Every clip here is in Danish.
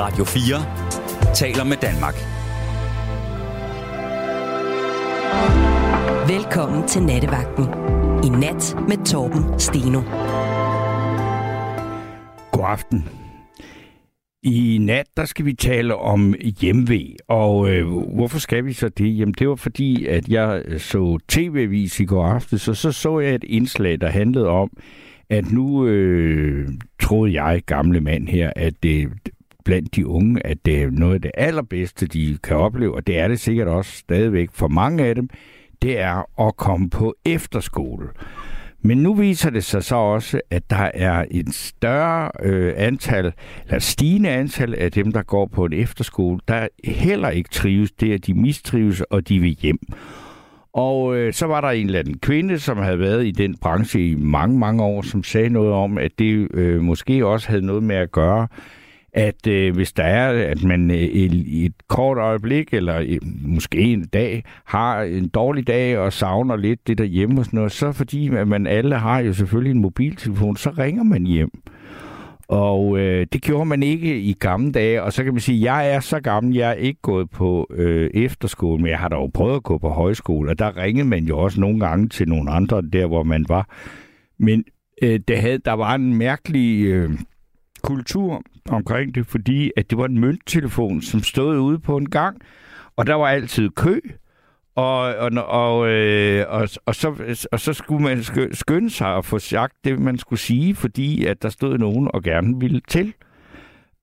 Radio 4 taler med Danmark. Velkommen til Nattevagten. I nat med Torben Steno. God aften. I nat, der skal vi tale om hjemve, og øh, hvorfor skal vi så det? Jamen, det var fordi, at jeg så tv-vis i går aften, så, så så jeg et indslag, der handlede om, at nu øh, troede jeg, gamle mand her, at det blandt de unge, at det er noget af det allerbedste, de kan opleve, og det er det sikkert også stadigvæk for mange af dem, det er at komme på efterskole. Men nu viser det sig så også, at der er en større øh, antal, eller stigende antal af dem, der går på en efterskole, der heller ikke trives. Det er, at de mistrives, og de vil hjem. Og øh, så var der en eller anden kvinde, som havde været i den branche i mange, mange år, som sagde noget om, at det øh, måske også havde noget med at gøre, at øh, hvis der er, at man øh, i et kort øjeblik, eller øh, måske en dag, har en dårlig dag og savner lidt det der hjemme og sådan noget, så fordi at man alle har jo selvfølgelig en mobiltelefon, så ringer man hjem. Og øh, det gjorde man ikke i gamle dage, og så kan man sige, at jeg er så gammel, jeg er ikke gået på øh, efterskole, men jeg har da jo prøvet at gå på højskole, og der ringede man jo også nogle gange til nogle andre, der hvor man var. Men øh, det havde, der var en mærkelig øh, kultur omkring det, fordi at det var en mønttelefon, som stod ude på en gang, og der var altid kø, og, og, og, øh, og, og, så, og så skulle man skynde sig at få sagt det, man skulle sige, fordi at der stod nogen og gerne ville til.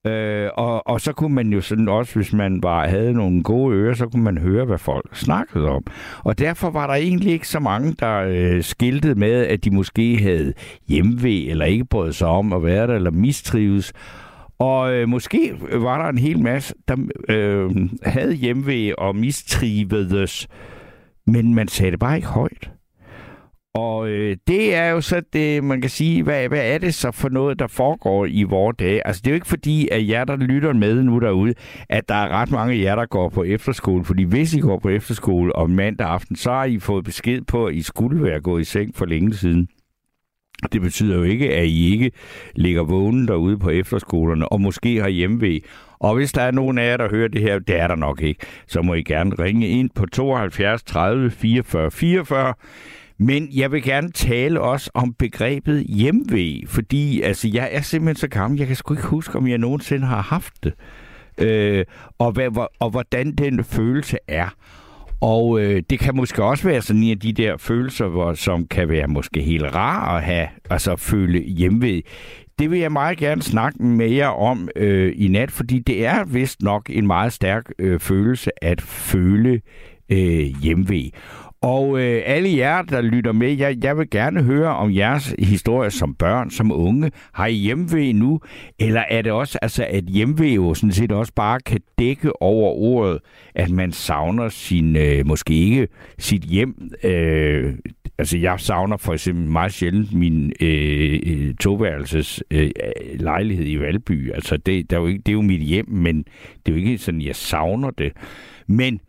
Øh, og, og så kunne man jo sådan også, hvis man var, havde nogle gode ører, så kunne man høre, hvad folk snakkede om. Og derfor var der egentlig ikke så mange, der øh, skiltede med, at de måske havde hjemve, eller ikke brød sig om at være der, eller mistrives. Og øh, måske var der en hel masse, der øh, havde hjemve og mistrivedes, men man sagde det bare ikke højt. Og øh, det er jo så det, man kan sige, hvad, hvad er det så for noget, der foregår i vores dage? Altså det er jo ikke fordi, at jer, der lytter med nu derude, at der er ret mange af jer, der går på efterskole. Fordi hvis I går på efterskole om mandag aften, så har I fået besked på, at I skulle være gået i seng for længe siden. Det betyder jo ikke, at I ikke ligger vågen derude på efterskolerne, og måske har hjemmevæg. Og hvis der er nogen af jer, der hører det her, det er der nok ikke, så må I gerne ringe ind på 72 30 44 44. Men jeg vil gerne tale også om begrebet hjemve, fordi altså, jeg er simpelthen så gammel, jeg kan sgu ikke huske, om jeg nogensinde har haft det. Øh, og, hvad, og hvordan den følelse er. Og øh, det kan måske også være sådan en af de der følelser, hvor, som kan være måske helt rar at have, altså føle hjemved. Det vil jeg meget gerne snakke med jer om øh, i nat, fordi det er vist nok en meget stærk øh, følelse at føle øh, hjemved. Og øh, alle jer, der lytter med, jeg, jeg vil gerne høre om jeres historie som børn, som unge. Har I hjemve nu? Eller er det også, altså, at hjemve jo sådan set også bare kan dække over ordet, at man savner sin, øh, måske ikke sit hjem. Øh, altså, jeg savner for eksempel meget sjældent min øh, øh toværelses øh, lejlighed i Valby. Altså, det, der er jo ikke, det er jo mit hjem, men det er jo ikke sådan, jeg savner det. Men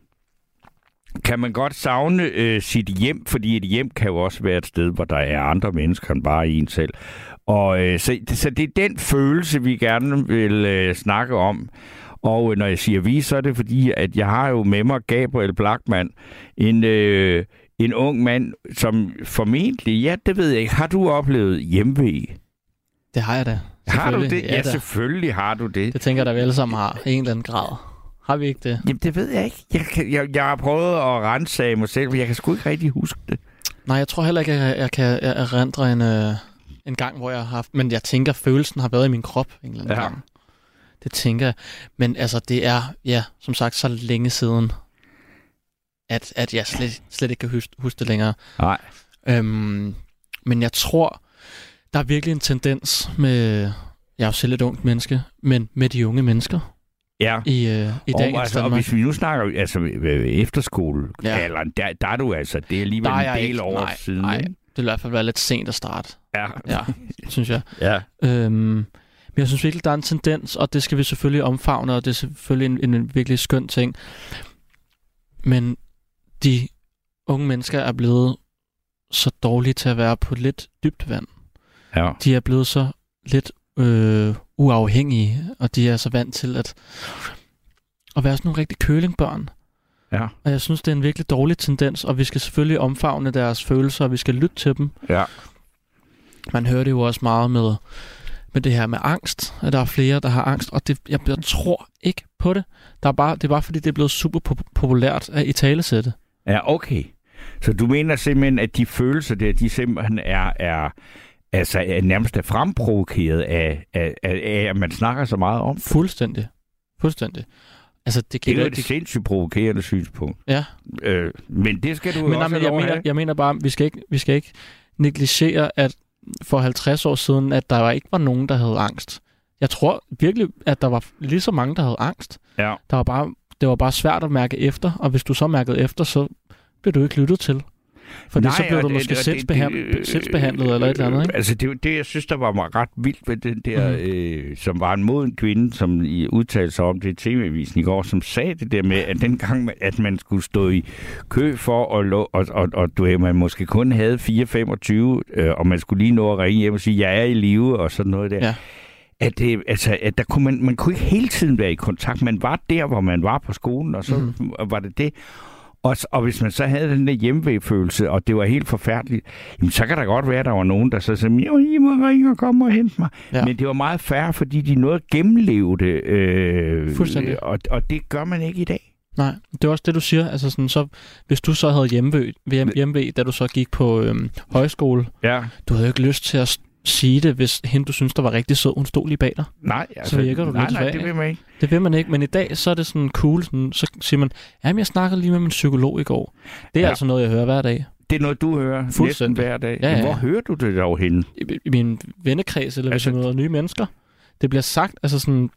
kan man godt savne øh, sit hjem, fordi et hjem kan jo også være et sted, hvor der er andre mennesker end bare en selv. Og øh, så, så det er den følelse, vi gerne vil øh, snakke om. Og når jeg siger vi, så er det fordi, at jeg har jo med mig Gabriel Blackman, en, øh, en ung mand, som formentlig, ja, det ved jeg ikke, har du oplevet hjemve? Det har jeg da. Har du det? Ja, ja selvfølgelig har du det. Det tænker jeg da, vi alle sammen har, i en eller anden grad. Har vi ikke det? Jamen, det ved jeg ikke. Jeg, kan, jeg, jeg har prøvet at rense af mig selv, men jeg kan sgu ikke rigtig huske det. Nej, jeg tror heller ikke, at jeg, jeg kan erindre en, uh, en gang, hvor jeg har haft... Men jeg tænker, at følelsen har været i min krop en eller anden ja. gang. Det tænker jeg. Men altså, det er, ja, som sagt, så længe siden, at, at jeg slet, slet ikke kan huske, huske det længere. Nej. Øhm, men jeg tror, der er virkelig en tendens med... Jeg er jo selv et ungt menneske, men med de unge mennesker, ja. i, øh, i dag. Og, altså, og hvis vi nu snakker altså, efterskole, ja. eller, der, der er du altså, det er alligevel en del ikke, år nej, siden. Nej, det vil i hvert fald være lidt sent at starte. Ja. Ja, synes jeg. Ja. Øhm, men jeg synes virkelig, der er en tendens, og det skal vi selvfølgelig omfavne, og det er selvfølgelig en, en virkelig skøn ting. Men de unge mennesker er blevet så dårlige til at være på lidt dybt vand. Ja. De er blevet så lidt øh, uafhængige, og de er så vant til at, at være sådan nogle rigtig kølingbørn. Ja. Og jeg synes, det er en virkelig dårlig tendens, og vi skal selvfølgelig omfavne deres følelser, og vi skal lytte til dem. Ja. Man hører det jo også meget med, med det her med angst, at der er flere, der har angst, og det, jeg, jeg tror ikke på det. Der er bare, det er bare fordi, det er blevet super pop- populært at i talesætte. Ja, okay. Så du mener simpelthen, at de følelser der, de simpelthen er, er altså er nærmest er fremprovokeret af, af, af, af, at man snakker så meget om? Fuldstændig. Fuldstændig. Altså, det, Det kan er jo et sindssygt provokerende synspunkt. Ja, Øh, men det skal du jo men, nej, også men have jeg, mener, jeg mener bare, vi skal ikke, vi skal ikke negligere, at for 50 år siden, at der ikke var nogen, der havde angst. Jeg tror virkelig, at der var lige så mange, der havde angst. Ja. Der var bare, det var bare svært at mærke efter, og hvis du så mærkede efter, så blev du ikke lyttet til. Fordi Nej, så blev du måske selvbehandlet eller et eller andet, ikke? Altså, det, det, jeg synes, der var ret vildt ved den der, Mhm. øh, som var en moden kvinde, som i udtalte sig om det i tv-avisen i går, som sagde det der med, at dengang, at man skulle stå i kø for at lå, og, og, og du ved, man måske kun havde 4-25, øh, og man skulle lige nå at ringe hjem og sige, jeg er i live, og sådan noget der. Ja. At, det, altså, at der kunne man, man kunne ikke hele tiden være i kontakt. Man var der, hvor man var på skolen, og så mm. var det det. Og, og hvis man så havde den der hjemmevægfølelse, og det var helt forfærdeligt, jamen, så kan der godt være, at der var nogen, der så sagde, jo, I må ringe og komme og hente mig. Ja. Men det var meget færre, fordi de nåede at gennemleve det. Øh, Fuldstændig. Og, og det gør man ikke i dag. Nej, det er også det, du siger. Altså sådan, så, hvis du så havde hjemmevæg, hjem, hjemmevæg da du så gik på øhm, højskole, Ja. du havde jo ikke lyst til at sige det, hvis hende, du synes, der var rigtig sød, hun stod lige bag dig. Nej, altså, virker du nej, lidt nej, svag, det vil man ikke. Det vil man ikke, men i dag så er det sådan cool. Sådan, så siger man, jamen jeg snakkede lige med min psykolog i går. Det er ja. Altså noget, jeg hører hver dag. Det er noget, du hører næsten hver dag. Ja, ja. Hvor hører du det dog henne? I, i min vennekreds, eller hvis Altså- jeg møder nye mennesker. Det bliver sagt, altså sådan,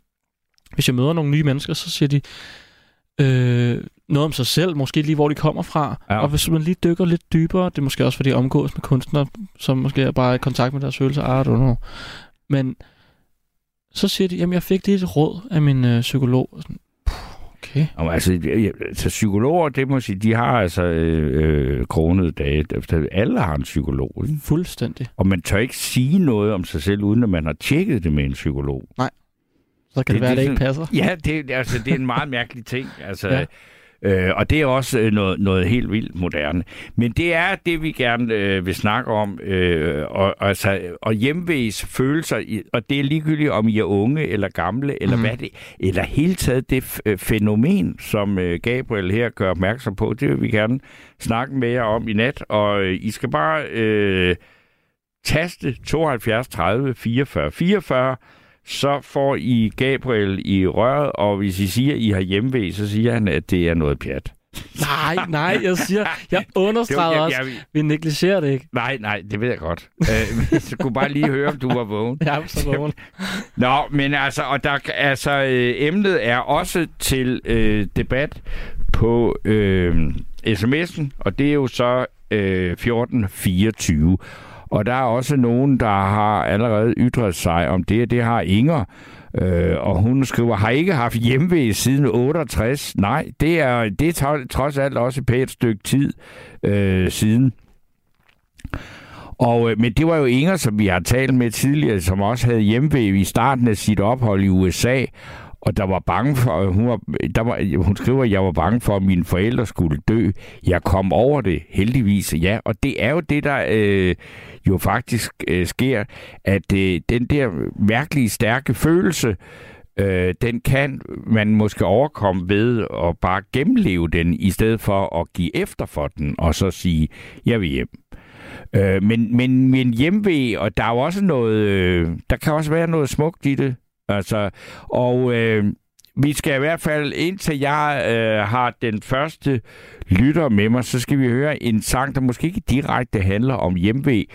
hvis jeg møder nogle nye mennesker, så siger de øh, noget om sig selv, måske lige hvor de kommer fra. Ja. Og hvis man lige dykker lidt dybere, det er måske også fordi jeg omgås med kunstnere, som måske er bare i kontakt med deres følelser, I don't know. Men så siger de, jamen jeg fik lige et råd af min øh, psykolog. Og Sådan, "Puh, okay. Jamen, altså, jeg- altså, psykologer, det må sige, de har altså øh, øh, kronede dage. Efter- Alle har en psykolog, ikke? Fuldstændig. Og man tør ikke sige noget om sig selv, uden at man har tjekket det med en psykolog. Så kan det, Det- være, det det ikke passer. Ja, det, altså, det er en meget mærkelig ting. Altså, Ja. Øh, og det er også øh, noget, noget helt vildt moderne. Men det er det, vi gerne øh, vil snakke om. Øh, og, altså, og hjemvæs følelser, og det er ligegyldigt, om I er unge eller gamle, eller mm. hvad det eller hele taget det øh, fænomen, som øh, Gabriel her gør opmærksom på, det vil vi gerne snakke med jer om i nat. Og øh, I skal bare øh, taste 72 30 44 44, så får I Gabriel i røret, og hvis I siger, at I har hjemmevæg, så siger han, at det er noget pjat. Nej, nej, jeg siger, jeg understreger jeg, også, jeg, vi negligerer det ikke. nej, nej, det ved jeg godt. Øh, jeg skulle bare lige høre, om du var vågen. Jeg er så vågen. Nå, men altså, og der, altså, øh, emnet er også til øh, debat på øh, sms'en, og det er jo så øh, 1424. Og der er også nogen, der har allerede ytret sig om det, det har Inger. Øh, og hun skriver, har ikke haft hjemmevæg siden 68. Nej, det er, det er trods alt også et pænt stykke tid øh, siden. Og, øh, men det var jo Inger, som vi har talt med tidligere, som også havde hjemmevæg i starten af sit ophold i USA. Og der var bange for, hun, var, der var, hun skriver, at jeg var bange for, at mine forældre skulle dø. Jeg kom over det, heldigvis, ja. Og det er jo det, der øh, jo faktisk øh, sker, at øh, den der mærkelige, stærke følelse, øh, den kan man måske overkomme ved at bare gennemleve den, i stedet for at give efter for den, og så sige, jeg vil hjem. Øh, men, men, men hjemvej, og der er jo også noget, øh, der kan også være noget smukt i det. Altså, og øh, vi skal i hvert fald, indtil jeg øh, har den første lytter med mig, så skal vi høre en sang, der måske ikke direkte handler om hjemve,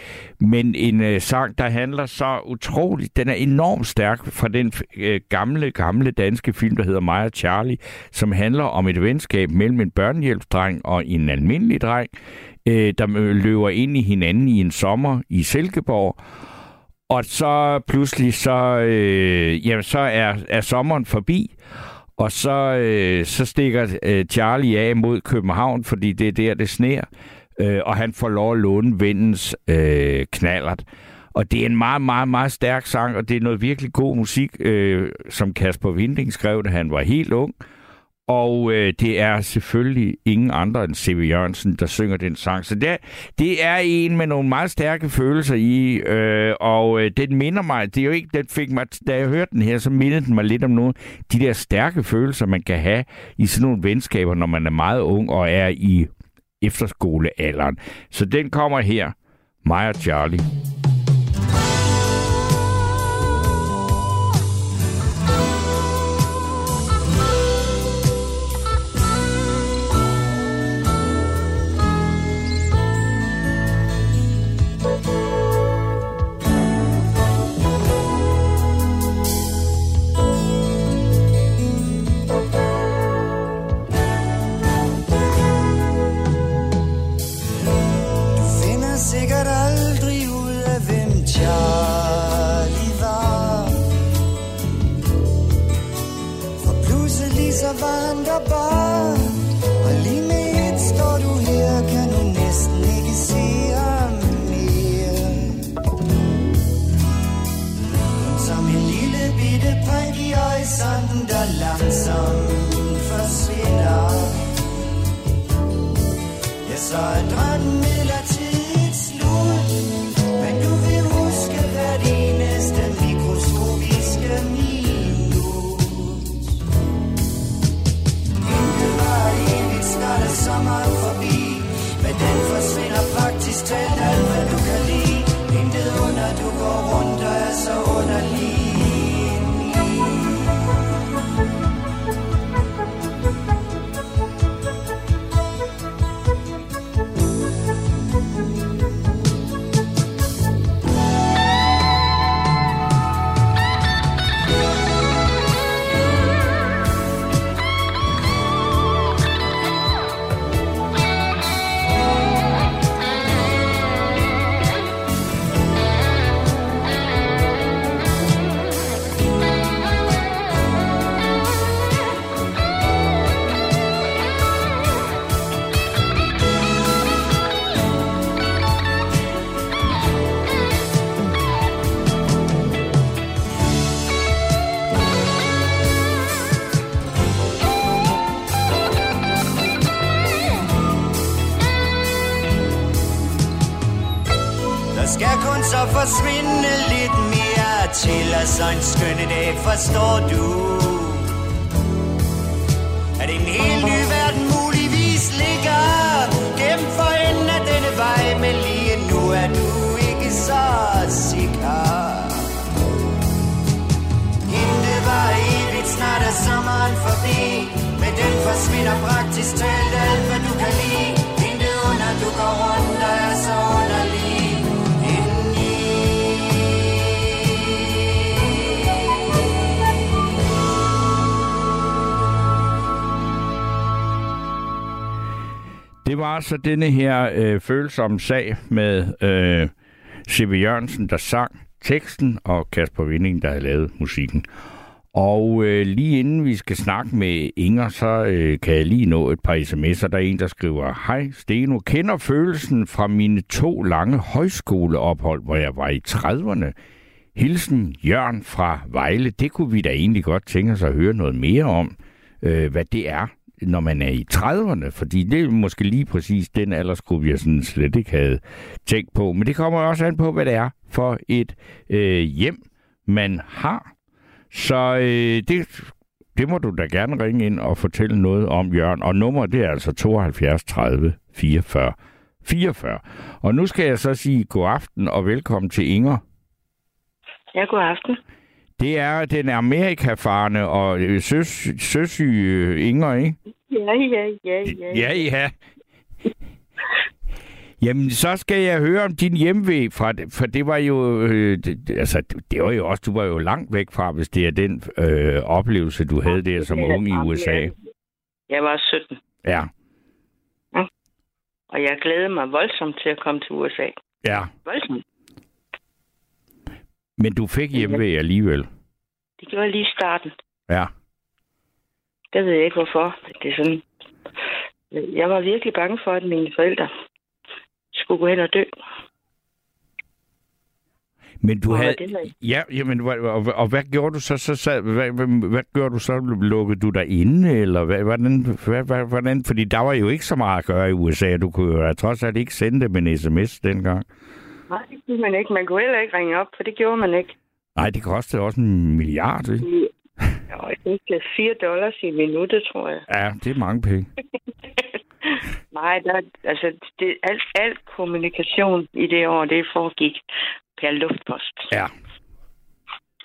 men en øh, sang, der handler så utroligt, den er enormt stærk fra den øh, gamle, gamle danske film, der hedder Mig og Charlie, som handler om et venskab mellem en børnehjælpsdreng og en almindelig dreng, øh, der øh, løber ind i hinanden i en sommer i Silkeborg, og så pludselig så, øh, jamen, så er, er sommeren forbi, og så, øh, så stikker øh, Charlie af mod København, fordi det er der, det sner, øh, og han får lov at låne vennens øh, knallert. Og det er en meget, meget, meget stærk sang, og det er noget virkelig god musik, øh, som Kasper Vinding skrev, da han var helt ung. Og øh, det er selvfølgelig ingen andre end C.V. Jørgensen, der synger den sang. Så det, det er en med nogle meget stærke følelser i, øh, og øh, den minder mig, det er jo ikke, den fik mig, da jeg hørte den her, så mindede den mig lidt om nogle de der stærke følelser, man kan have i sådan nogle venskaber, når man er meget ung og er i efterskolealderen. Så den kommer her, mig og Charlie. bitte, bitte bring de äußeren da langsam forsvinder. Jeg så drømmen midlertidigt slut, men du vil huske hvert eneste mikroskopiske minut. Intet var evigt, var det sommer sådan skønne dag, forstår du? At en helt ny verden muligvis ligger Gennem for enden af denne vej Men lige nu er du ikke så sikker. Intet var evigt, snart er sommeren forbi Men den forsvinder praktisk talt alt, hvad du kan lide. Det var så denne her øh, følsomme sag med øh, C.V. Jørgensen, der sang teksten, og Kasper Vinding, der havde lavet musikken. Og øh, lige inden vi skal snakke med Inger, så øh, kan jeg lige nå et par sms'er. Der er en, der skriver, Hej Steno, kender følelsen fra mine to lange højskoleophold, hvor jeg var i 30'erne. Hilsen Jørn fra Vejle. Det kunne vi da egentlig godt tænke os at høre noget mere om, øh, hvad det er når man er i 30'erne, fordi det er måske lige præcis den aldersgruppe, jeg sådan slet ikke havde tænkt på. Men det kommer også an på, hvad det er for et øh, hjem, man har. Så øh, det, det må du da gerne ringe ind og fortælle noget om, Jørgen. Og nummer det er altså 72 30 44 44. Og nu skal jeg så sige god aften og velkommen til Inger. Ja, god aften. Det er den amerikafarne og øh, søs, søsyge øh, Inger, ikke? Ja, ja, ja, ja. Ja, ja. Jamen, så skal jeg høre om din hjemvej, fra, for det var jo, øh, det, altså, det var jo også, du var jo langt væk fra, hvis det er den øh, oplevelse, du havde der som ung i USA. Jeg var 17. Ja. ja. Og jeg glædede mig voldsomt til at komme til USA. Ja. Voldsomt. Men du fik hjemvej alligevel? Det gjorde jeg lige i starten. Ja. Det ved jeg ikke, hvorfor. Det er sådan... Jeg var virkelig bange for, at mine forældre skulle gå hen og dø. Men du Og havde... Ja, jamen, og, og, og hvad gjorde du så? så sad, hvad, hvad, hvad gjorde du så? Lukkede du dig inde, eller hvad, hvordan, hvad, hvad, hvordan? Fordi der var jo ikke så meget at gøre i USA. Du kunne jo trods alt ikke sende dem en sms dengang. Nej, det kunne man ikke. Man kunne heller ikke ringe op, for det gjorde man ikke. Nej, det kostede også en milliard, ikke? Jo, jeg er 4 dollars i minuttet, tror jeg. Ja, det er mange penge. Nej, der, altså, det, alt, alt kommunikation i det år, det foregik per luftpost. Ja.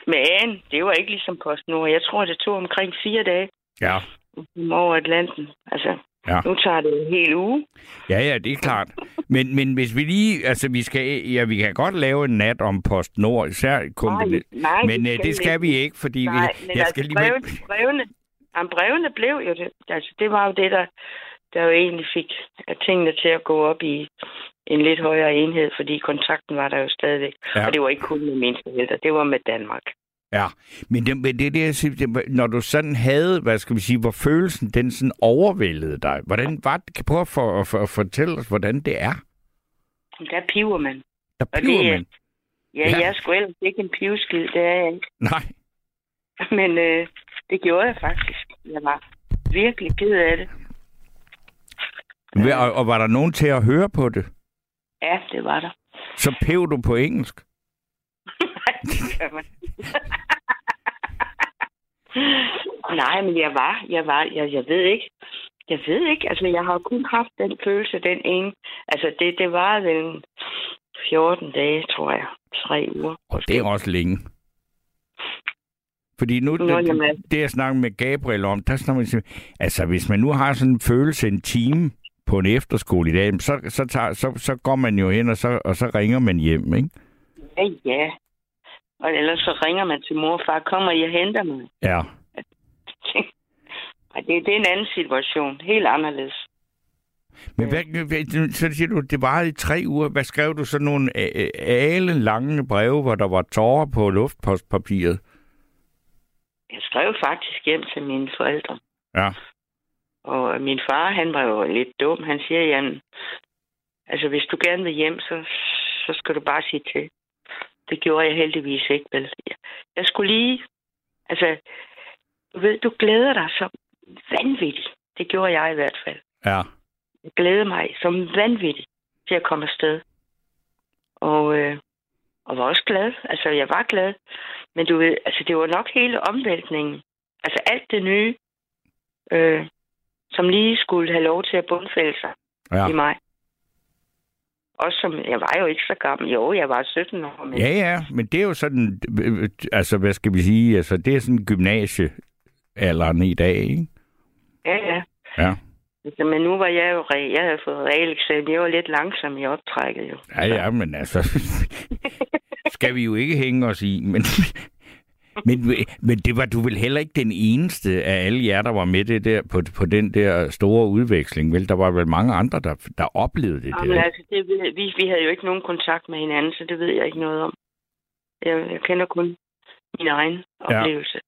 Men det var ikke ligesom PostNord. Jeg tror, det tog omkring fire dage Ja. over Atlanten. Altså, Ja. nu tager det en hel uge. Ja, ja, det er klart. Men, men hvis vi lige, altså vi skal, ja, vi kan godt lave en nat om PostNord, især kombineret. nej, Men det øh, skal det skal vi ikke, fordi Nej, vi, men jeg altså, skal lige... brevene, brevene, jamen, brevene blev jo det. Altså, det var jo det, der, der jo egentlig fik tingene til at gå op i en lidt højere enhed, fordi kontakten var der jo stadigvæk. Ja. Og det var ikke kun med forældre, det var med Danmark. Ja, men det, men det, er det jeg siger, det, når du sådan havde, hvad skal vi sige, hvor følelsen den sådan overvældede dig, hvordan var det? Kan prøve at, for, at, for, at fortælle os, hvordan det er? Der piver man. Der Og piver det er- man. Ja, Ja. jeg skulle ellers ikke en pivskid, det er jeg ikke. Nej. Men øh, det gjorde jeg faktisk. Jeg var virkelig ked af det. Og, og var der nogen til at høre på det? Ja, det var der. Så pev du på engelsk? Nej, det gør man. Nej, men jeg var, jeg var, jeg, jeg ved ikke. Jeg ved ikke, altså jeg har kun haft den følelse, den ene. Altså det, det var vel 14 dage, tror jeg. Tre uger. Og det er også længe. Fordi nu, Nå, det, jamen. det, jeg snakker med Gabriel om, der snakker man altså hvis man nu har sådan en følelse en time på en efterskole i dag, så, så, tager, så, så går man jo hen, og så, og så ringer man hjem, ikke? Ja, ja. Og ellers så ringer man til mor og far, kommer I og henter mig? Ja. Det, det er en anden situation. Helt anderledes. Men hvad, hvad, så siger du, det varede i tre uger. Hvad skrev du? Så nogle a- a- ale lange breve, hvor der var tårer på luftpostpapiret? Jeg skrev faktisk hjem til mine forældre. Ja. Og min far, han var jo lidt dum. Han siger, Jan, altså hvis du gerne vil hjem, så, så skal du bare sige til. Det gjorde jeg heldigvis ikke, vel. Jeg skulle lige, altså, du ved, du glæder dig så vanvittigt. Det gjorde jeg i hvert fald. Ja. Jeg glædede mig som vanvittigt til at komme afsted. Og, øh, og var også glad. Altså, jeg var glad. Men du ved, altså, det var nok hele omvæltningen. Altså, alt det nye, øh, som lige skulle have lov til at bundfælde sig Ja. i mig. Også som, jeg var jo ikke så gammel. Jo, jeg var 17 år, men Ja, ja, men det er jo sådan, øh, øh, altså hvad skal vi sige, altså det er sådan gymnasiealderen i dag, ikke? ja, ja. Ja. Altså, men nu var jeg jo, re- jeg havde fået realeksamen. Jeg var lidt langsom i optrækket jo. Ja, ja, men altså, skal vi jo ikke hænge os i, men, men, men det var du vel heller ikke den eneste af alle jer, der var med det der, på, på den der store udveksling, vel? Der var vel mange andre, der, der oplevede det Jamen, der. altså, det, vi, vi havde jo ikke nogen kontakt med hinanden, så det ved jeg ikke noget om. Jeg, jeg kender kun min egen oplevelse.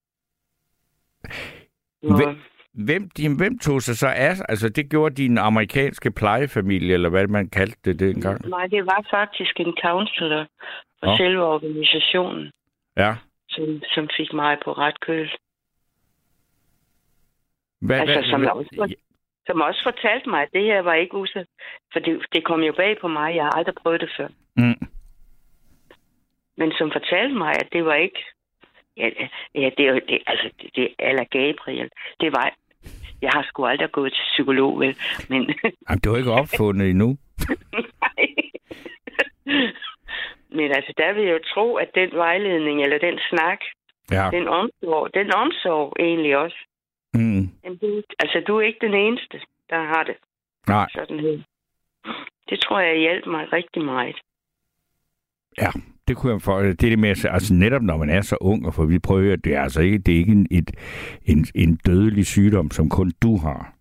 Ja. Hvem- Hvem, din, hvem tog sig så af? Altså, det gjorde din amerikanske plejefamilie, eller hvad man kaldte det dengang? Nej, det var faktisk en counselor for Nå. selve organisationen, Ja. Som, som fik mig på ret køl. Hvad, Altså, som også- Som også fortalte mig, at det her var ikke usæt. For det, det kom jo bag på mig. Jeg har aldrig prøvet det før. Mm. Men som fortalte mig, at det var ikke... Ja, ja det, er jo- det, altså, det, det er eller Gabriel. Det var... Jeg har sgu aldrig gået til psykolog, vel? Men Jamen, det var ikke opfundet endnu. Nej. Men altså, der vil jeg jo tro, at den vejledning, eller den snak, Ja. den omsorg, den omsorg egentlig også. Mm. Jamen, du, altså, du er ikke den eneste, der har det Nej, sådan her. Det tror jeg hjælper mig rigtig meget. ja. Det kunne jeg for, det er det med, at- altså netop når man er så ung, og for vi prøver, det er altså ikke, det er ikke en, et, en, en dødelig sygdom, som kun du har.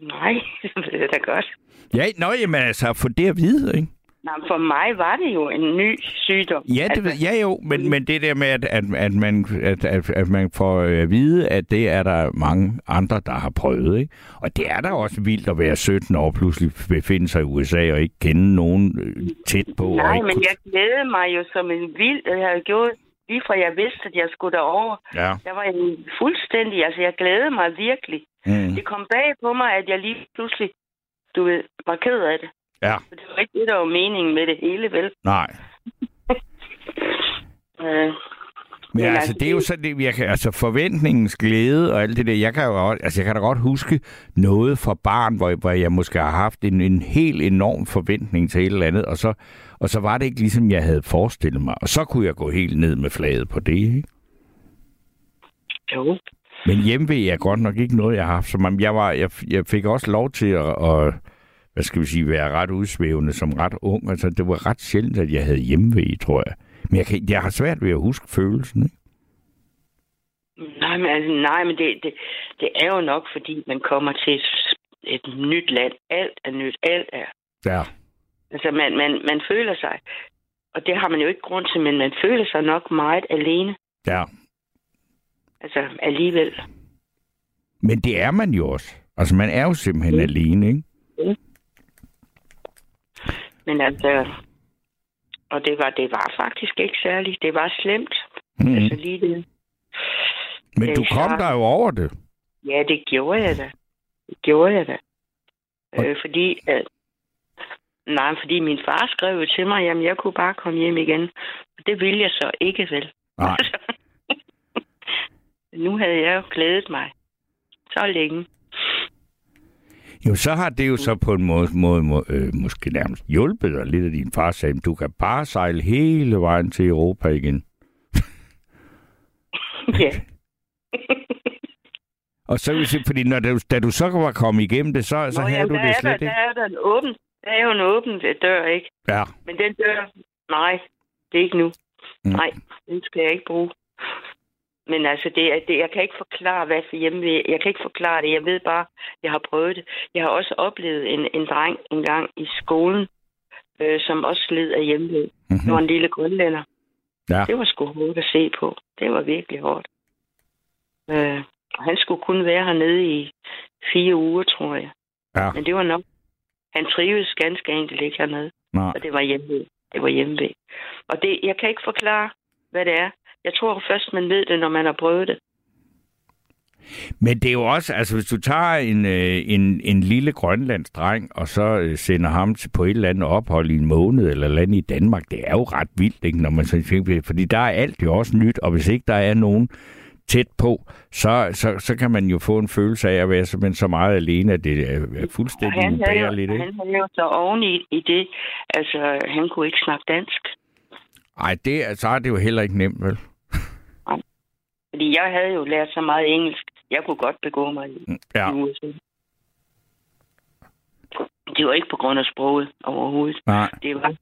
Nej, det jeg da godt. Ja, nå, jamen altså, for det at vide, ikke? Nej, for mig var det jo en ny sygdom. Ja, det ved, ja jo, men, men det der med, at, at, at, man, at, at, at man får at vide, at det er der mange andre, der har prøvet. Ikke? Og det er da også vildt at være 17 år pludselig befinde sig i USA og ikke kende nogen øh, tæt på. og Nej, ikke men jeg glædede mig jo som en vild. Jeg havde gjort lige fra jeg vidste, at jeg skulle derover. Ja. Der var jeg fuldstændig, altså jeg glædede mig virkelig. Mm. Det kom bag på mig, at jeg lige pludselig, du ved, var ked af det. Ja, For det var ikke det, der var meningen med det hele, vel? nej. Øh, Men Men altså, altså, det er jo sådan, det, jeg kan, altså forventningens glæde og alt det der, jeg kan jo godt, altså jeg kan da godt huske noget fra barn, hvor, hvor jeg måske har haft en, en helt enorm forventning til et eller andet, og så, og så var det ikke ligesom, jeg havde forestillet mig, og så kunne jeg gå helt ned med flaget på det, ikke? jo. Men hjemme er godt nok ikke noget, jeg har haft. Som om jeg, var, jeg, jeg fik også lov til at, at, hvad skal vi sige, være ret udsvævende som ret ung. Altså, det var ret sjældent, at jeg havde hjemme tror jeg. Men jeg, kan, jeg har svært ved at huske følelsen. Ikke? Nej, men, altså, nej, men det, det, det er jo nok, fordi man kommer til et, et nyt land. Alt er nyt. Alt er. Ja. Altså, man, man, man føler sig, og det har man jo ikke grund til, men man føler sig nok meget alene. Ja. Altså, alligevel. Men det er man jo også. Altså, man er jo simpelthen mm. alene, ikke? Men altså, og det var, det var faktisk ikke særligt. Det var slemt. Mm. Altså lige det. Men det du er kom klart. der jo over det. Ja, det gjorde jeg da. Det gjorde jeg da. Øh, fordi, at, nej, fordi min far skrev jo til mig, jamen jeg kunne bare komme hjem igen. Og det ville jeg så ikke vel. Nej. nu havde jeg jo glædet mig så længe. Jo, så har det jo så på en måde, måde må, øh, måske nærmest hjulpet dig lidt, at din far sagde, at du kan bare sejle hele vejen til Europa igen. ja. Og så vil sige, fordi når du, da du så var kommet igennem det, så, så Nå, havde jamen, du det slet der, ikke. Der er, der en åben, der er jo en åben dør, ikke? Ja. Men den dør, nej, det er ikke nu. Mm. Nej, den skal jeg ikke bruge. Men altså, det, det, jeg kan ikke forklare, hvad for hjemme Jeg kan ikke forklare det. Jeg ved bare, jeg har prøvet det. Jeg har også oplevet en, en dreng engang i skolen, øh, som også led af hjemløb. Mm-hmm. Det var en lille grønlænder. Ja. Det var sgu hårdt at se på. Det var virkelig hårdt. Øh, han skulle kun være hernede i fire uger, tror jeg. Ja. Men det var nok. Han trives ganske enkelt ikke hernede. Nej. Og det var hjemme. Det var hjemme. Og det, jeg kan ikke forklare, hvad det er. Jeg tror først, man ved det, når man har prøvet det. Men det er jo også, altså hvis du tager en, øh, en, en lille grønlandsk dreng, og så øh, sender ham til på et eller andet ophold i en måned eller andet i Danmark, det er jo ret vildt, ikke, når man så tænker, fordi der er alt jo også nyt, og hvis ikke der er nogen tæt på, så, så, så kan man jo få en følelse af at være simpelthen så meget alene, at det er, fuldstændig han ubærligt. Ikke? han havde jo så oven i, i det, altså han kunne ikke snakke dansk. Ej, det, så er det jo heller ikke nemt, vel? Fordi jeg havde jo lært så meget engelsk. Jeg kunne godt begå mig i, Ja, i USA. Det var ikke på grund af sproget overhovedet. nej. Det var,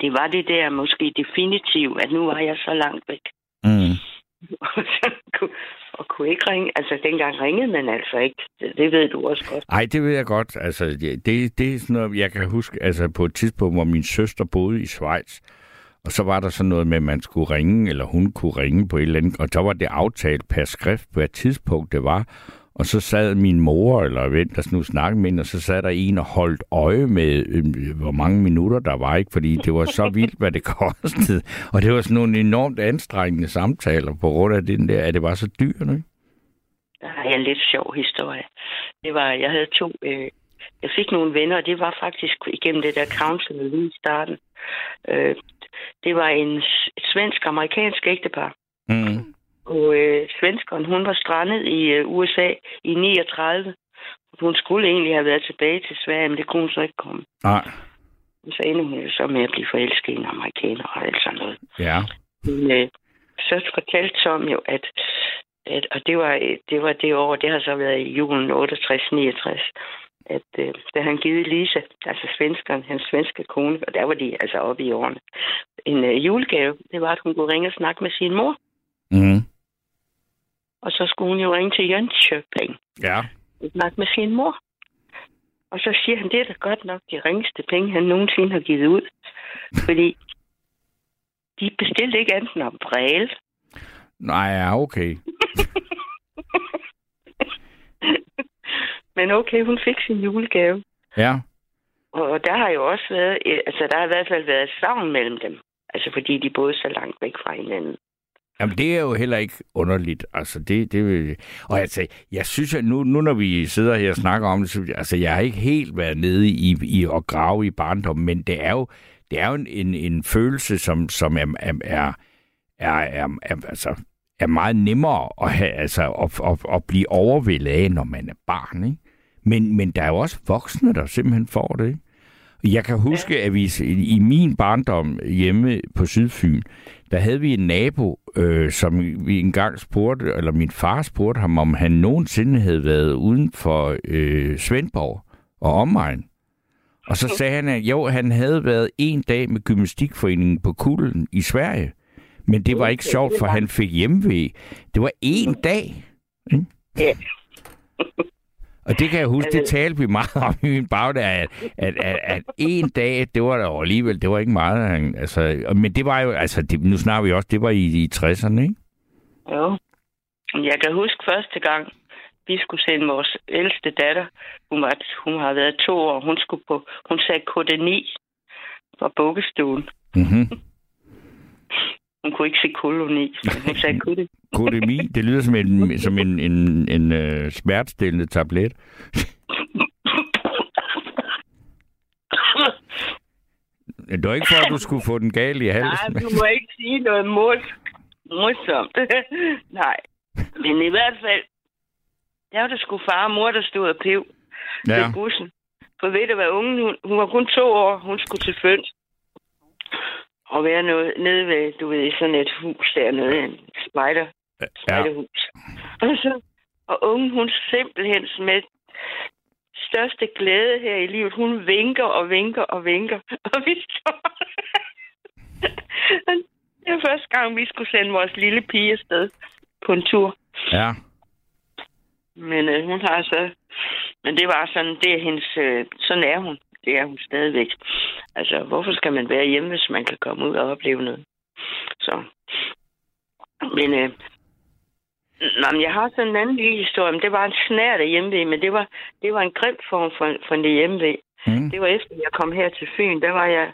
det var det der måske definitivt, at nu var jeg så langt væk. Mm. Og kunne- ikke ringe. Altså, dengang ringede man altså ikke. Det, ved du også godt. Ej, det ved jeg godt. Altså, det, det, det er sådan noget, jeg kan huske, altså på et tidspunkt, hvor min søster boede i Schweiz, og så var der sådan noget med, at man skulle ringe, eller hun kunne ringe på et eller andet, og så var det aftalt per skrift, på et tidspunkt det var. Og så sad min mor, eller hvem der nu snakkede med hende, og så sad der en og holdt øje med, øh, hvor mange minutter der var, ikke? Fordi det var så vildt, hvad det kostede. Og det var sådan nogle enormt anstrengende samtaler på grund af den der, at det var så dyrt, ikke? Der har jeg en lidt sjov historie. Det var, jeg havde to, øh, jeg fik nogle venner, og det var faktisk igennem det der council lige i starten. Øh, det var en svensk-amerikansk ægtepar. Mm. Og øh, svenskeren, hun var strandet i øh, USA i 39. Hun skulle egentlig have været tilbage til Sverige, men det kunne hun så ikke komme. Nej. Og så endte hun jo så med at blive forelsket i en amerikaner og alt sådan noget. Ja. Men øh, så fortalte Tom jo, at, at og det var, det var det år, det har så været i julen 68-69, at øh, da han givet Lisa, altså svenskeren, hans svenske kone, og der var de altså oppe i årene, en øh, julegave, det var, at hun kunne ringe og snakke med sin mor. Mm. Og så skulle hun jo ringe til Jönköping Ja. og snakke med sin mor. Og så siger han, det er da godt nok de ringeste penge, han nogensinde har givet ud. Fordi de bestilte ikke andet end bræle. Nej, ja, okay. Men okay, hun fik sin julegave. Ja. Og der har jo også været, altså der har i hvert fald været et savn mellem dem. Altså fordi de boede så langt væk fra hinanden. Jamen, det er jo heller ikke underligt. Altså, det, det vil... Og altså, jeg synes, at nu, nu når vi sidder her og snakker om det, så, altså, jeg har ikke helt været nede i, i at grave i barndommen, men det er jo, det er jo en, en, en følelse, som, som er, er, er, er, er, er, altså, er meget nemmere at, have, altså, at, at, at blive overvældet af, når man er barn. Ikke? Men, men der er jo også voksne, der simpelthen får det. Ikke? Jeg kan huske, ja. at vi i min barndom hjemme på Sydfyn, der havde vi en nabo, øh, som vi engang spurgte, eller min far spurgte ham, om han nogensinde havde været uden for øh, Svendborg og omegn. Og så sagde han, at jo, han havde været en dag med gymnastikforeningen på Kulden i Sverige. Men det var ikke sjovt, for han fik hjemmevæg. Det var en dag. Ikke? Ja. Og det kan jeg huske, det talte vi meget om i min bagdag, at, at, at, at en dag, det var der alligevel, det var ikke meget. Altså, men det var jo, altså, det, nu snakker vi også, det var i, i 60'erne, ikke? Jo. Jeg kan huske første gang, vi skulle sende vores ældste datter, hun, var, hun har været to år, hun, skulle på, hun sagde KD9 fra bukkestuen. Mm-hmm. Hun kunne ikke se koloni, men hun sagde KD. Kodemi, det lyder som en, som en, en, en uh, smertestillende tablet. Det var ikke for, at du skulle få den galt i halsen. Nej, du må ikke sige noget mod, morsomt. Nej. Men i hvert fald, der var der sgu far og mor, der stod og ja. Ja, ved bussen. For ved du hvad, ungen, hun, hun var kun to år, hun skulle til føns. Og være noget, nede ved, du ved, sådan et hus dernede, en spejder, ja. spejderhus. Og, så, og ungen, hun simpelthen med største glæde her i livet, hun vinker og vinker og vinker. Og vi står... det var første gang, vi skulle sende vores lille pige afsted på en tur. ja. Men øh, hun har så... Men det var sådan, det er hendes... Øh, sådan er hun. Det er hun stadigvæk. Altså, hvorfor skal man være hjemme, hvis man kan komme ud og opleve noget? Så... Men... Øh, Nå, men jeg har sådan en anden lille historie, men det var en snært af hjemmevæg, men det var, det var en grim form for, for en hjemmevæg. Mm. Det var efter, jeg kom her til Fyn. Der var jeg...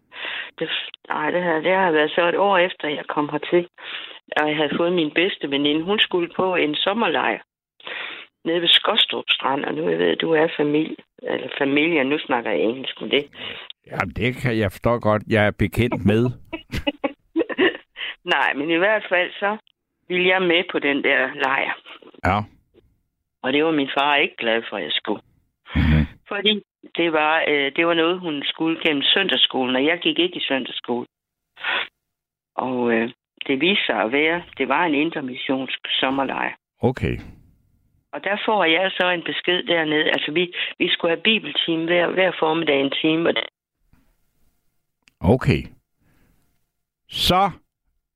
Det, nej, det her, det har været så et år efter, jeg kom hertil. Og jeg havde fået min bedste veninde. Hun skulle på en sommerlejr nede ved Skostrup Strand, og nu jeg ved, du er familie, eller familie, nu snakker jeg engelsk med det. ja, det kan jeg forstå godt. Jeg er bekendt med. Nej, men i hvert fald så ville jeg med på den der lejr. Ja. Og det var min far ikke glad for, at jeg skulle. Mhm. Fordi det var, øh, det var noget, hun skulle gennem søndagsskolen, og jeg gik ikke i søndagsskole. Og øh, det viste sig at være, det var en intermissionsk sommerlejr. Okay. Og der får jeg så en besked dernede. Altså, vi, vi skulle have bibeltime hver, hver formiddag en time. Og Okay. Så,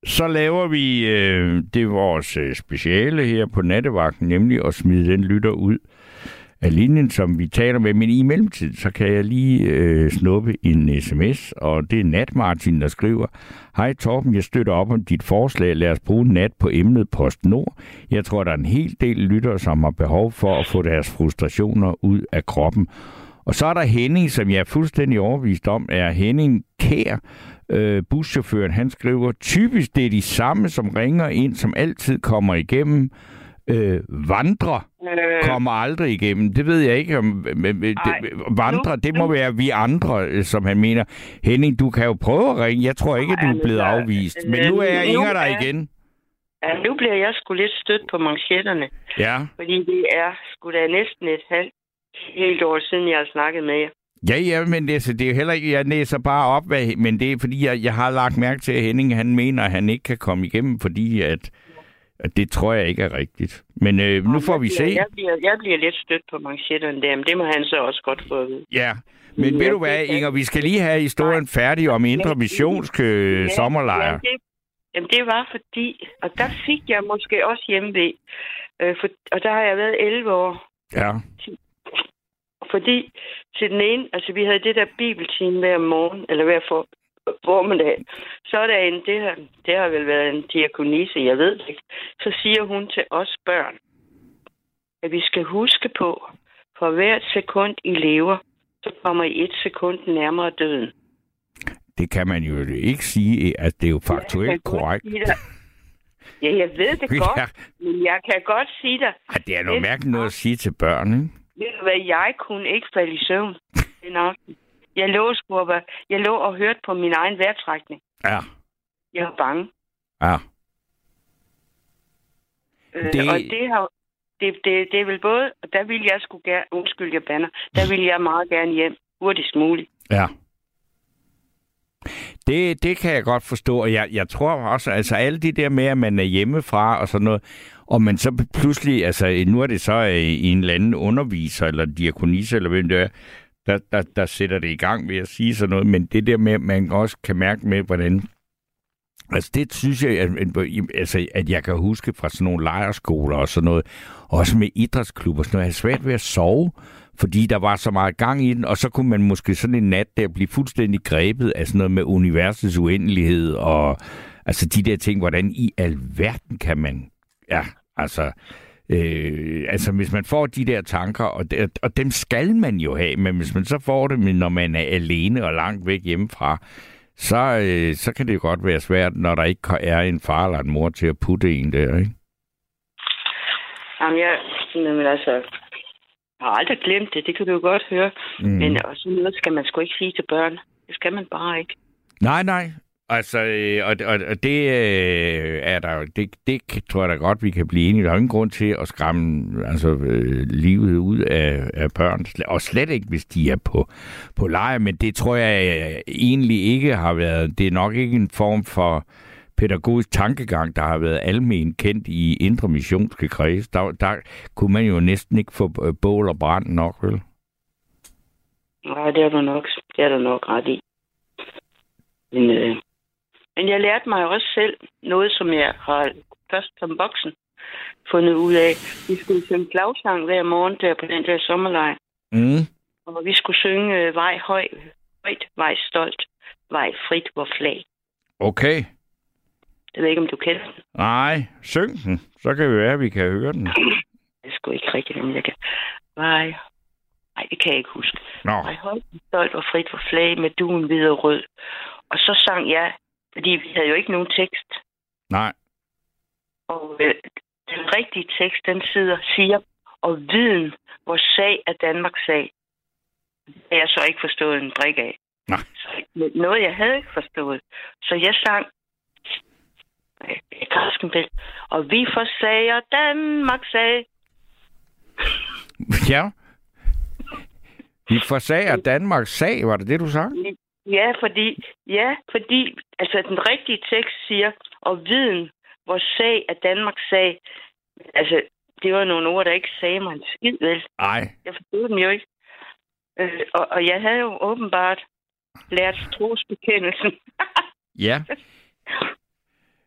så laver vi øh, det vores øh, speciale her på nattevagten, nemlig at smide den lytter ud af linjen, som vi taler med. Men i mellemtiden, så kan jeg lige øh, snuppe en sms, og det er Nat Martin, der skriver, Hej Torben, jeg støtter op om dit forslag. Lad os bruge nat på emnet Post Nord. Jeg tror, der er en hel del lyttere, som har behov for at få deres frustrationer ud af kroppen. Og så er der Henning, som jeg er fuldstændig overvist om, er Henning Kær, øh, buschaufføren. Han skriver, typisk det er de samme, som ringer ind, som altid kommer igennem. Øh, vandre øh, kommer aldrig igennem. Det ved jeg ikke om. Men, det, vandre, det må være vi andre, øh, som han mener. Henning, du kan jo prøve at ringe. Jeg tror ikke, at du er blevet afvist. Men nu er Inger der er- igen. ja, nu bliver jeg sgu lidt stødt på manchetterne. Ja. Fordi det er sgu da næsten et halvt helt år siden, jeg har snakket med jer. Ja, ja, men det, altså, det er jo heller ikke, jeg læser bare op, hvad, men det er fordi, jeg, jeg har lagt mærke til, at Henning, han mener, at han ikke kan komme igennem, fordi at det tror jeg ikke er rigtigt. Men øh, nu får vi se. Jeg, bliver, jeg bliver lidt stødt på manchetterne der, men det må han så også godt få at vide. Ja, men Ja, ved du hvad, Inger, vi skal lige have historien færdig om indre missionsk øh, sommerlejr. Ja, det, jamen, det var fordi, og der fik jeg måske også hjemme ved, øh, for, og der har jeg været 11 år, Ja, fordi til den ene, altså vi havde det der bibeltime hver morgen, eller hver for, formiddag, så er der en, det har, det har vel været en diakonisse, jeg ved det ikke, så siger hun til os børn, at vi skal huske på, for hvert sekund I lever, så kommer I et sekund nærmere døden. Det kan man jo ikke sige, at det er jo faktuelt korrekt. Ja, jeg ved det godt, Ja. men jeg kan godt sige dig, Ej, det er noget mærkeligt noget at sige til børn, ikke? ved du hvad, jeg kunne ikke falde i søvn den aften. Jeg lå, var- jeg lå og hørte på min egen vejrtrækning. Ja, Jeg var bange. ja. Øh, Det- det... Og det har det, det, det er vel både, og der vil jeg skulle gerne, undskyld, jeg banner, der vil jeg meget gerne hjem, hurtigst muligt. Ja. Det, det kan jeg godt forstå, og jeg, jeg tror også, altså alle de der med, at man er hjemmefra og sådan noget, og man så pludselig, altså nu er det så øh, i en eller anden underviser eller diakonisse, eller hvem det er, der, der, der sætter det i gang ved at sige sådan noget, men det der med, at man også kan mærke med, hvordan Altså det synes jeg, at, altså, at jeg kan huske fra sådan nogle lejerskoler og sådan noget, også med idrætsklubber og sådan noget, jeg havde svært ved at sove, fordi der var så meget gang i den, og så kunne man måske sådan en nat der blive fuldstændig grebet af sådan noget med universets uendelighed, og altså de der ting, hvordan i alverden kan man, ja, altså, øh, altså hvis man får de der tanker, og, og dem skal man jo have, men hvis man så får det, når man er alene og langt væk hjemmefra, så, øh, så kan det jo godt være svært, når der ikke er en far eller en mor til at putte en der, ikke? Jamen, jeg, men altså, jeg har aldrig glemt det, det kan du jo godt høre. Mm. Men sådan noget skal man sgu ikke sige til børn. Det skal man bare ikke. Nej, nej. Altså, øh, og, og, og det øh, er der det, det tror jeg da godt, vi kan blive enige. Der er ingen grund til at skræmme altså, øh, livet ud af, af børn. Og slet ikke, hvis de er på, på leje. Men det tror jeg øh, egentlig ikke har været. Det er nok ikke en form for pædagogisk tankegang, der har været almen kendt i indre missionske kreds. Der, der kunne man jo næsten ikke få øh, bål og brand nok, vel? Nej, det er du nok, det er du nok ret i. Men, øh, men jeg lærte mig også selv noget, som jeg har først som voksen fundet ud af. Vi skulle synge klagsang hver morgen der på den der sommerlejr. Mm. Og vi skulle synge øh, vej høj, højt, vej stolt, vej frit, hvor flag. Okay. Jeg ved ikke, om du kender den. Nej, syng den. Så kan det være, at vi kan høre den. Det sgu ikke rigtigt, men jeg kan. Vej. Nej, det kan jeg ikke huske. Nå, Vej højt, stolt og frit, hvor flag med duen hvid og rød. Og så sang jeg, fordi vi havde jo ikke nogen tekst. nej. Og øh, den rigtige tekst, den sidder, siger, og viden, hvor sag er Danmarks sag. Det har jeg så ikke forstået en brik af. Nej. Så, noget, jeg havde ikke forstået. Så jeg sang, Karskenbæl, og vi forsager Danmarks sag. Ja. Vi forsager Danmarks sag, var det det, du sagde? Ja, fordi, ja, fordi altså, den rigtige tekst siger, og viden, hvor sag er Danmarks sag. Altså, det var nogle ord, der ikke sagde mig en skid, vel? Nej. Jeg forstod dem jo ikke. Øh, og, og jeg havde jo åbenbart lært trosbekendelsen. Ja.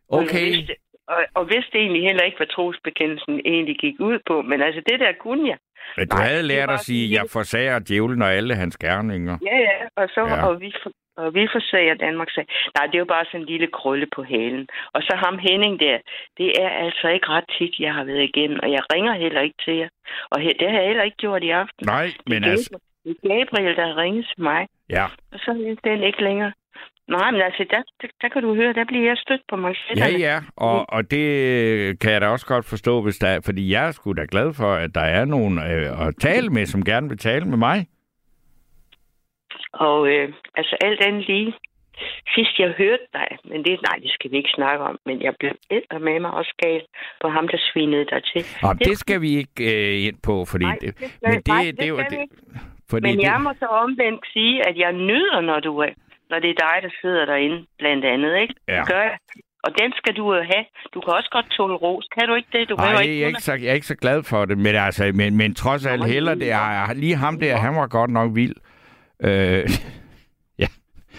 Okay. Og, og vidste egentlig heller ikke, hvad trosbekendelsen egentlig gik ud på. Men altså, det der kunne jeg. Men du Nej, havde lært at sige, sådan jeg forsager djævlen og alle hans gerninger. Ja, ja. Og så Ja. og vi, og vi forsager Danmark sag. Nej, det er jo bare sådan en lille krølle på halen. Og så ham Henning der, det er altså ikke ret tit, jeg har været igennem. Og jeg ringer heller ikke til jer. Og he, det har jeg heller ikke gjort i aften. Nej, men det, er altså... Gabriel- det er Gabriel, der har ringet til mig. Ja. Og så er den ikke længere. Nej, men altså, der, der, der kan du høre, der bliver jeg stødt på mig Ja, ja, og, og det kan jeg da også godt forstå, hvis der er, fordi jeg er sgu da glad for, at der er nogen øh, at tale med, som gerne vil tale med mig. Og øh, altså alt andet lige. Sidst jeg hørte dig, men det, nej, det skal vi ikke snakke om, men jeg blev ældre med mig også gal på ham, der svinede dig til. Og det skal vi ikke øh, ind på, fordi Nej, det, det men det, nej, det, det det, ikke. fordi Men det, jeg må så omvendt sige, at jeg nyder, når du er, når det er dig, der sidder derinde, blandt andet, ikke? Ja. Det gør jeg. Og den skal du jo have. Du kan også godt tåle ros. Kan du ikke det? Du Nej, behøver jeg er, ikke så, jeg er ikke så glad for det, men, altså, men, men trods alt heller det er, lige ham der, han var godt nok vild. Øh,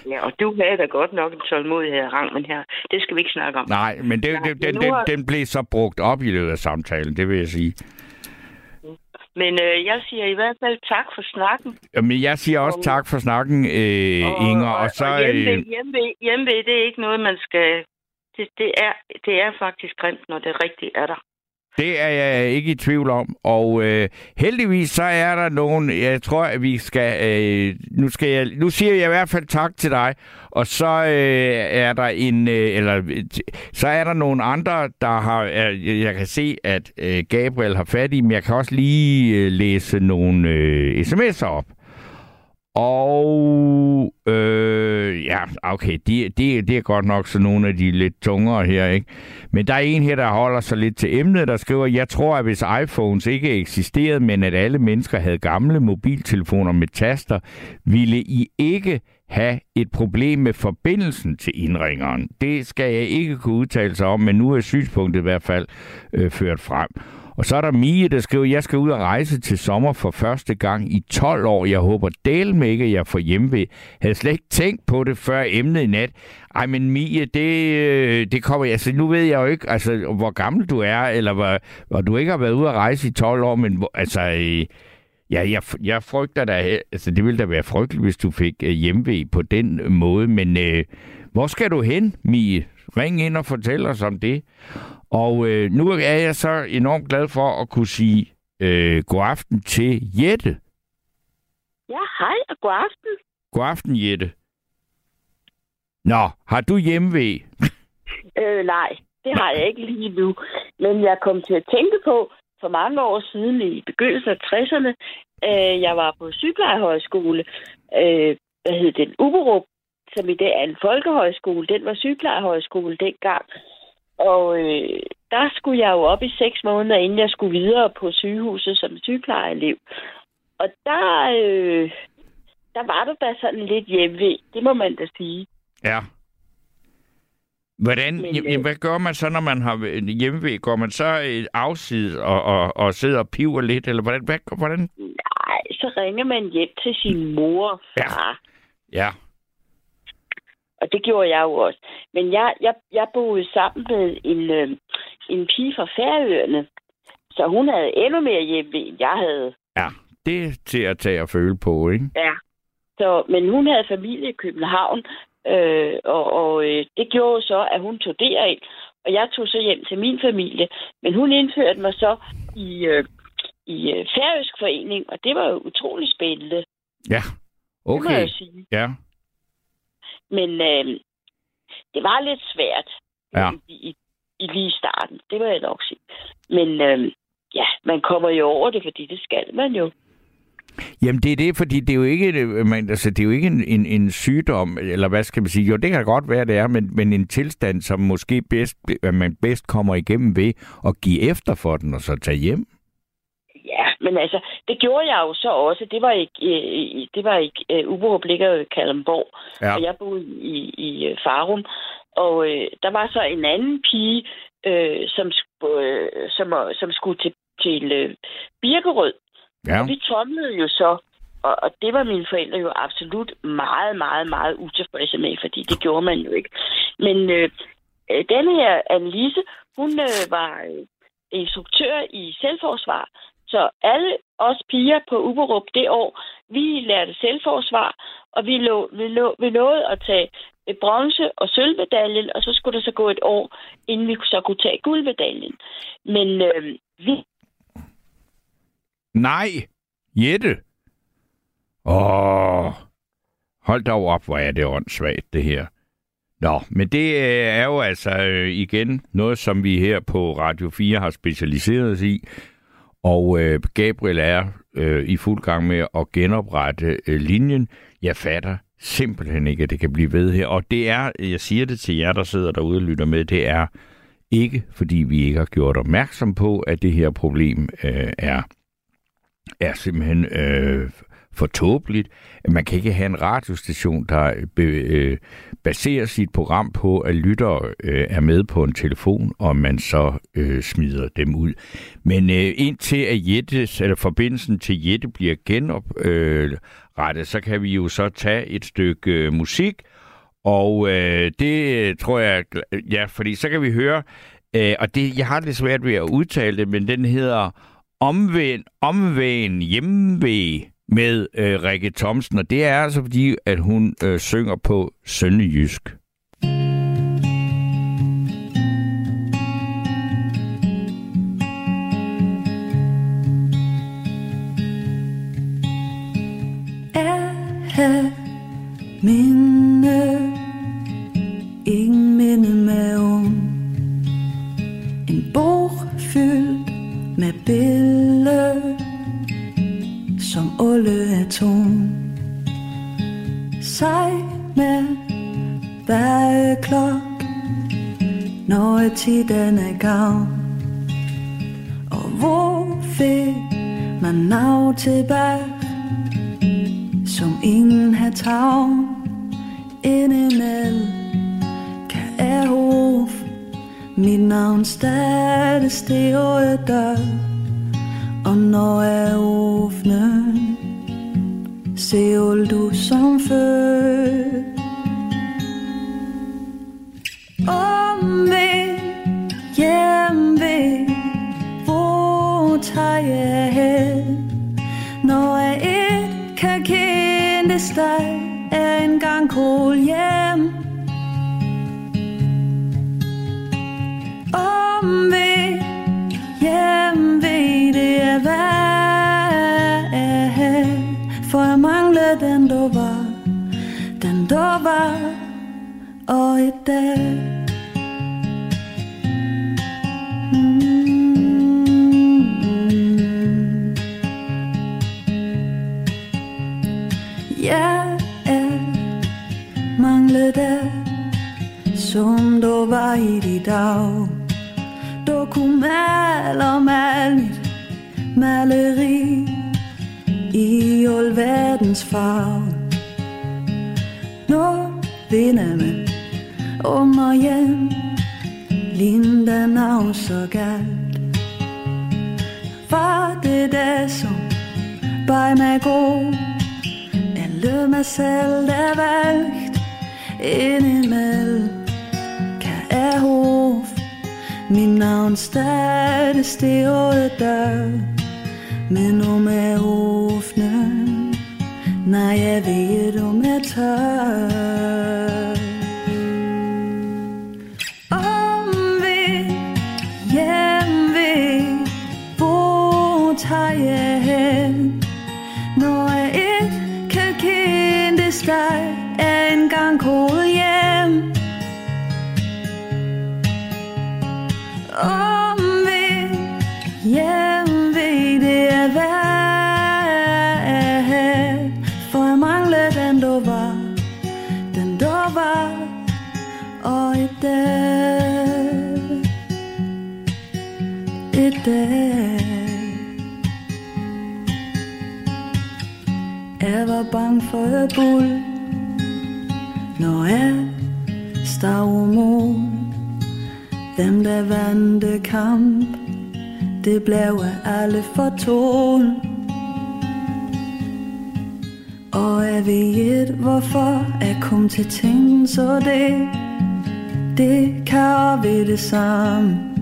Ja, og du havde da godt nok en tålmodighed rang, men her, det skal vi ikke snakke om. nej, men det, det, den, den, den blev så brugt op i løbet af samtalen, det vil jeg sige. Men øh, jeg siger i hvert fald tak for snakken. Men jeg siger også Og- tak for snakken, øh, Inger. Og så, og hjemme, øh, hjemme, hjemme, det er ikke noget, man skal... Det, det, er, det er faktisk grimt, når det rigtigt er der. Det er jeg ikke i tvivl om. Og øh, heldigvis så er der nogen, jeg tror, at vi skal... Øh, nu, skal jeg, nu siger jeg i hvert fald tak til dig. Og så øh, er der en... Øh, eller så er der nogle andre, der har... Øh, jeg kan se, at øh, Gabriel har fat i, men jeg kan også lige øh, læse nogle øh, sms'er op. Og øh, ja, okay, det de, de er godt nok så nogle af de lidt tungere her, ikke? Men der er en her, der holder sig lidt til emnet, der skriver, jeg tror, at hvis iPhones ikke eksisterede, men at alle mennesker havde gamle mobiltelefoner med taster, ville I ikke have et problem med forbindelsen til indringeren. Det skal jeg ikke kunne udtale sig om, men nu er synspunktet i hvert fald øh, ført frem. Og så er der Mie, der skriver, jeg skal ud og rejse til sommer for første gang i 12 år. Jeg håber del med ikke, at jeg får hjemmevæg. Havde slet ikke tænkt på det før emnet i nat. Ej, men Mie, det, øh, det kommer... Altså, nu ved jeg jo ikke, altså, hvor gammel du er, eller hvor, hvor du ikke har været ude at rejse i 12 år, men altså... Øh, ja, jeg, jeg frygter da, altså det ville da være frygteligt, hvis du fik øh, hjemmevæg på den måde, men øh, hvor skal du hen, Mie? Ring ind og fortæl os om det. Og øh, nu er jeg så enormt glad for at kunne sige øh, god aften til Jette. Ja, hej og god aften. God aften, Jette. Nå, har du hjemmevæg? Øh, nej, det har jeg ikke lige nu. Men jeg kom til at tænke på, for mange år siden i begyndelsen af 60'erne, øh, jeg var på sygeplejehøjskole, øh, hvad hed den, Uberup, som i dag er en folkehøjskole. Den var sygeplejehøjskole dengang. Og øh, der skulle jeg jo op i seks måneder, inden jeg skulle videre på sygehuset som sygeplejeelev. Og der, øh, der var der da sådan lidt hjemve, det må man da sige. Ja. Hvordan, Men, øh, hvad gør man så, når man har hjemmevæg? Går man så øh, afsid og, og, og sidder og piver lidt, eller hvordan? Hvad, hvordan? Nej, så ringer man hjem til sin mor og far. Ja. Og det gjorde jeg jo også. Men jeg, jeg, jeg boede sammen med en, øh, en pige fra Færøerne. Så hun havde endnu mere hjemme, end jeg havde. Ja, det er til at tage og føle på, ikke? Ja. Så, men hun havde familie i København, øh, og, og øh, det gjorde så, at hun tog derind. Og jeg tog så hjem til min familie. Men hun indførte mig så i, øh, i øh, Færøsk Forening, og det var jo utrolig spændende. Ja. Det må jeg Okay. sige. Ja. Men øh, det var lidt svært Ja. i, i, i lige starten. Det vil jeg nok sige. Men øh, ja, man kommer jo over det, fordi det skal man jo. Jamen det er det, fordi det er jo ikke, øh, man, altså, det er jo ikke en, en, en sygdom, eller hvad skal man sige, jo det kan godt være, det er, men, men en tilstand, som måske bedst, man bedst kommer igennem ved at give efter for den og så tage hjem. Ja, men altså, det gjorde jeg jo så også. Det var ikke, øh, det var ikke øh, Uberup ligger jo i Kalundborg, Ja. og jeg boede i, i øh, Farum. Og øh, der var så en anden pige, øh, som, øh, som, som skulle til, til øh, Birkerød. Ja. Og vi tomlede jo så, og, og det var mine forældre jo absolut meget, meget, meget utilfredse med, fordi det gjorde man jo ikke. Men øh, øh, denne her Annelise, hun øh, var øh, instruktør i selvforsvar, så alle os piger på Uberup det år, vi lærte selvforsvar, og vi, lå, vi, lå, vi nåede at tage øh, bronze- og sølvmedaljen, og så skulle der så gå et år, inden vi så kunne tage guldmedaljen. Men øh, vi Nej, Jette. Åh, hold dog op, hvor er det åndssvagt, det her. Nå, men det øh, er jo altså øh, igen noget, som vi her på Radio 4 har specialiseret os i. Og øh, Gabriel er øh, i fuld gang med at genoprette øh, linjen. Jeg fatter simpelthen ikke, at det kan blive ved her. Og det er, jeg siger det til jer, der sidder derude og lytter med, det er ikke, fordi vi ikke har gjort opmærksom på, at det her problem øh, er er simpelthen øh, for tåbeligt. Man kan ikke have en radiostation, der be, øh, baserer sit program på, at lyttere øh, er med på en telefon, og man så øh, smider dem ud. Men øh, indtil at Jettes, eller forbindelsen til Jette bliver genoprettet, øh, så kan vi jo så tage et stykke øh, musik, og øh, det øh, tror jeg, ja, fordi så kan vi høre, øh, og det, jeg har lidt svært ved at udtale det, men den hedder Omvend, Omvend, hjemmevæg med øh, Rikke Thomsen, og det er altså fordi, at hun øh, synger på Sønderjysk. have minde Ingen minde maven En bog fyldt med billeder som alle atom. Sej med klok Når tiden er gav. Og hvor fik man nav tilbage som ingen har tavn indimellem kan jeg hof mit navn stadig stille dør og når jeg åbner ser du som før. Om vi hjem ved hvor tager jeg hen? Når jeg ikke kan kendes dig er engang kål hjem. Om vi hjem mangler den du Og i dag. Mm. Jeg er manglet dig Som du var i dit dag. Du kunne male og male mit maleri I alverdens farve. Nu vinder man under hjem. Linda navn så galt. Var det det som Bare mig god Eller mig selv der valgt Indimellem. Kan jeg hof Min navn stadig stille dør Men om jeg åbner Nej, jeg ved om jeg tør. Om vi hjem ved Hvor tager jeg hen? Når jeg ikke kan kende dig. Dag. Jeg var bange for et bul Når jeg stod mod Dem der vandte kamp Det blev alle for tål. Og jeg ved hvorfor jeg kom til ting Så det, det kan vi det samme.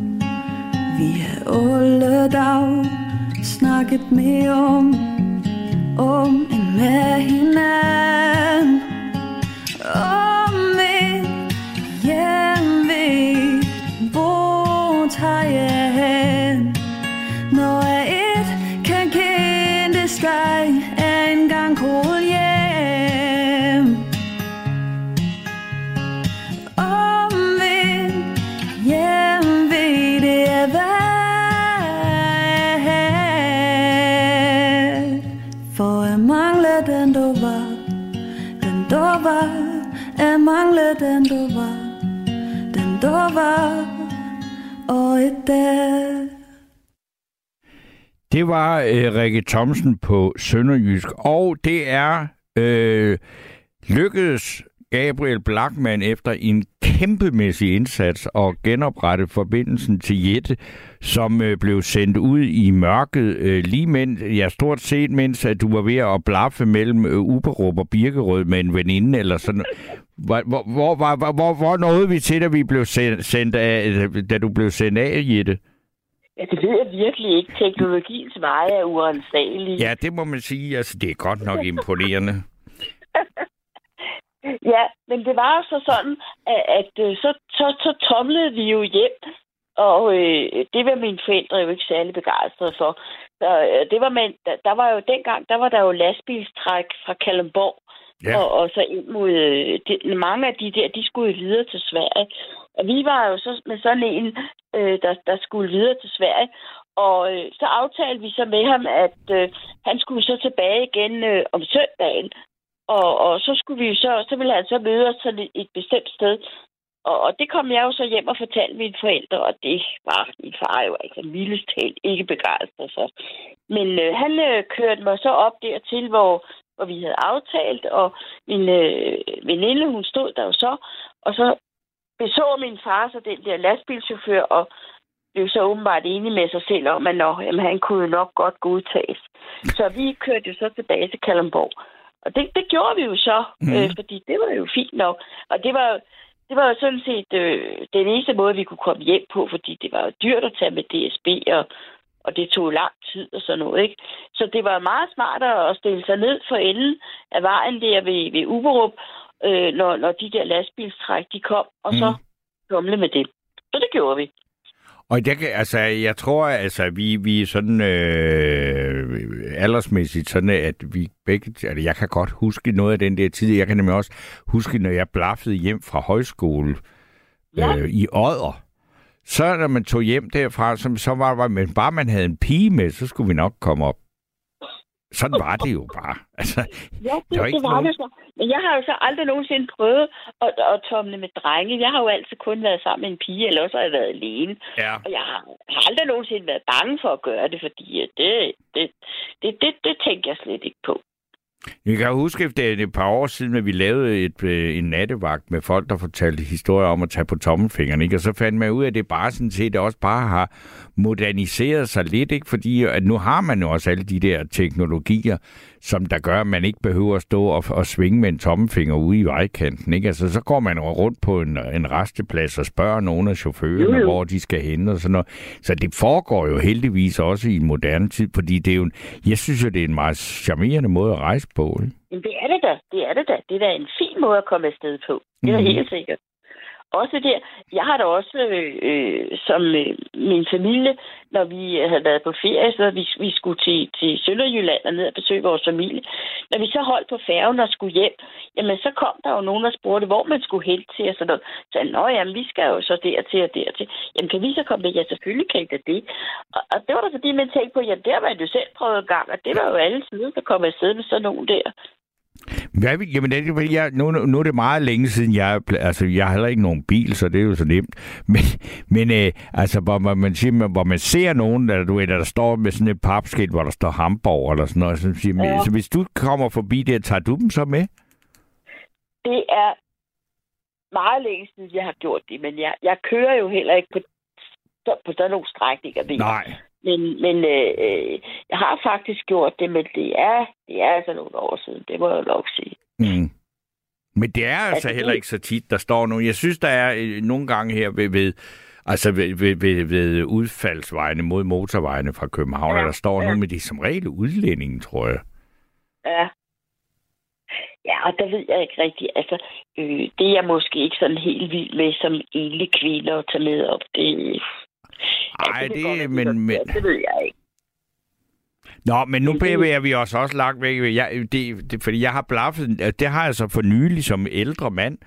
Vi har alle dag snakket mere om Om end med hinanden. Dova du Og Det var øh, Rikke Thomsen på Sønderjysk, og det er øh, lykkedes Gabriel Blackman efter en kæmpemæssig indsats at genoprette forbindelsen til Jette, som øh, blev sendt ud i mørket øh, lige mens, ja, stort set mens at du var ved at blaffe mellem øh, Uberup og Birkerød med en veninde eller sådan. Hvor, hvor, hvor, hvor, hvor, hvor nåede vi til, da vi blev sendt, sendt af, da du blev sendt af, Jette? Ja, det ved jeg virkelig ikke. Teknologiens veje er uansagelige. Ja, det må man sige. Altså, det er godt nok imponerende. Ja, men det var jo så sådan, at, at øh, så, så, så tomlede vi jo hjem, og øh, det var mine forældre jo ikke særlig begejstrede for. Så øh, det var med, der, der var jo dengang, der var der jo lastbilstræk fra Kalundborg, Ja. og, og så ind mod, øh, de, mange af de der, de skulle videre til Sverige. Og vi var jo så med sådan en, øh, der, der skulle videre til Sverige, og øh, så aftalte vi så med ham, at øh, han skulle så tilbage igen øh, om søndagen. Og, og så skulle vi så, så ville han så møde os sådan et, et bestemt sted. Og, og det kom jeg jo så hjem og fortalte mine forældre, og det var min far jo altså mildest talt ikke begejstret for. Men øh, han øh, kørte mig så op dertil, hvor, hvor vi havde aftalt, og min øh, veninde, hun stod der jo så, og så beså min far så den der lastbilchauffør, og blev så åbenbart enig med sig selv om, at nå, jamen, han kunne jo nok godt godtages. Så vi kørte jo så tilbage til Kalundborg. Og det, det gjorde vi jo så, mm. øh, fordi det var jo fint nok. Og det var, det var jo sådan set øh, den eneste måde, vi kunne komme hjem på, fordi det var jo dyrt at tage med DSB, og, og det tog lang tid og sådan noget. Ikke? Så det var meget smart at stille sig ned for enden af vejen der ved, ved Uberup, øh, når, når de der lastbilstræk de kom, og så Mm. tumle med det. Så det gjorde vi. Og jeg, kan, altså, jeg tror, altså, vi, vi er sådan øh, aldersmæssigt sådan, at vi begge, altså, jeg kan godt huske noget af den der tid. Jeg kan nemlig også huske, når jeg blaffede hjem fra højskole Ja. øh, i Odder. Så når man tog hjem derfra, så, så var var men bare man havde en pige med, så skulle vi nok komme op. Sådan var det jo bare. Altså, Ja, det, Der var det, det var nogen- det så. Men jeg har jo så aldrig nogensinde prøvet at, at tomle med drenge. Jeg har jo altid kun været sammen med en pige, eller også har jeg været alene. ja. Og jeg har, har aldrig nogensinde været bange for at gøre det, fordi det, det, det, det, det tænker jeg slet ikke på. Jeg kan huske, at det er et par år siden, at vi lavede et, øh, en nattevagt med folk, der fortalte historier om at tage på tommelfingeren. Ikke? Og så fandt man ud af, at det bare sådan set også bare har moderniseret sig lidt, ikke? fordi at nu har man jo også alle de der teknologier, som der gør, at man ikke behøver at stå og, og svinge med en tommelfinger ude i vejkanten. Ikke? Altså, så går man jo rundt på en, en resteplads og spørger nogle af chaufførerne, Jo, jo. hvor de skal hen og sådan noget. Så det foregår jo heldigvis også i en moderne tid, fordi det er jo en, jeg synes jo, det er en meget charmerende måde at rejse på. Ikke? Men det er det da. Det er det da. Det er da en fin måde at komme afsted på. Det er mm. helt sikkert. Også der, jeg har da også, øh, øh, som øh, min familie, når vi havde været på ferie, så vi, vi skulle til, til Sønderjylland og ned og besøge vores familie. Når vi så holdt på færgen og skulle hjem, jamen så kom der jo nogen, der spurgte, hvor man skulle hen til og sådan noget. Så jeg, nå jamen, vi skal jo så dertil og dertil. Jamen kan vi så komme med? Ja, selvfølgelig kan I da det. Og, og det var da fordi, man tænkte på, ja, der var man jo selv prøvet en gang, og det var jo alle sider, der kom afsted med sådan nogen der. Hvad, vil- jamen, det, jeg, nu, nu er det meget længe siden, jeg, altså, jeg har heller ikke nogen bil, så det er jo så nemt. Men, men øh, altså, hvor man, man, siger, hvor man ser nogen, der, du ved, der står med sådan et papskilt, hvor der står Hamburg eller sådan noget, så, siger, ja. Så hvis du kommer forbi der, tager du dem så med? det er meget længe siden, jeg har gjort det, men jeg, jeg kører jo heller ikke på, på sådan nogle strækninger. Nej. Men, men øh, øh, jeg har faktisk gjort det, men det er, det er altså nogle år siden, det må jeg nok sige. Mm. Men det er altså det- heller ikke så tit, der står nogen. Jeg synes, der er øh, nogle gange her ved, ved Altså ved, ved, ved, ved udfaldsvejene mod motorvejene fra København, ja, der står ja. nogle med de som regel udlændinge, tror jeg. Ja. Ja, og der ved jeg ikke rigtigt. Altså, øh, det er jeg måske ikke sådan helt vild med som enlig kvinde at tage med op. Det, Ej, kan det, være, men, er men. Det ved jeg ikke. Nå, men nu Det- bevæger vi os også langt væk. Jeg, det, det, fordi jeg har blaffet, det har jeg så for nylig som ældre mand,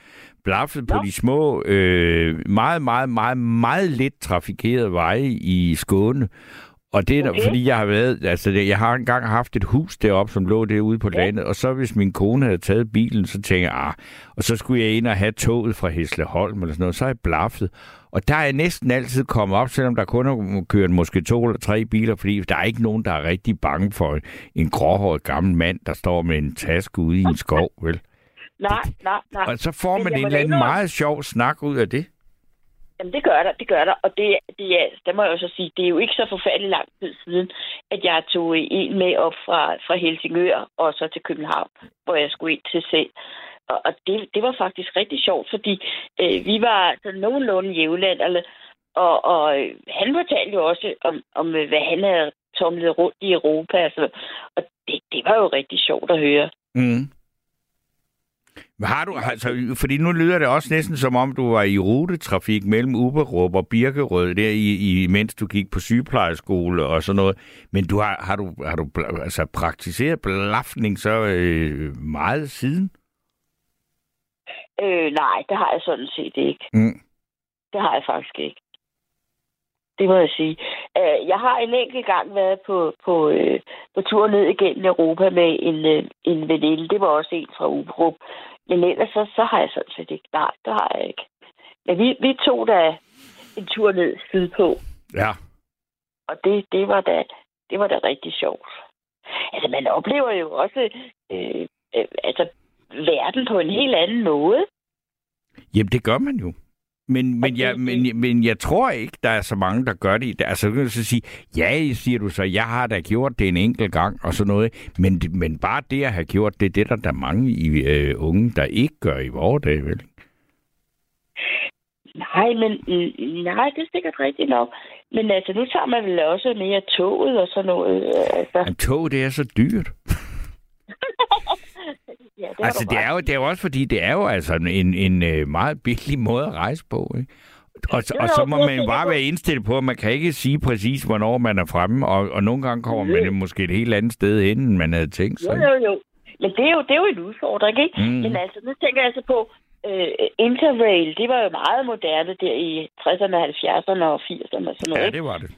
blaffet på Nå. de små, øh, meget, meget, meget, meget lidt trafikerede veje i Skåne. Og det er, okay. Fordi jeg har været, altså jeg har engang haft et hus deroppe, som lå derude på Ja. landet, og så hvis min kone havde taget bilen, så tænkte jeg, ah, og så skulle jeg ind og have toget fra Hesleholm eller sådan noget, så har jeg blaffet. Og der er jeg næsten altid kommet op, selvom der kun er kørt måske to eller tre biler, fordi der er ikke nogen, der er rigtig bange for en gråhåret gammel mand, der står med en taske ude i en skov, vel? Nej, nej, nej. Og så får man en eller anden meget sjov snak ud af det. Jamen, det gør der, det gør der. Og det, det er, der må jeg jo så sige, det er jo ikke så forfærdelig lang tid siden, at jeg tog en med op fra, fra Helsingør og så til København, hvor jeg skulle ind til selv. Og, og det, det var faktisk rigtig sjovt, fordi øh, vi var så nogenlunde jævlanderne, eller, og, og øh, han fortalte jo også om, om, øh, hvad han havde tumlet rundt i Europa. Altså, og det, det var jo rigtig sjovt at høre. Mm. Har du, altså, fordi nu lyder det også næsten som om, du var i rutetrafik mellem Uberup og Birkerød, der i, i, mens du gik på sygeplejeskole og sådan noget. Men du har, har du, har du altså, praktiseret blaffning så øh, meget siden? Øh, nej, det har jeg sådan set ikke. Mm. Det har jeg faktisk ikke. Det må jeg sige. Øh, jeg har en enkelt gang været på, på, øh, på tur ned igennem Europa med en, øh, en veninde. Det var også en fra Ubrup. Men ellers så, så har jeg sådan set ikke. Nej, det har jeg ikke. Men vi, vi tog da en tur ned sydpå. Ja. Og det, det, var da, det var da rigtig sjovt. Altså, man oplever jo også øh, øh, altså, verden på en helt anden måde. Jamen, det gør man jo. Men, men, jeg, men, men jeg tror ikke, der er så mange, der gør det. Altså, du kan så sige, ja, siger du så, jeg har da gjort det en enkelt gang og sådan noget. Men, men bare det at have gjort det, det er der, der er mange i, øh, unge, der ikke gør i vores dag, vel? Nej, men nej, det er sikkert rigtigt nok. Men altså, nu tager man vel også mere toget og sådan noget. øh, Altså, Men tog, det er så dyrt. ja, det Altså, det er, jo, det er jo også fordi, det er jo altså en, en øh, meget billig måde at rejse på, ikke? Og, Jo, og jo, så må man jo bare være indstillet på, at man kan ikke sige præcis, hvornår man er fremme, og, og nogle gange kommer man måske et helt andet sted hen, end man havde tænkt Jo, sig. jo, jo. Men det er jo, det er jo en udfordring, ikke? Mm. Men altså, nu tænker jeg altså på, øh, Interrail, det var jo meget moderne der i 60'erne, 70'erne og 80'erne og sådan noget. Ja, det var det.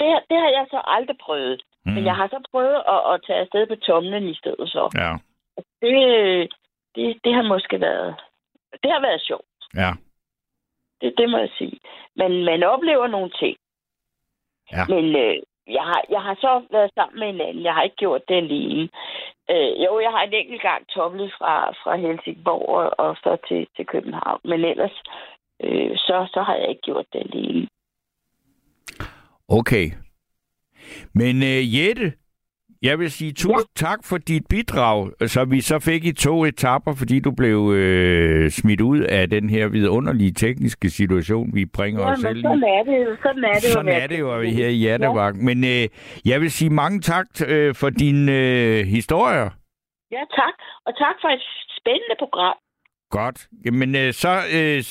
det, det har jeg så aldrig prøvet. Mm. Men jeg har så prøvet at, at tage afsted på tomlen i stedet så. Ja, Det, det, det har måske været... Det har været sjovt. ja. Det, det må jeg sige. Men man oplever nogle ting. Ja. Men øh, jeg, har, jeg har så været sammen med en anden. Jeg har ikke gjort det alene. Øh, jo, jeg har en enkelt gang tomlet fra, fra Helsingborg og, og så til, til København. Men ellers, øh, så, så har jeg ikke gjort det alene. Okay. Men uh, Jette, jeg vil sige tusind ja. tak for dit bidrag, så vi så fik i to etapper, fordi du blev øh, smidt ud af den her vidunderlige tekniske situation, vi bringer Ja, os selv i. sådan er det jo. Sådan er det Sådan jo. er det jo her i Hjertevagt. Ja. Men øh, jeg vil sige mange tak øh, for dine øh, historier. Ja, tak. Og tak for et spændende program. Godt. Jamen, øh, så, øh,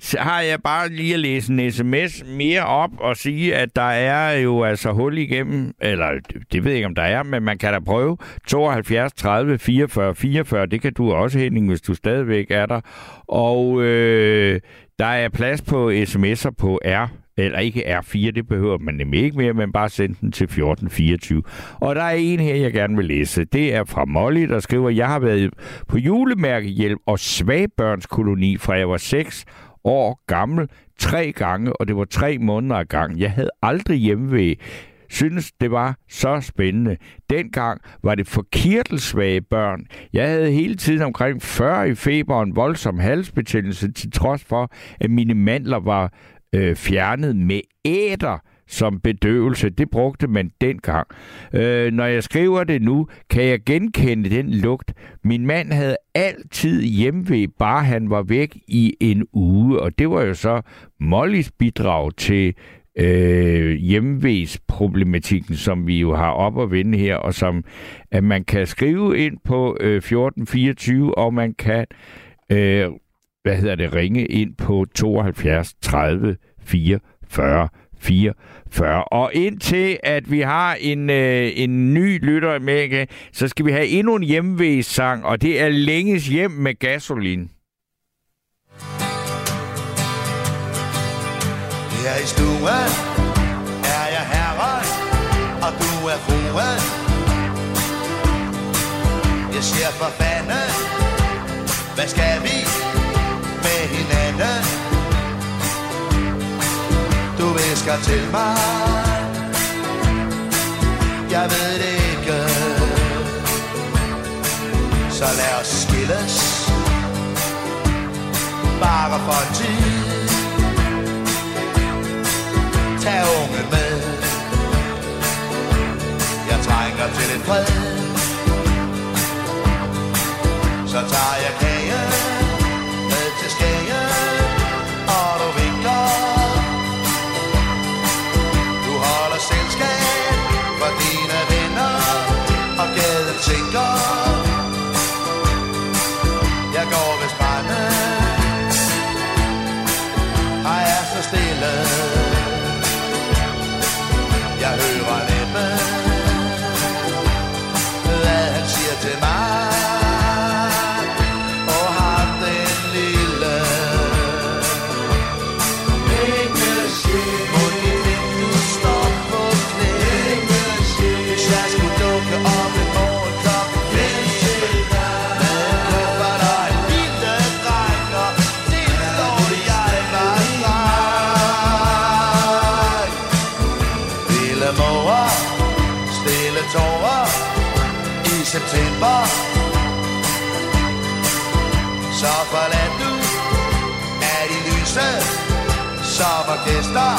så har jeg bare lige at læse en sms mere op og sige, at der er jo altså hul igennem, eller det- ved jeg ikke, om der er, men man kan da prøve 72 30 44 44. Det kan du også, Henning, hvis du stadigvæk er der. Og øh, der er plads på sms'er på R eller ikke R4, det behøver man nemlig ikke mere, men bare send den til 1424. Og der er en her, jeg gerne vil læse. Det er fra Molly, der skriver, jeg har været på julemærkehjælp og svagbørnskoloni fra jeg var 6 år gammel tre gange, og det var tre måneder ad gang. Jeg havde aldrig hjemmevæg. Synes, det var så spændende. Dengang var det for kirtelsvage børn. Jeg havde hele tiden omkring 40 i feber og en voldsom halsbetændelse, til trods for, at mine mandler var øh, fjernet med æder som bedøvelse. Det brugte man dengang. Øh, når jeg skriver det nu, kan jeg genkende den lugt. Min mand havde altid hjemved, bare han var væk i en uge. Og det var jo så Mollys bidrag til øh, hjemvægsproblematikken, som vi jo har op at vende her, og som at man kan skrive ind på øh, 1424, og man kan øh, hvad hedder det, ringe ind på 72 30 44 44. Og indtil at vi har en, øh, en ny lytter med, igen, så skal vi have endnu en hjemvægssang, og det er Længes hjem med gasolin. Her i stuen er jeg herren, og du er fruen. Jeg siger for fanden, hvad skal vi visker til mig, jeg ved det ikke. Så lad os skilles, bare for en tid. Tag ungen med Jeg trænger til en fred Så tager jeg kagen bar Så forlad du af de lyse Som orkester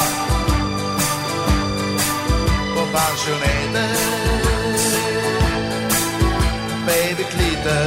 på pensionatet. Baby Klitte,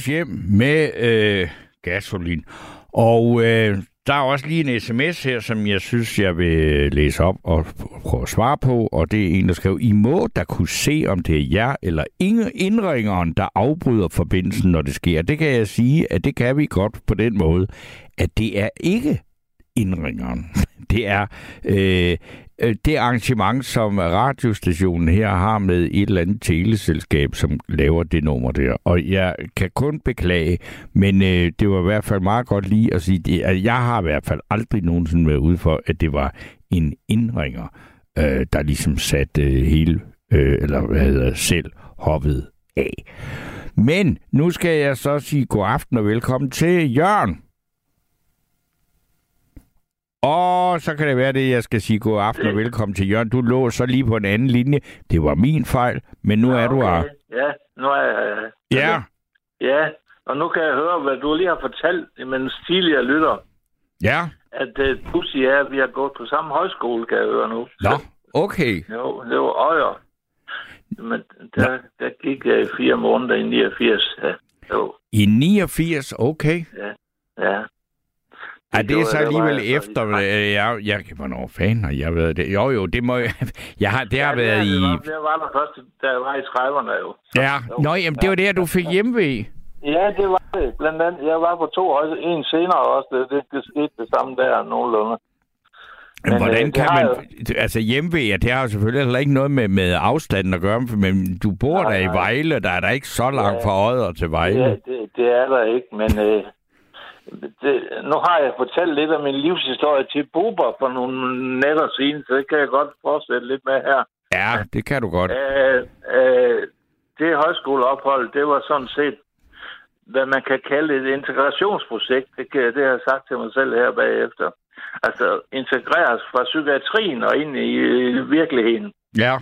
hentes hjem med øh, gasolin. Og øh, der er også lige en sms her, som jeg synes, jeg vil læse op og prøve at svare på. Og det er en, der skriver, I må da kunne se, om det er jer eller ingen indringeren, der afbryder forbindelsen, når det sker. Det kan jeg sige, at det kan vi godt på den måde, at det er ikke indringeren. Det er øh, Øh, det arrangement, som radiostationen her har med et eller andet teleselskab, som laver det nummer der. Og jeg kan kun beklage, men øh, det var i hvert fald meget godt lige at sige, det, at jeg har i hvert fald aldrig nogensinde været ude for, at det var en indringer, øh, der ligesom satte øh, hele, øh, eller hvad hedder selv, hoppet af. Men nu skal jeg så sige god aften og velkommen til Jørgen. Og så kan det være det, jeg skal sige god aften og velkommen til Jørgen. Du lå så lige på en anden linje. Det var min fejl, men nu er du her. Ja, nu er jeg... Ja, Ja, og nu kan jeg høre, hvad du lige har fortalt, mens tidligere lytter, ja. at uh, du siger, at vi har gået på samme højskole, kan jeg høre nu. Nå, okay. Jo, det var øjer. Men der, der gik uh, fire måneder i 89. Ja, jo, I 89, okay. ja, ja. Ej, det er så jeg, var alligevel jeg i efter, øh, jeg, jeg, hvornår fanden har jeg været det? Jo, jo, det må jeg, jeg har, det har ja, været det, i, var, det var der første, der var i 30'erne jo. ja, nå, jamen, det var der, du fik hjemvej. Ja, det var det. Blandt andet, jeg var på to højde, en senere også. Det, det, det skete det samme der nogenlunde. Men, Men, hvordan øh, det kan man... Altså hjemvej, ja, det har jo selvfølgelig heller ikke noget med, med afstanden at gøre, men du bor Nej, der i. Vejle, der er der ikke så langt Ja. fra Odder til Vejle. Ja, det, det er der ikke, men øh, det, nu har jeg fortalt lidt af min livshistorie til Buber for nogle nætter siden, så det kan jeg godt fortsætte lidt med her. Ja, det kan du godt. Øh, øh, det højskoleophold, det var sådan set, hvad man kan kalde et integrationsprojekt. Det, kan, det har jeg sagt til mig selv her bagefter. Altså integreres fra psykiatrien og ind i øh, virkeligheden. Ja,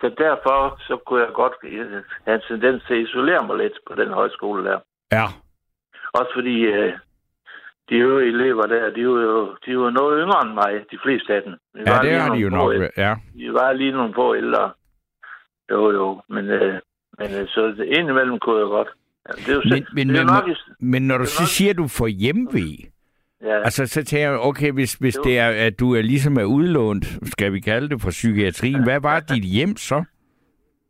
Så derfor så kunne jeg godt øh, have en tendens til at isolere mig lidt på den højskole der. ja, Også fordi øh, de øvrige elever der, de var jo de var noget yngre end mig, de fleste af dem. Vi ja, det har de jo nok ældre. Ja. Vi var lige nogle få ældre. Jo, jo, men, øh, men øh, så det- indimellem kunne jeg godt. Ja, det er jo, Men, men, det er men, nok, i- men når du så nok- siger, at du får hjemvej, ja, altså så tænker jeg, okay, hvis, hvis Jo. det er, at du er ligesom er udlånt, skal vi kalde det, fra psykiatrien, hvad var dit hjem så?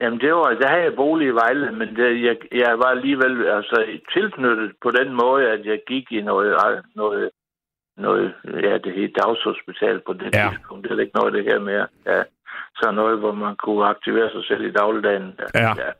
Jamen, det var, der havde jeg bolig i Vejle, men det, jeg, jeg var alligevel altså, tilknyttet på den måde, at jeg gik i noget, noget, noget ja, det hed dagshospital på det Ja. tidspunkt. Det er ikke noget, det her mere. Ja. Så noget, hvor man kunne aktivere sig selv i dagligdagen. Ja. ja.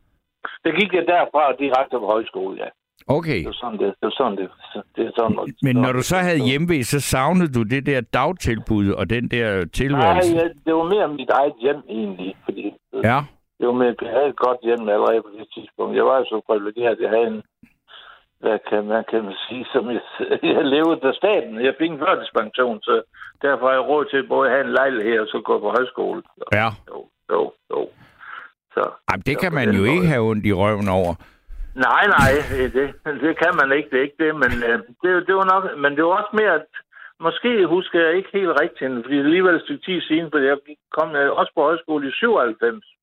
Det gik jeg derfra og direkte på højskole, ja. Okay, Det var sådan, det, det var sådan, det, det er sådan, men når du så havde hjemme... så savnede du det der dagtilbud og den der Nej, tilværelse. ja, det var mere mit eget hjem egentlig, fordi Ja, var med, jeg havde et godt hjem allerede på det tidspunkt. Jeg var jo så privilegeret, at jeg havde en, hvad kan man, kan man sige, som jeg, jeg levede af staten. Jeg fik en førtidspension, så derfor har jeg råd til både at have en lejlighed og så gå på højskole. Så, ja. Jo, jo, jo. Så, Jamen, det så kan man jo ikke have ondt i røven over. Nej, nej, det, det kan man ikke, det er ikke det, men øh, det, det var nok, men det var også mere, at måske husker jeg ikke helt rigtigt, fordi det alligevel et stykke tid siden, for jeg kom jeg også på højskole i 97.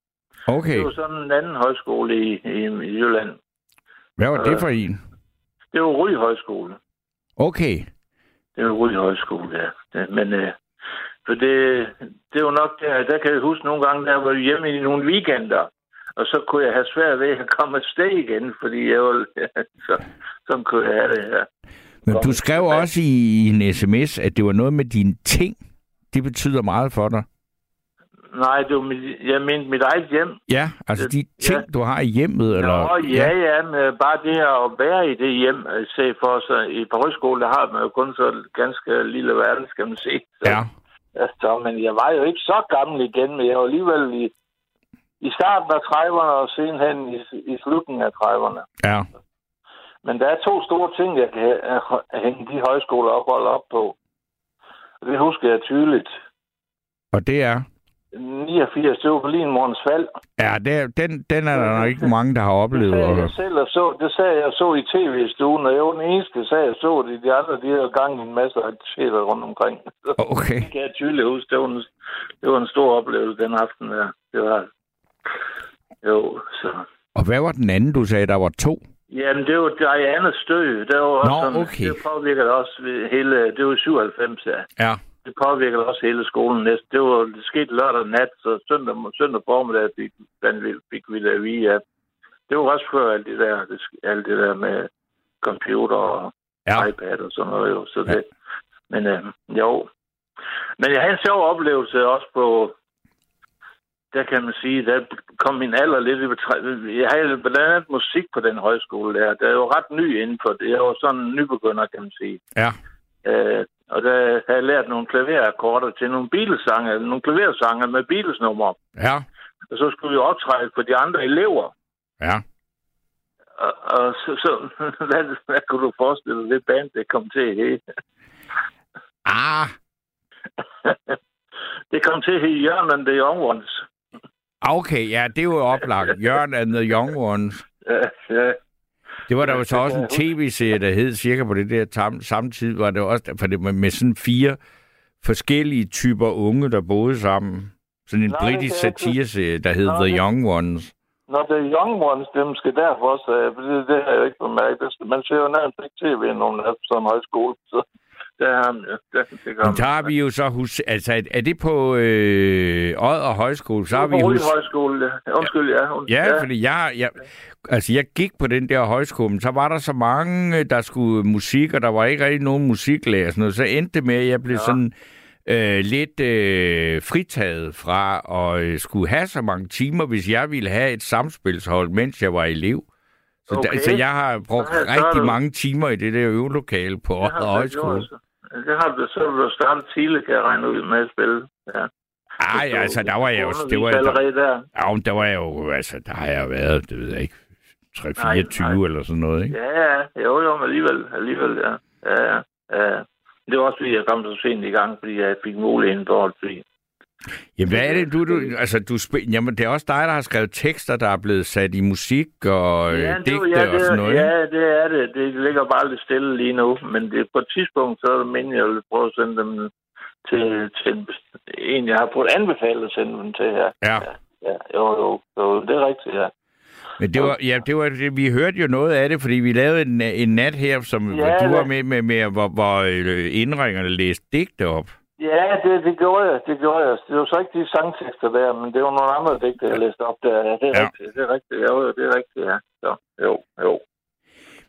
Okay. Det var sådan en anden højskole i, i, i Jylland. Hvad var det for en? Det var Ry Højskole. Okay. Det var Ry Højskole, ja. Men øh, for det, det var nok der, der kan jeg huske nogle gange, der var hjemme i nogle weekender, og så kunne jeg have svært ved at komme et sted igen, fordi jeg var, så, sådan kunne jeg have det her. Men du skrev også i en sms, at det var noget med dine ting. Det betyder meget for dig. Nej, det var mit, jeg mente mit eget hjem. Ja, altså de Ja. ting, du har i hjemmet, eller... Nå, ja, ja, men bare det her at være i det hjem, øh, se for sig, i på højskole, der har man jo kun så ganske lille verden, skal man sige. Så, Ja. Altså, men jeg var jo ikke så gammel igen, men jeg var alligevel i, i starten af 30'erne og senhen i, i slutningen af 30'erne. Ja. Men der er to store ting, jeg kan øh, hænge de højskoler ophold op på. Og det husker jeg tydeligt. Og det er... 89, det var Berlinmurens fald. Ja, det, den, den er der nok ikke mange, der har Det oplevet. sagde Og, jeg selv og så, det sagde jeg så i tv-stuen, og jeg var den eneste, sagde, jeg så det. De andre, de havde gang i en masse aktiviteter rundt omkring. Okay. det kan jeg tydeligt huske. Det var en, det var en stor oplevelse den aften der. Det var... Jo, så... Og hvad var den anden, du sagde, der var to? Jamen, det var Dianas stød. Det var også Nå, sådan, okay. Det påvirker også hele... Det var i 97, ja. Ja. Det påvirker også hele skolen næste. Det var det skete lørdag nat, så søndag, søndag formiddag fik, den, fik vi det at vide, at det var også før alt det der, det, alt det der med computer og Ja. iPad og sådan noget. Jo. Så det, Men øh, jo. Men jeg havde en sjov oplevelse også på, der kan man sige, der kom min alder lidt i betræ- Jeg havde blandt andet musik på den højskole der. Der er jo ret ny inden for det. Jeg var sådan en nybegynder, kan man sige. Ja. Øh, og der havde jeg lært nogle klaverakkorder til nogle bilsange, nogle klaversange med bilsnumre. Ja. Og så skulle vi optræde for de andre elever. Ja. Og, og så, så hvad, hvad kunne du forestille dig, det band, det kom til at hedde? Ah, det kom til at hedde Jørgen and the Young Ones. okay, ja, det var jo oplagt. Jørgen and the Young Ones. Ja, ja. Det var der jo så det også en tv-serie, der hed cirka på det der tam, samtidig, var det også, for det var med sådan fire forskellige typer unge, der boede sammen. Sådan en Nej, britisk det satireserie, der hed Nå, The det- Young Ones. Når det er Young Ones, dem skal derfor også, øh, for det, det har jeg ikke bemærket. Det Man ser jo nærmest ikke tv nogen af sådan en højskole, så det er han jo. Det, det gør Men der har vi jo så hus... Altså, er det på øh, Odder Højskole? Så har vi hus... højskole, ja. Undskyld, ja. Ja, fordi jeg, jeg, altså jeg gik på den der højskole, men så var der så mange, der skulle musik, og der var ikke rigtig nogen musiklærer og sådan noget. Så endte det med, at jeg blev ja. sådan øh, lidt øh, fritaget fra at øh, skulle have så mange timer, hvis jeg ville have et samspilshold, mens jeg var elev. Så, okay. Der, så jeg har brugt Så rigtig mange timer i det der øvelokale på Højskole. Så. Det har du, så har du startet tidligt, kan jeg regne ud med at spille. Ja. Ej, du- altså, der var jeg jo... Det var, allerede der. ja, men der var jeg jo... Altså, der har jeg været, det ved jeg ikke, 3-24 Nej, eller sådan noget, ikke? Ja, ja. Jo, jo, men alligevel. Alligevel, ja. Ja, ja. ja. Det var også, fordi jeg kom så sent i gang, fordi jeg fik muligheden for at blive. Jamen, hvad er det, du... du altså, du spil, jamen, det er også dig, der har skrevet tekster, der er blevet sat i musik og ja, det, digte ja, det, og sådan noget? Ja, det er det. Det ligger bare lidt stille lige nu. Men det, på et tidspunkt, så er det meningen, jeg vil prøve at sende dem til, til en, en, jeg har fået anbefalet at sende dem til her. Ja. Ja, jo, jo, jo, det er rigtigt, ja. Men det var, ja, det var det, vi hørte jo noget af det, fordi vi lavede en, en nat her, som Ja, ja, du var det- med, med, med hvor, hvor øh, indringerne læste digte op. Ja, det, det gjorde jeg. Det gjorde jeg. Det var så ikke de sangtekster der, men det var nogle andre digte, jeg læste op der. Ja, det er Ja. ja. rigtigt. Det er rigtigt. Jo, jo, det er rigtigt, ja. Så, jo, jo.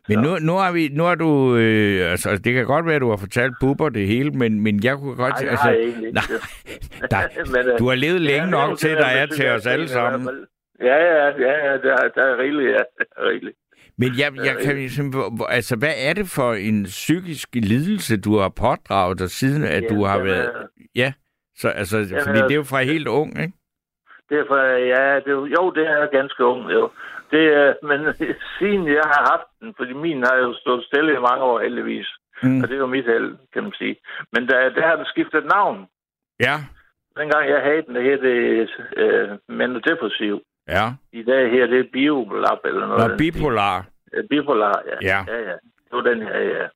Men nu, nu, har vi, nu har du, øh, altså det kan godt være, at du har fortalt Bubber det hele, men, men jeg kunne godt... Nej, altså, ikke. nej, der, Men, øh, du har levet længe ja, nok til, er der er til os alle sammen. Ja, ja, ja, ja, der, er- der er rigeligt, ja. Der er rigeligt. Men jeg, jeg kan ligesom, hvor- hvor- altså, hvad er det for en psykisk lidelse, du har pådraget dig siden, at Ja, du har været... er- Ja, så altså, fordi er- det er jo fra helt ung, ikke? Det er for, ja, det er, jo- det er ganske ung, jo. Det, er- men siden jeg har haft den, fordi min har jo stået stille i mange år heldigvis, Mm. og det er jo mit held, kan man sige. Men der, der har det skiftet navn. Ja, Dengang jeg havde den, der hed det øh, menodepressiv. Ja. I dag her, det er biolab eller noget. Nå, bipolar. Øh, Bipolar, ja. Ja. ja, ja. Det var den her, ja.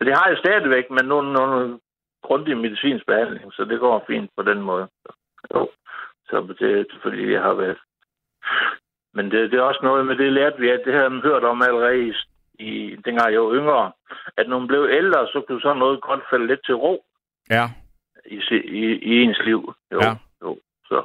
Det har jeg stadigvæk, men nogle, nogle grundig medicinsk behandling, så det går fint på den måde. Jo. Så det er fordi, jeg har været Men det, det er også noget med det lærte vi, at det havde man hørt om allerede i, i dengang jeg var yngre, at når man blev ældre, så kunne sådan noget godt falde lidt til ro Ja. i, i, i ens liv. Jo, Ja. jo. Så,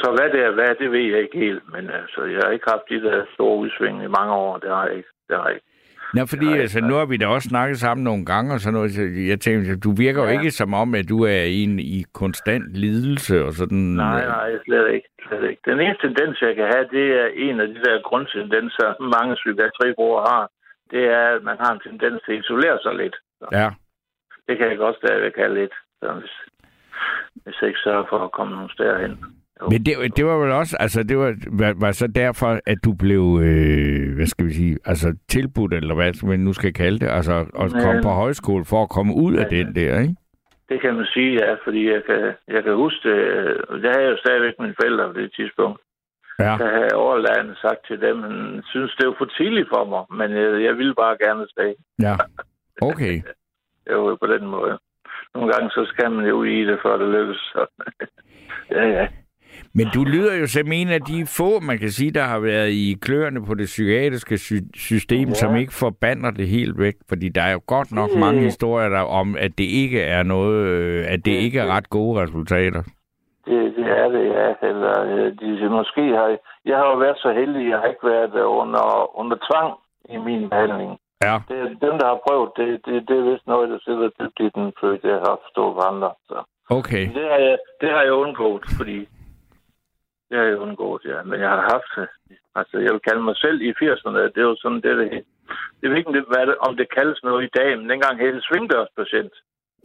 så hvad det er, hvad det ved jeg ikke helt, men altså, jeg har ikke haft de der store udsving i mange år, det har jeg ikke. Det har jeg ikke. Nå, fordi Nej, altså, nu har vi da også snakket sammen nogle gange og sådan noget. Så jeg tænkte, du virker jo Ja. ikke som om, at du er en i konstant lidelse og sådan. Nej, øh, nej, slet ikke. Slet ikke. Den eneste tendens, jeg kan have, det er en af de der grundtendenser, mange psykiatribrugere har. Det er, at man har en tendens til at isolere sig lidt. Så Ja. det kan jeg godt stadigvæk have lidt, så hvis, hvis jeg ikke sørger for at komme nogle steder hen. Jo. Men det, det var vel også, altså det var, var, var så derfor, at du blev, øh, hvad skal vi sige, altså tilbudt, eller hvad man nu skal kalde det, altså at Ja. komme på højskole for at komme ud af Ja, ja. den der, ikke? Det kan man sige, ja, fordi jeg kan, jeg kan huske det. øh, Det havde jeg jo stadigvæk mine forældre på det tidspunkt. Ja. Der havde overlærende sagt til dem, han synes, det var for tidligt for mig, men jeg, jeg ville bare gerne stadig. Ja. Okay. Det var jo på den måde. Nogle gange, så skal man jo i det, før det lykkes. Ja, ja. Men du lyder jo som en af de få, man kan sige, der har været i kløerne på det psykiatriske sy- system, ja. Som ikke forbander det helt væk. Fordi der er jo godt nok Mm. mange historier der om, at det ikke er noget, øh, at det Mm. ikke er ret gode resultater. Det, det er det, ja. Eller, øh, de, måske har, jeg har jo været så heldig, jeg har ikke været under, under tvang i min behandling. Ja. Det, er dem, der har prøvet, det, det, det er vist noget, der sidder dybt i den, for det har forstået andre. Så. Okay. Det har, jeg, det har jeg undgået, fordi det har jeg undgået, ja. Men jeg har haft det. Altså, jeg vil kalde mig selv i 80'erne. Det er jo sådan, det er det. Det er ikke, hvad det, om det kaldes noget i dag, men dengang hed det svingdørspatient.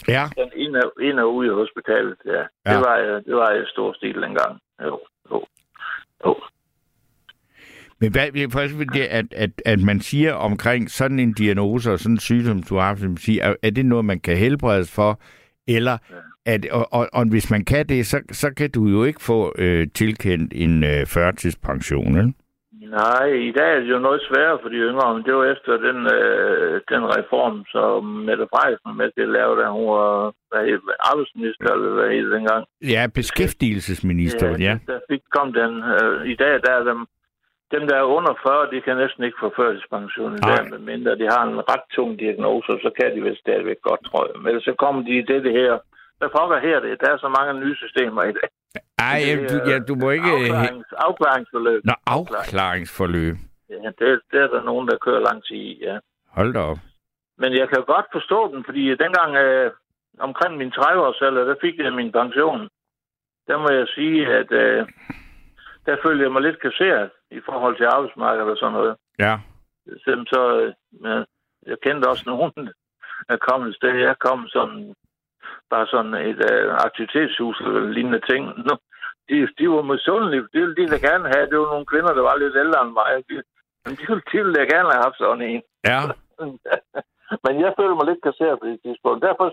Ja. Den en er, en er ude i hospitalet, ja. ja. Ja. Det var jeg, det var jeg i stor stil dengang. Jo, jo, jo. Men hvad, for eksempel det, at, at, at man siger omkring sådan en diagnose og sådan en sygdom, du har haft, siger, er, er det noget, man kan helbredes for? Eller, at, og, og, og hvis man kan det, så, så kan du jo ikke få øh, tilkendt en øh, førtidspension, ikke? Nej, i dag er det jo noget sværere for de yngre, men det var efter den, øh, den reform, som Mette Frederiksen var med til at lave, da hun var hvad hed, det, arbejdsminister, eller hvad hed dengang. Ja, beskæftigelsesminister, ja. ja. Der fik kom den. Øh, I dag der er dem, dem, der er under 40, de kan næsten ikke få førtidspension i dag, medmindre de har en ret tung diagnose, så kan de vel stadigvæk godt, tror jeg. Men så kommer de i det, det her. Hvad pokker her det? Der er så mange nye systemer i dag. Ej, Det du, ja, du må ikke... Afklarings, afklaringsforløb. Nå, afklaringsforløb. Ja, det, det er der nogen, der kører lang tid i, ja. Hold da op. Men jeg kan godt forstå den, fordi dengang øh, omkring min 30-årsalder, der fik jeg min pension. Der må jeg sige, at øh, der følte jeg mig lidt kasseret i forhold til arbejdsmarkedet og sådan noget. Ja. Selvom så, øh, jeg kendte også nogen, der kom et sted. Jeg kom sådan, bare sådan et øh, aktivitetshus eller lignende ting. Nå, de, de var misundelige. Det ville de da gerne have. Det var nogle kvinder, der var lidt ældre end mig. De, de, ville- de ville da gerne have haft sådan en. Ja. Men jeg føler mig lidt kasseret på det tidspunkt. Derfor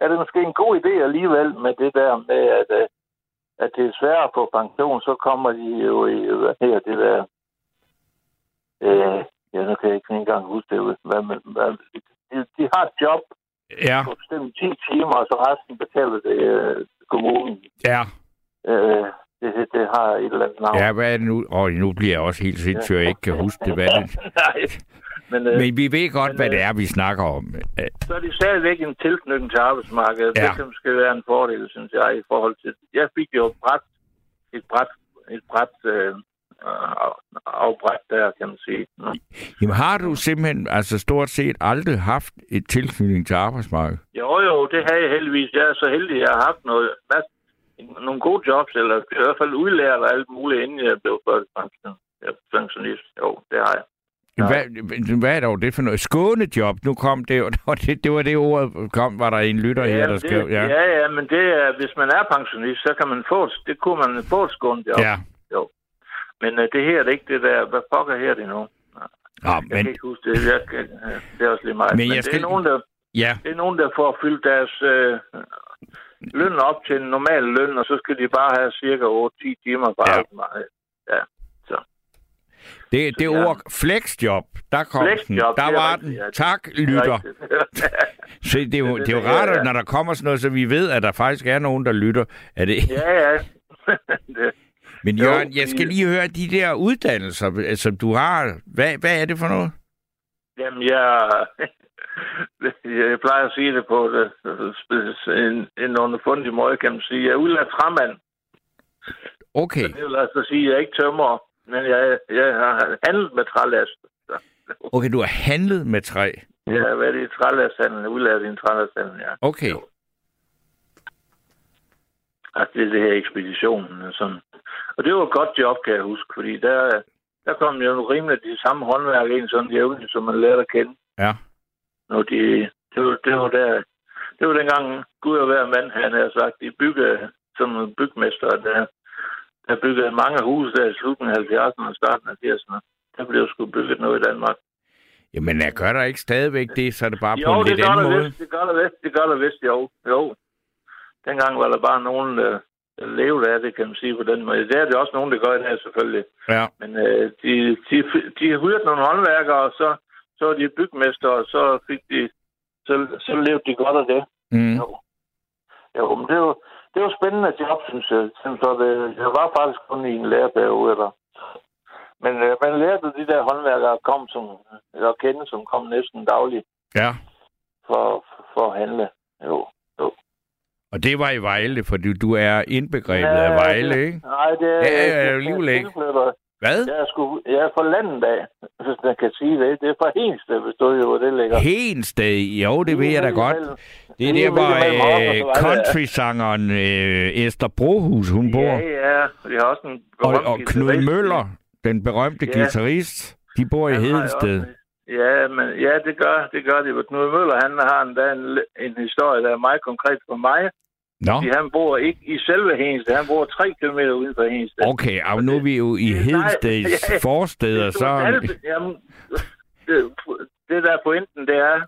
er det måske en god idé alligevel med det der med, at, øh, at det er sværere at få pension. Så kommer de jo i, hvad her, det der... Øh, ja, nu kan jeg ikke engang huske det. Hvad, hvad, de, de har et job Ja. på bestemt 10 timer, og så resten betaler det øh, kommunen. Ja. Øh, det, det, det har et eller andet navn. Ja, hvad er det nu? Åh, nu bliver jeg også helt sindssyg, jeg ikke kan huske det. Hvad det? Nej. Men, øh, Men vi ved godt, men, hvad det øh, er, vi snakker om. Så er det stadigvæk en tilknytning til arbejdsmarkedet. Ja. Det måske være en fordel, synes jeg, i forhold til... Jeg fik jo et bræt, et bræt, et bræt øh, afbræt der, kan man sige. Nå. Jamen har du simpelthen, altså stort set aldrig haft et tilknytning til arbejdsmarkedet? Jo, jo, det har jeg heldigvis. Jeg er så heldig, at jeg har haft noget, nogle gode jobs, eller i hvert fald udlært og alt muligt, inden jeg blev førtidspensionist. Jo, det har jeg. Hvad, hvad er dog det for noget? Skånejob, nu kom det jo. Det, det var det ord, kom, var der en lytter her, der det, skrev. Ja. ja, ja, men det er, hvis man er pensionist, så kan man få, et- det kunne man få et skånejob. Ja. Jo. Men uh, det her er det ikke det der, hvad pokker her det nu? Nå, Jeg men, kan ikke huske det. Jeg øh, det er også lige meget. Men Men, jeg det, skal- er nogen, der, ja. det er nogen, der får fyldt deres øh, løn op til en normal løn, og så skal de bare have cirka 8-10 timer på Ja. arbejdsmarkedet. Ja, så. Det, det ja. ord flexjob, der kom den. Flexjob, Der det er var rigtigt, den. ja. Tak, Det er lytter. Se, det er jo, Det er det er jo det, rart, ja. at når der kommer sådan noget, så vi ved, at der faktisk er nogen, der lytter. Er det? ja, ja. det, Men Jo, Jørgen, jeg skal lige høre de der uddannelser, som du har. Hvad, hvad er det for noget? Jamen, jeg, jeg plejer at sige det på det, en, en underfundig måde, kan man sige. Jeg er udlært træmand. Okay, Det vil altså sige, at jeg er ikke tømmer, men jeg, jeg har handlet med trælast. okay, du har handlet med træ. Jeg har været i trælasthandlen, udlært i en trælasthandel, ja. Okay, Altså, det er det her ekspeditionen sådan. Og det var et godt job, kan jeg huske, fordi der, der kom jo rimelig de samme håndværk ind sådan jævnligt, som man lærte at kende. ja. Når de, det, var, det var der, det var dengang Gud og hver mand, han havde sagt, de byggede som bygmester, der, der byggede mange huse der i slutningen af 70'erne og starten af 80'erne. Der blev sgu bygget noget i Danmark. Jamen, jeg gør der ikke stadigvæk det, så er det bare på Jo, en det lidt anden måde. vist, det gør der vist, det gør der vist, jo. jo. Dengang var der bare nogen, der der levede af det, kan man sige på den måde. Det er det også nogen, der gør i dag, selvfølgelig. Ja, Men øh, de, de, de hyrede nogle håndværkere, og så, så var de bygmester, og så fik de, så, så levede de godt af det. mm. Jo. Jo, men det var, det var spændende job, synes jeg. Så det, jeg var faktisk kun i en læreperiode der. Men øh, man lærte de der håndværkere kom som, eller kende, som kom næsten dagligt ja. for, for at handle. Jo. Og det var i Vejle, for du, du er indbegrebet af Vejle, det, ikke? Nej, det er... Ja, ja, ja, det er alligevel ikke. Hvad? Jeg er, sgu, jeg er fra landet af, hvis man kan sige det. Det er fra Hensted, hvis du hvor det ligger. Hensted, jo, det ved jeg da godt. mellem- Det er der, hvor øh, country-sangeren øh, Esther Brohus, hun bor. Ja, ja. Vi har også en Og, og Knud. Møller, den berømte Ja. guitarist, de bor i jo Hedensted. Ja, men ja, det gør, det gør de. Men Knud Møller, han har endda en, en historie, der er meget konkret for mig. Nå, Fordi han bor ikke i selve Hensted. Han bor tre kilometer uden for Hensted. okay, og nu er vi jo i Nej, Hedensted ja, forsteder, så... valgte- Jamen, det, det der er pointen, det er,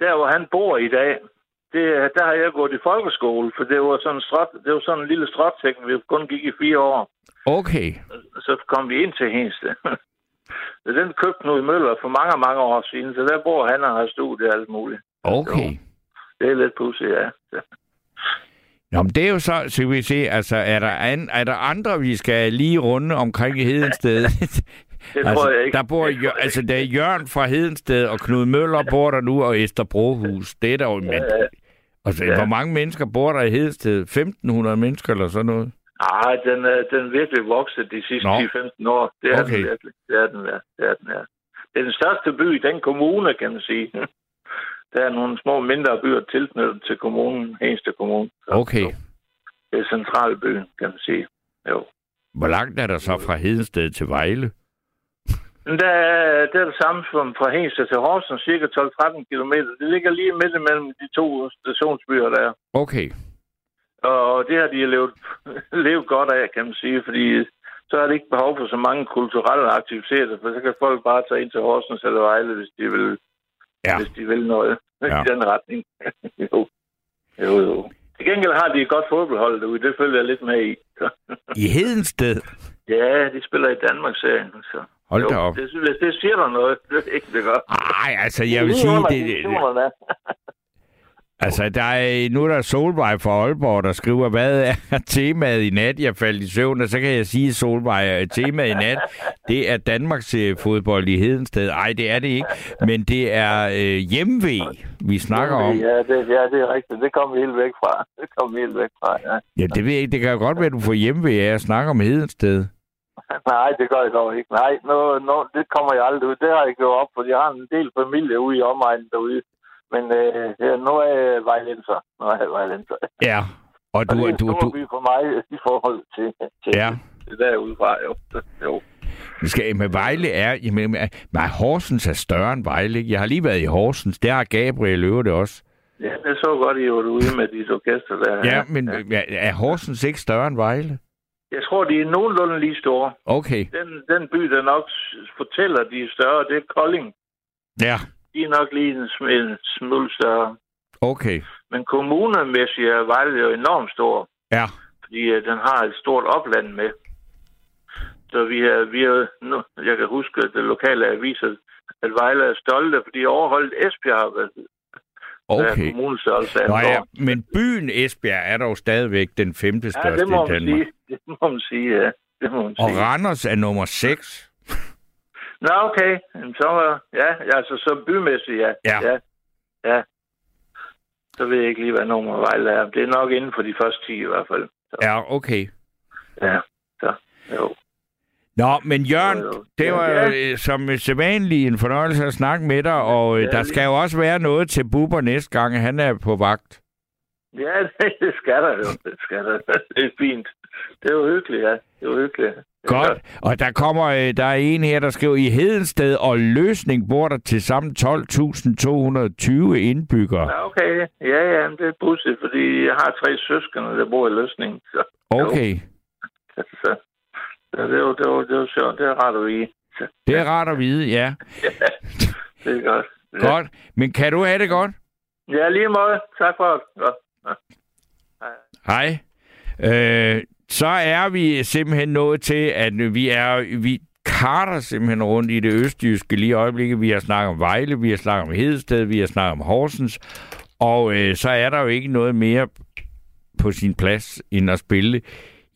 der hvor han bor i dag, det, der har jeg gået i folkeskole, for det var sådan en, stråt, det var sådan en lille stråtækken, vi kun gik i fire år. Okay, Så kom vi ind til Hensted. Så den købte Knud Møller for mange, mange år siden, så der bor han og har studie og alt muligt. okay. Det er lidt pudsigt, ja. Nå, men det er jo så, så vi se, altså, er der, an, er der andre, vi skal lige runde omkring i Hedensted? Det altså, tror jeg ikke. Der bor, Det Jør- altså, der er Jørgen fra Hedensted, og Knud Møller bor der nu, og Esther Brohus. Det er der jo, men, Ja, altså, ja. hvor mange mennesker bor der i Hedensted? 1.500 mennesker eller sådan noget? Nej, den, er, den er virkelig vokset de sidste Nå. 10-15 år. Det er Okay. den virkelig. Det er den, ja. Det er den, ja. Det er den største by i den kommune, kan man sige. Der er nogle små mindre byer tilknyttet til kommunen, Hensted Kommune. Så, Okay. Det er centralbyen, kan man sige. Jo. Hvor langt er der så fra Hedensted til Vejle? Der er, det er det samme som fra Hensted til Horsens, cirka 12-13 km. Det ligger lige midt imellem de to stationsbyer, der er. Okay. Og det har de levet, levet godt af, kan man sige, fordi så er det ikke behov for så mange kulturelle aktiviteter, for så kan folk bare tage ind til Horsens eller Vejle, hvis de vil, Ja. hvis de vil noget Ja. i den retning. jo. jo, jo. Til gengæld har de et godt fodboldhold derude, det følger jeg lidt med i. I Hedensted? ja, de spiller i Danmark-serien. Så. Hold jo, da op. Det, hvis det siger der noget, det er ikke det gør. Ej, altså, jeg vil sige, det, det, det, Altså, der er, nu er der Solvej fra Aalborg, der skriver, hvad er temaet i nat? Jeg faldt i søvn, og så kan jeg sige, Solvej, at temaet i nat, det er Danmarks øh, fodbold i Hedensted. Ej, det er det ikke, men det er øh, hjemve, vi snakker om. Ja, det, ja, det er rigtigt. Det kommer vi helt væk fra. Det kommer vi helt væk fra, ja. Ja, det ved jeg ikke. Det kan jo godt være, at du får hjemve af at snakke om Hedensted. Nej, det gør jeg dog ikke. Nej, no, no, det kommer jeg aldrig ud. Det har jeg gjort op, for jeg har en del familie ude i omegnen derude. Men øh, nu er jeg vejlenser. Nu er jeg vejlenser. Ja, og Og du... det er en du, stor du by for mig i forhold til, til ja, det derude fra, jo. jo. nu skal, med Vejle er... Jamen, nej, Horsens er større end Vejle. Jeg har lige været i Horsens. Der har Gabriel øvet det også. Ja, det så godt, I var ude med dit orkester der. Ja, men ja. er Horsens ikke større end Vejle? Jeg tror, de er nogenlunde lige store. Okay, Den, den by, der nok fortæller, de er større, det er Kolding. ja, De er nok lige en, sm- en smule større. okay. Men kommunemæssigt er Vejle jo enormt stor. Ja, fordi uh, den har et stort opland med. Så vi er, vi er nu, jeg kan huske, at det lokale aviser, at Vejle er stolte, fordi de overholdt Esbjerg, okay. kommunestørrelse Nå ja, men byen Esbjerg er dog stadigvæk den femte ja, største det må i man Danmark. sige. Det må man sige, ja. Det må man Og sige. Randers er nummer 6. Nå, okay. Så var, ja, ja, altså så bymæssigt, ja. Ja. ja. Ja. Så ved jeg ikke lige, hvad nummer Vejle er. Det er nok inden for de første 10 i hvert fald. Så, Ja, okay. ja. Så, jo. Nå, men Jørgen, det var Ja. ja. som sædvanligt en fornøjelse at snakke med dig, og øh, Ja, der lige- skal jo også være noget til Bubber næste gang, han er på vagt. Ja, det, det skal der jo. Det skal der. Det er fint. Det er jo hyggeligt, ja. Det er jo hyggeligt. Godt. Og der kommer, øh, der er en her, der skriver, i Hedensted og Løsning bor der til sammen 12.220 indbyggere. Ja, okay. Ja, ja, det er pudsigt, fordi jeg har tre søskende, der bor i løsningen. Så, Okay, så, så, så det, jo, det, jo, det jo sjovt. Det er rart at vide. Det er rart at vide, ja. det er godt. Ja. Godt. Men kan du have det godt? Ja, lige måde. Tak for det. Godt. Hej. Øh, så er vi simpelthen nået til, at vi er vi karter simpelthen rundt i det østjyske lige i øjeblikket. Vi har snakket om Vejle, vi har snakket om Hedested, vi har snakket om Horsens, og øh, så er der jo ikke noget mere på sin plads end at spille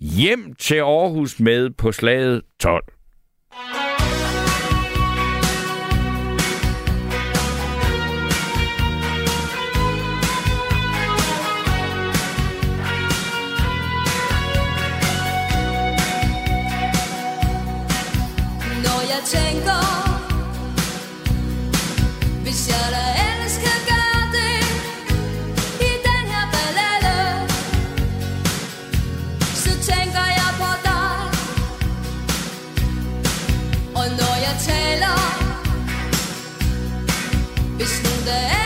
hjem til Aarhus med på slaget 12. Hvis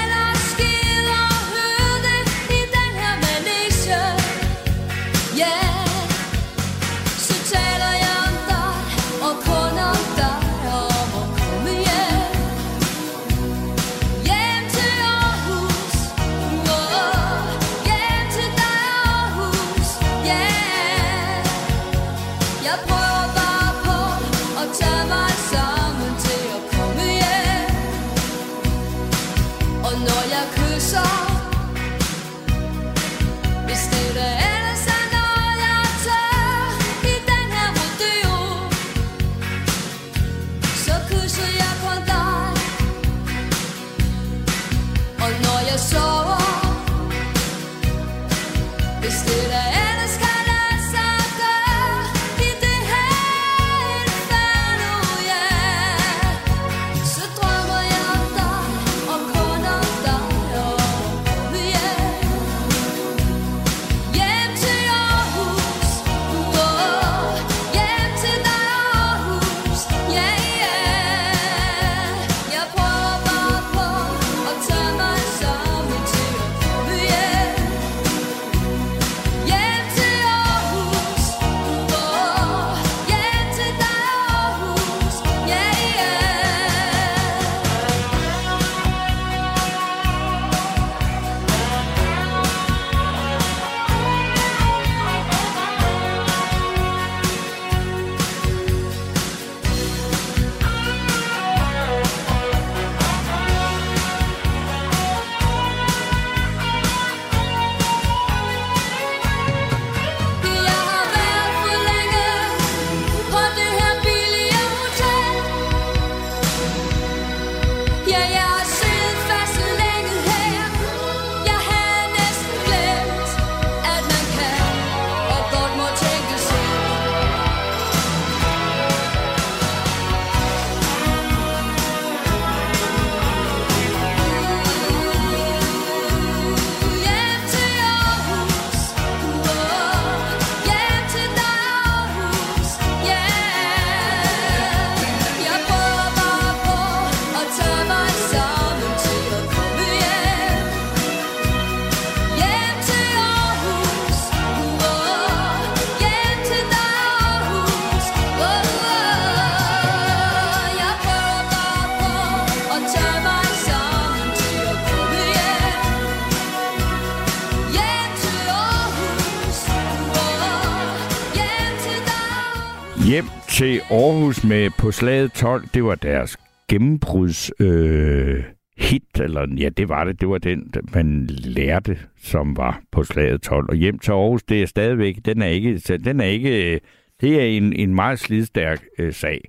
på slaget 12, det var deres gennembruds øh, hit, eller ja, det var det. Det var den, man lærte, som var på slaget 12. Og hjem til Aarhus, det er stadigvæk, den er ikke, den er ikke, Det er en, en meget slidstærk øh, sag.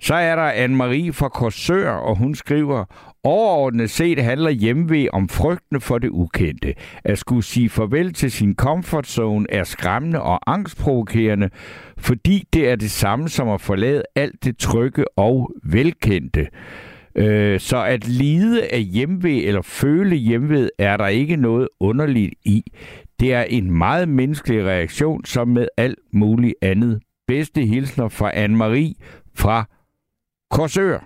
Så er der Anne-Marie fra Korsør, og hun skriver, Overordnet set handler hjemve om frygten for det ukendte. At skulle sige farvel til sin comfort zone er skræmmende og angstprovokerende, fordi det er det samme som at forlade alt det trygge og velkendte. Øh, så at lide af hjemve eller føle hjemved er der ikke noget underligt i. Det er en meget menneskelig reaktion, som med alt muligt andet. Bedste hilsner fra Anne-Marie fra Korsør.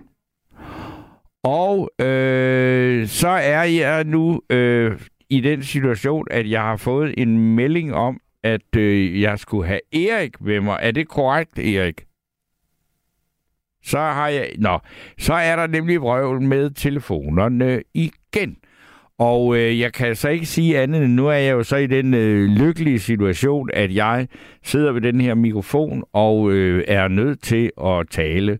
Og øh, så er jeg nu øh, i den situation, at jeg har fået en melding om, at øh, jeg skulle have Erik med mig. Er det korrekt, Erik? Så har jeg... Nå, så er der nemlig vrøvl med telefonerne igen. Og øh, jeg kan så ikke sige andet end, nu er jeg jo så i den øh, lykkelige situation, at jeg sidder ved den her mikrofon og øh, er nødt til at tale.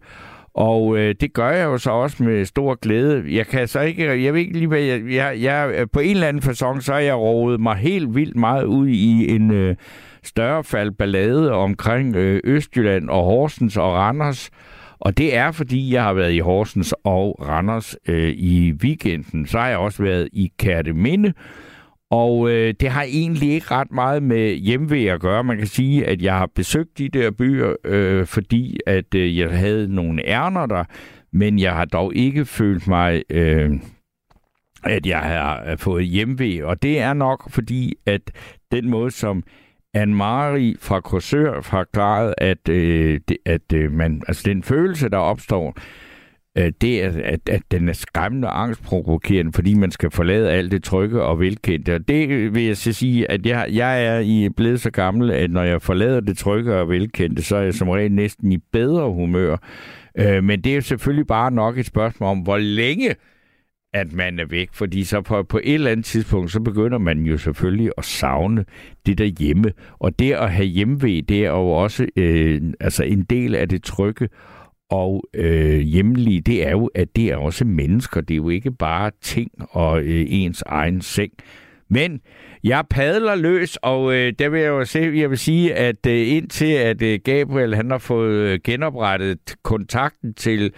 Og øh, det gør jeg jo så også med stor glæde. Jeg kan så ikke, jeg ved ikke lige, hvad jeg, jeg, jeg på en eller anden fasong, så har jeg rodet mig helt vildt meget ud i en øh, større fald ballade omkring øh, Østjylland og Horsens og Randers. Og det er, fordi jeg har været i Horsens og Randers øh, i weekenden. Så har jeg også været i Kærteminde, og øh, det har egentlig ikke ret meget med hjemvej at gøre. Man kan sige, at jeg har besøgt de der byer, øh, fordi at øh, jeg havde nogle ærner der, men jeg har dog ikke følt mig, øh, at jeg har fået hjemvej. Og det er nok fordi, at den måde, som Anne-Marie fra Korsør forklarede, at, øh, det, at øh, man, altså den følelse, der opstår, øh, Øh, det er, at, at den er skræmmende og angstprovokerende, fordi man skal forlade alt det trygge og velkendte. Og det vil jeg så sige, at jeg, jeg er i blevet så gammel, at når jeg forlader det trygge og velkendte, så er jeg som regel næsten i bedre humør. Øh, men det er selvfølgelig bare nok et spørgsmål om, hvor længe at man er væk, fordi så på, på et eller andet tidspunkt, så begynder man jo selvfølgelig at savne det der hjemme. Og det at have hjemvej, det er jo også øh, altså en del af det trygge og øh, hjemlige, det er jo, at det er også mennesker. Det er jo ikke bare ting og øh, ens egen seng. Men jeg padler løs, og øh, der vil jeg jo se, jeg vil sige, at øh, indtil at øh, Gabriel han har fået øh, genoprettet kontakten til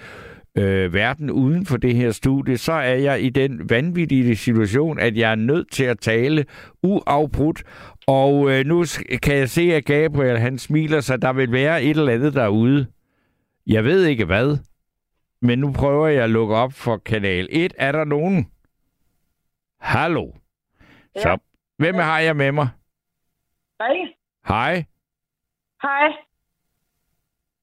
øh, verden uden for det her studie, så er jeg i den vanvittige situation, at jeg er nødt til at tale uafbrudt. Og øh, nu kan jeg se, at Gabriel han smiler, så der vil være et eller andet derude. Jeg ved ikke hvad, men nu prøver jeg at lukke op for kanal 1. Er der nogen? Hallo? Ja. Så, hvem har jeg med mig? Hej. Hej. Hej.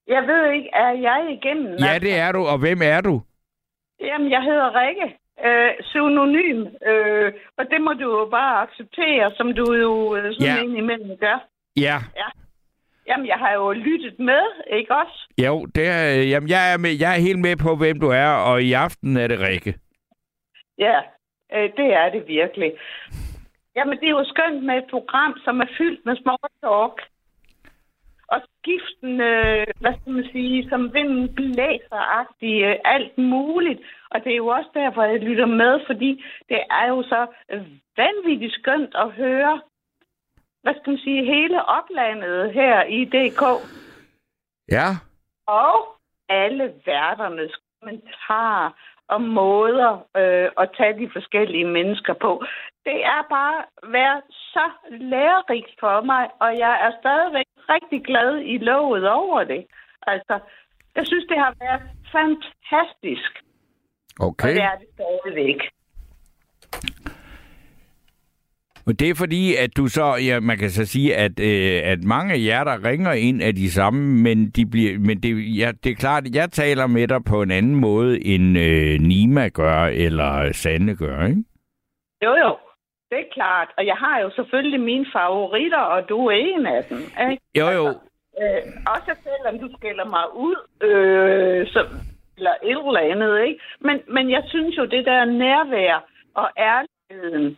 Jeg ved ikke, er jeg igennem? Ja, det er du, og hvem er du? Jamen, jeg hedder Rikke. Øh, synonym. Øh, og det må du jo bare acceptere, som du jo øh, sådan ja. indimellem gør. Ja. Ja. Jamen, jeg har jo lyttet med, ikke også? Jo, det er, jamen, jeg, er med, jeg er helt med på, hvem du er, og i aften er det Rikke. Ja, øh, det er det virkelig. Jamen, det er jo skønt med et program, som er fyldt med small talk. Og skiften, øh, hvad skal man sige, som vinden blæser øh, alt muligt. Og det er jo også derfor, jeg lytter med, fordi det er jo så øh, vanvittigt skønt at høre, hvad skal man sige, hele oplandet her i DK. Ja. Og alle værternes kommentarer og måder øh, at tage de forskellige mennesker på. Det er bare været så lærerigt for mig, og jeg er stadigvæk rigtig glad i lovet over det. Altså, jeg synes, det har været fantastisk, og Okay. det er det stadigvæk. Og det er fordi, at du så, ja, man kan så sige, at, øh, at mange af jer, der ringer ind, er de samme, men, de bliver, men det, ja, det er klart, at jeg taler med dig på en anden måde, end øh, Nima gør, eller Sande gør, ikke? Jo, jo. Det er klart. Og jeg har jo selvfølgelig mine favoritter, og du er en af dem. Ikke? Jo, jo. Øh, også selvom du skælder mig ud, øh, så, eller et eller andet, ikke? Men, men jeg synes jo, det der nærvær og ærligheden,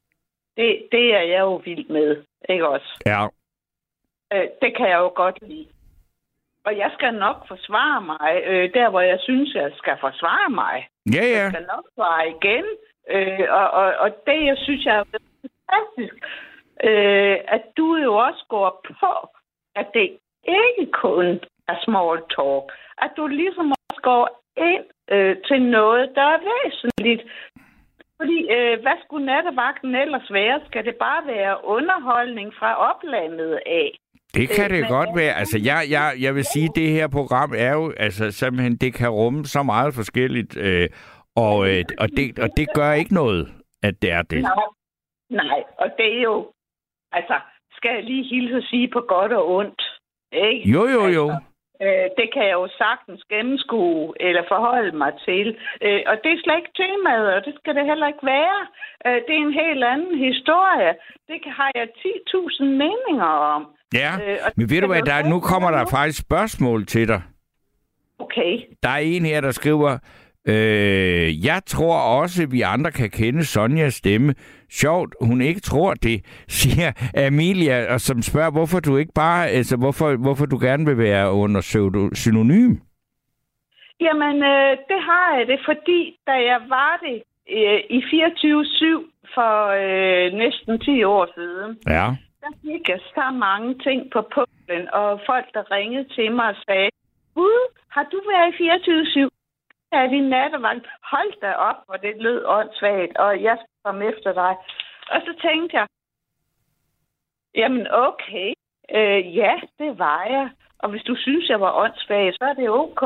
det, det er jeg jo vild med, ikke også? Ja. Øh, det kan jeg jo godt lide. Og jeg skal nok forsvare mig, øh, der hvor jeg synes, jeg skal forsvare mig. Ja, ja. Jeg skal nok svare igen. Øh, og, og, og det, jeg synes, jeg er fantastisk, øh, at du jo også går på, at det ikke kun er small talk. At du ligesom også går ind øh, til noget, der er væsentligt. Fordi, øh, hvad skulle nattevagten ellers være? Skal det bare være underholdning fra oplandet af? Det kan Øh, det godt være. Altså, jeg, jeg, jeg vil sige, at det her program er jo, altså, simpelthen, det kan rumme så meget forskelligt, øh, og, øh, og, det, og det gør ikke noget, at det er det. Nej, nej, og det er jo... Altså, skal jeg lige hilse at sige på godt og ondt? Ikke? Jo, jo, jo. Altså, øh, det kan jeg jo sagtens gennemskue eller forholde mig til. Øh, og det er slet ikke temaet, og det skal det heller ikke være. Øh, det er en helt anden historie. Det har jeg 10.000 meninger om. Ja, Øh, men ved du hvad, der, nu kommer der faktisk spørgsmål til dig. Okay. Der er en her, der skriver, øh, jeg tror også, vi andre kan kende Sonjas stemme. Sjovt, hun ikke tror det, siger Amelia, og som spørger, hvorfor du ikke bare, altså hvorfor, hvorfor du gerne vil være under synonym. Jamen, øh, det har jeg det, fordi da jeg var det øh, i 24-7 for øh, næsten 10 år siden, Ja. der fik jeg så mange ting på puklen, og folk, der ringede til mig og sagde, Gud, har du været i 24-7? Ja, din nattevagt. Hold da op, hvor det lød åndssvagt, og jeg skal komme efter dig. Og så tænkte jeg, jamen okay, øh, ja, det var jeg. Og hvis du synes, jeg var åndssvag, så er det ok.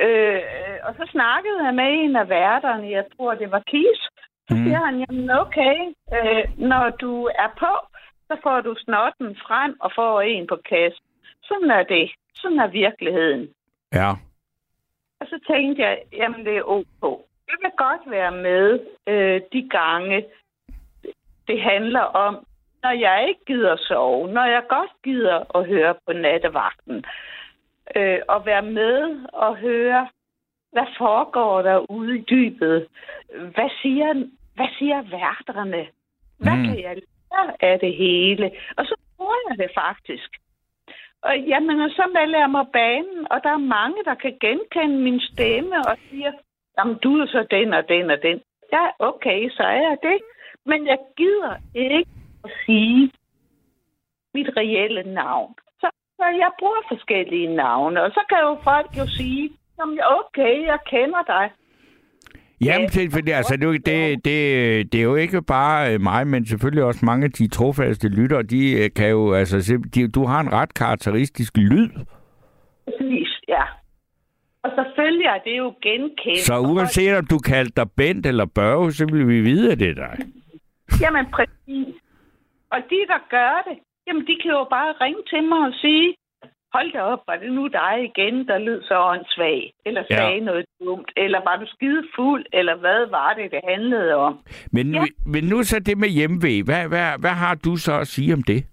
Øh, og så snakkede jeg med en af værterne, jeg tror, det var Kis. Så Mm. siger han, jamen okay, øh, når du er på, så får du snotten frem og får en på kassen. Sådan er det. Sådan er virkeligheden. Ja. Og så tænkte jeg, jamen det er ok. Jeg vil godt være med øh, de gange, det handler om, når jeg ikke gider sove, når jeg godt gider at høre på nattevagten, øh, og være med og høre, hvad foregår der ude i dybet? Hvad siger, hvad siger værterne? Hvad Mm. kan jeg lære af det hele? Og så bruger jeg det faktisk. Og jamen, og så melder jeg mig banen, og der er mange, der kan genkende min stemme og siger, jamen, du er så den og den og den. Ja, okay, så er jeg det. Men jeg gider ikke at sige mit reelle navn. Så, så jeg bruger forskellige navne, og så kan jo folk jo sige, jamen, okay, jeg kender dig. Jamen, det, fordi, altså, det, det, det, det er jo ikke bare øh, mig, men selvfølgelig også mange af de trofaste lyttere, de øh, kan jo, altså, de, du har en ret karakteristisk lyd. Præcis, ja. Og selvfølgelig er det jo genkendt. Så uanset om du kaldte dig Bent eller Børge, så vil vi vide, at det er dig. Jamen præcis. Og de, der gør det, jamen de kan jo bare ringe til mig og sige, hold da op, var det nu dig igen, der lød så åndssvag, eller Ja. sagde noget dumt, eller var du skide fuld, eller hvad var det, det handlede om? Men, ja. men nu så det med hjemvæg. Hvad, hvad, hvad har du så at sige om det?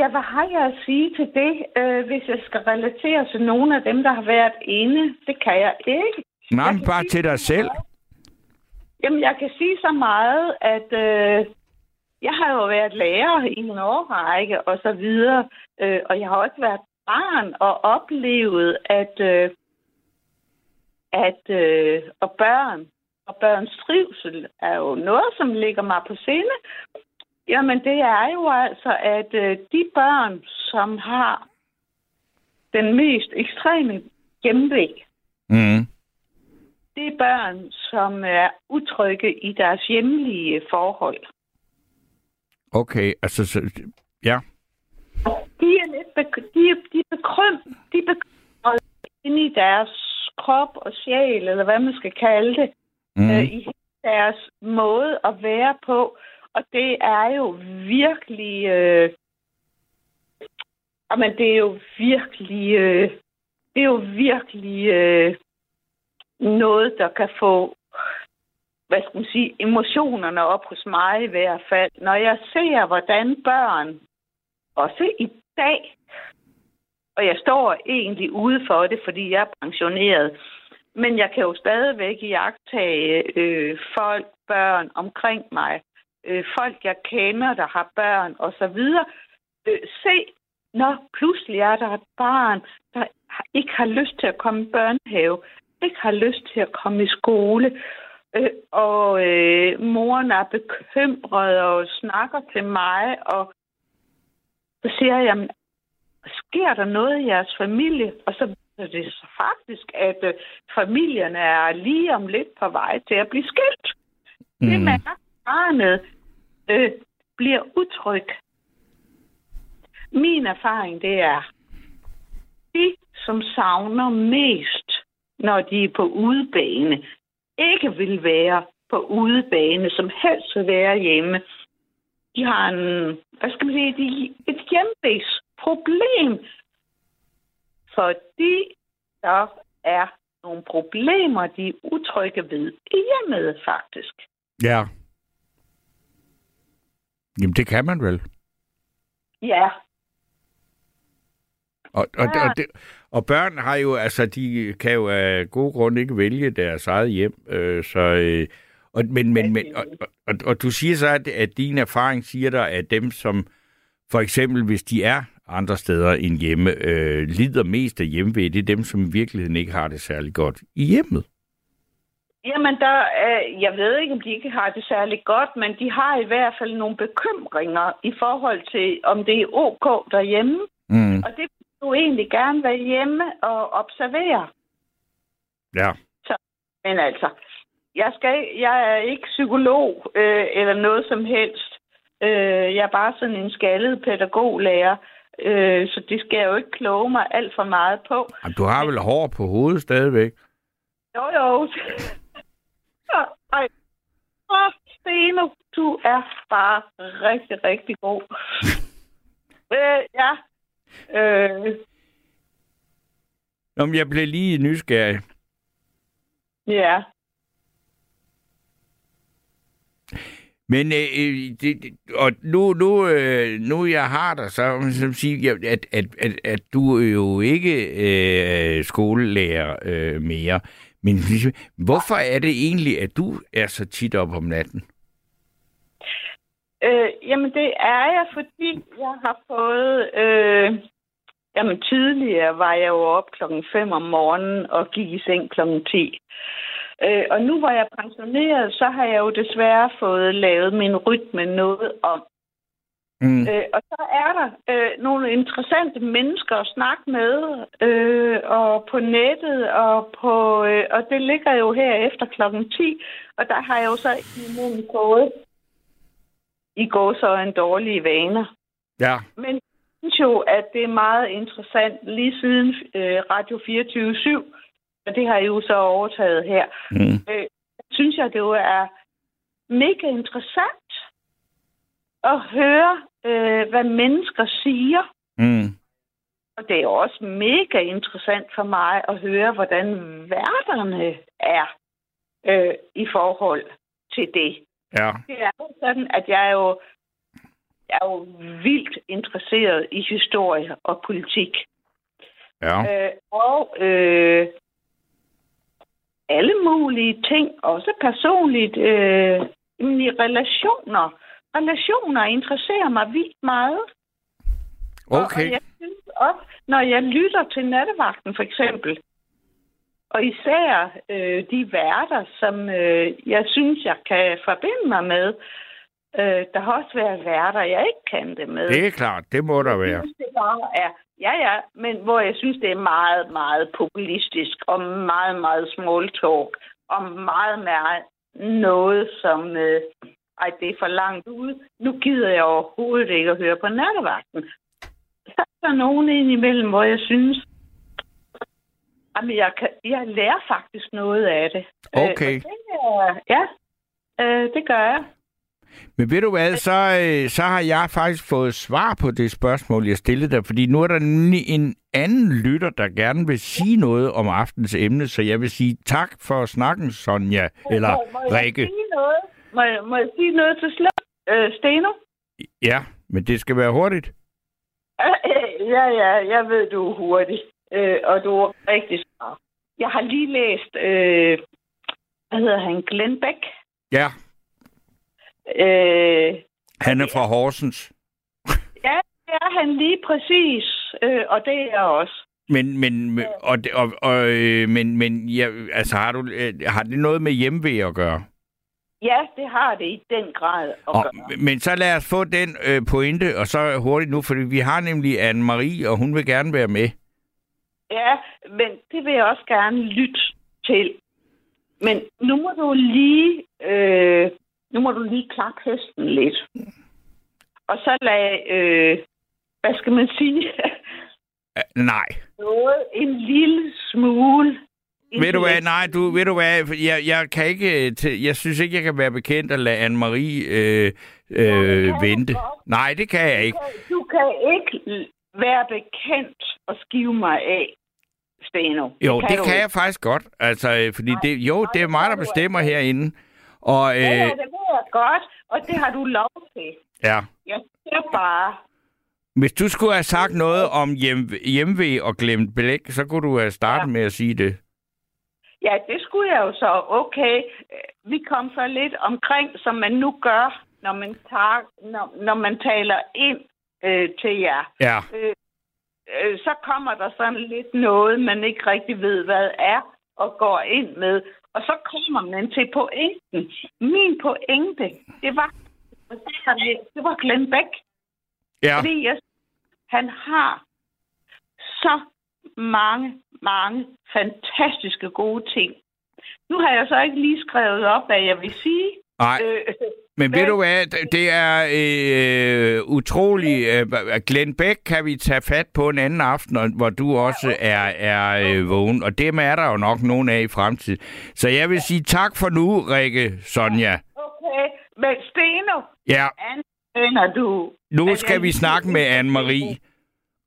Ja, hvad har jeg at sige til det, øh, hvis jeg skal relatere til nogle af dem, der har været inde? Det kan jeg ikke. Nej, bare til dig selv. meget. Jamen, jeg kan sige så meget, at øh, jeg har jo været lærer i en årrække og så videre, øh, og jeg har også været barn og oplevet, at, øh, at øh, og børn og børns trivsel er jo noget, som ligger mig på sinde. Jamen, det er jo altså, at øh, de børn, som har den mest ekstreme gennemvæg, Mm. det er børn, som er utrygge i deres hjemlige forhold. Okay, altså, så, ja. De er lidt bek- de er, de er bekrymt, de er bekymrede inde i deres krop og sjæl, eller hvad man skal kalde det, Mm. øh, i deres måde at være på. Og det er jo virkelig... Øh, men det er jo virkelig... Øh, det er jo virkelig øh, noget, der kan få hvad skal man sige, emotionerne op hos mig i hvert fald. Når jeg ser, hvordan børn, også i dag, og jeg står egentlig ude for det, fordi jeg er pensioneret, men jeg kan jo stadigvæk iagtage øh, folk, børn omkring mig, øh, folk, jeg kender, der har børn osv. Øh, se, når pludselig er der et barn, der ikke har lyst til at komme i børnehave, ikke har lyst til at komme i skole, øh, og øh, moren er bekymret og snakker til mig, og Så siger jeg, jamen, sker der noget i jeres familie? Og så er det faktisk, at øh, familierne er lige om lidt på vej til at blive skilt. Mm. Det at barnet øh, bliver utryg. Min erfaring, det er, de, som savner mest, når de er på udebane, ikke vil være på udebane, som helst vil være hjemme. De har en, hvad skal man sige, de, et hjemmevægsproblem, fordi der er nogle problemer, de er utrygge ved i hjemmet, faktisk. Ja. Jamen, det kan man vel. Ja, Og, og, Ja. og, det, og børn har jo, altså, de kan jo af gode grunde ikke vælge deres eget hjem. Øh, så, øh, og, men, men, men, og, og, og, og du siger så, at, at din erfaring siger dig, at dem, som for eksempel, hvis de er andre steder end hjemme, øh, lider mest af hjemmevæg, det er dem, som i virkeligheden ikke har det særlig godt i hjemmet. Jamen, der, øh, jeg ved ikke, om de ikke har det særlig godt, men de har i hvert fald nogle bekymringer i forhold til, om det er ok derhjemme. Mm. Og det du egentlig gerne være hjemme og observere. Ja. Men altså, jeg, skal, jeg er ikke psykolog øh, eller noget som helst. Øh, jeg er bare sådan en skaldet pædagoglærer, øh, så det skal jeg jo ikke kloge mig alt for meget på. Jamen, du har vel hår på hovedet stadigvæk? Jo, jo. Ej. Åh, Steno, du er bare rigtig, rigtig god. øh, ja. Øh, Nå, men jeg blev lige nysgerrig. ja. Men øh, øh, det, og nu, nu, øh, nu jeg har dig, så jeg så sige, at, at, at, at du er jo ikke øh, skolelærer øh, mere. Men ligesom, hvorfor er det egentlig, at du er så tit op om natten? Øh, jamen, det er jeg, fordi jeg har fået... Øh, jamen, tidligere var jeg jo op klokken 5 om morgenen og gik i seng klokken 10. Øh, og nu hvor jeg er pensioneret, så har jeg jo desværre fået lavet min rytme noget om. Mm. Øh, og så er der øh, nogle interessante mennesker at snakke med, øh, og på nettet, og, på, øh, og det ligger jo her efter klokken 10, og der har jeg jo så imellem fået i går så en dårlige vaner. Ja. Men jeg synes jo, at det er meget interessant lige siden øh, Radio 24 og det har jeg jo så overtaget her. Mm. Øh, synes jeg, det jo er mega interessant at høre, øh, hvad mennesker siger. Mm. Og det er også mega interessant for mig at høre, hvordan værterne er øh, i forhold til det. Ja. Det er jo sådan, at jeg er jo, jeg er jo vildt interesseret i historie og politik. Ja. Øh, og øh, alle mulige ting, også personligt, øh, i relationer. Relationer interesserer mig vildt meget. Og, og Okay. jeg synes også, når jeg lytter til nattevagten for eksempel, og især øh, de værter, som øh, jeg synes, jeg kan forbinde mig med, øh, der har også været værter, jeg ikke kan det med. Det er klart, det må der Jeg være. synes, det bare er, ja ja, men hvor jeg synes, det er meget, meget populistisk, og meget, meget small talk, og meget, meget noget, som, øh, ej, det er for langt ude. Nu gider jeg overhovedet ikke at høre på nattevagten. Så er der nogen indimellem, hvor jeg synes, jamen, jeg, kan, jeg lærer faktisk noget af det. Øh, Okay. og det ja, øh, det gør jeg. Men ved du hvad, så, øh, så har jeg faktisk fået svar på det spørgsmål, jeg stillede dig, fordi nu er der nemlig en anden lytter, der gerne vil sige noget om aftens emne, så jeg vil sige tak for snakken, Sonja, eller må, må jeg Rikke. sige noget? Må, jeg- må jeg sige noget til slut, øh, Steno? Ja, men det skal være hurtigt. Ja, ja, jeg ved, du er hurtig, øh, og du er rigtig smart. Jeg har lige læst, øh, hvad hedder han, Glenn Beck. Ja, Øh, han er fra Horsens. ja, det er han lige præcis, øh, og det er jeg også. Men, men, og, og, og, øh, men, men ja, altså, har, du, øh, har det noget med hjemmevæg at gøre? Ja, det har det i den grad at Og, gøre. men så lad os få den øh, pointe, og så hurtigt nu, fordi vi har nemlig Anne-Marie, og hun vil gerne være med. Ja, men det vil jeg også gerne lytte til. Men nu må du lige, øh, nu må du lige klappe hesten lidt. Og så lad, øh, hvad skal man sige, Uh, nej. noget en lille smule. Ved du hvad, nej, du, ved du hvad, jeg, jeg kan ikke, øh, jeg synes ikke, jeg kan være bekendt at lade Anne-Marie øh, øh, vente. Nej, det kan jeg ikke. Du kan ikke l- være bekendt og skive mig af, Steno. Jo, det kan ikke. jeg faktisk godt. Altså, øh, fordi det, jo, det er mig, der bestemmer herinde. Og Ja, ja, øh, det ved jeg godt, og det har du lov til. ja, Jeg siger bare, hvis du skulle have sagt noget om hjem, hjemve og glemt blæk, så kunne du have startet ja. med at sige det. ja, det skulle jeg jo så. Okay, øh, vi kom så lidt omkring, som man nu gør, når man, tager, når, når man taler ind øh, til jer. Ja, Øh, øh, så kommer der sådan lidt noget, man ikke rigtig ved, hvad er, og går ind med. Og så kommer man til pointen. Min pointe, det var, det var Glenn Beck. ja. Fordi jeg, han har så mange, mange fantastiske gode ting. Nu har jeg så ikke lige skrevet op, hvad jeg vil sige. Nej, Øh, men ved du hvad, det er øh, utroligt. Øh, Glenn Beck kan vi tage fat på en anden aften, hvor du også er, er øh, vågen. Og dem er der jo nok nogen af i fremtiden. Så jeg vil sige tak for nu, Rikke Sonja. okay, men Steno, Ja, anerkender du... nu skal vi snakke med Anne-Marie.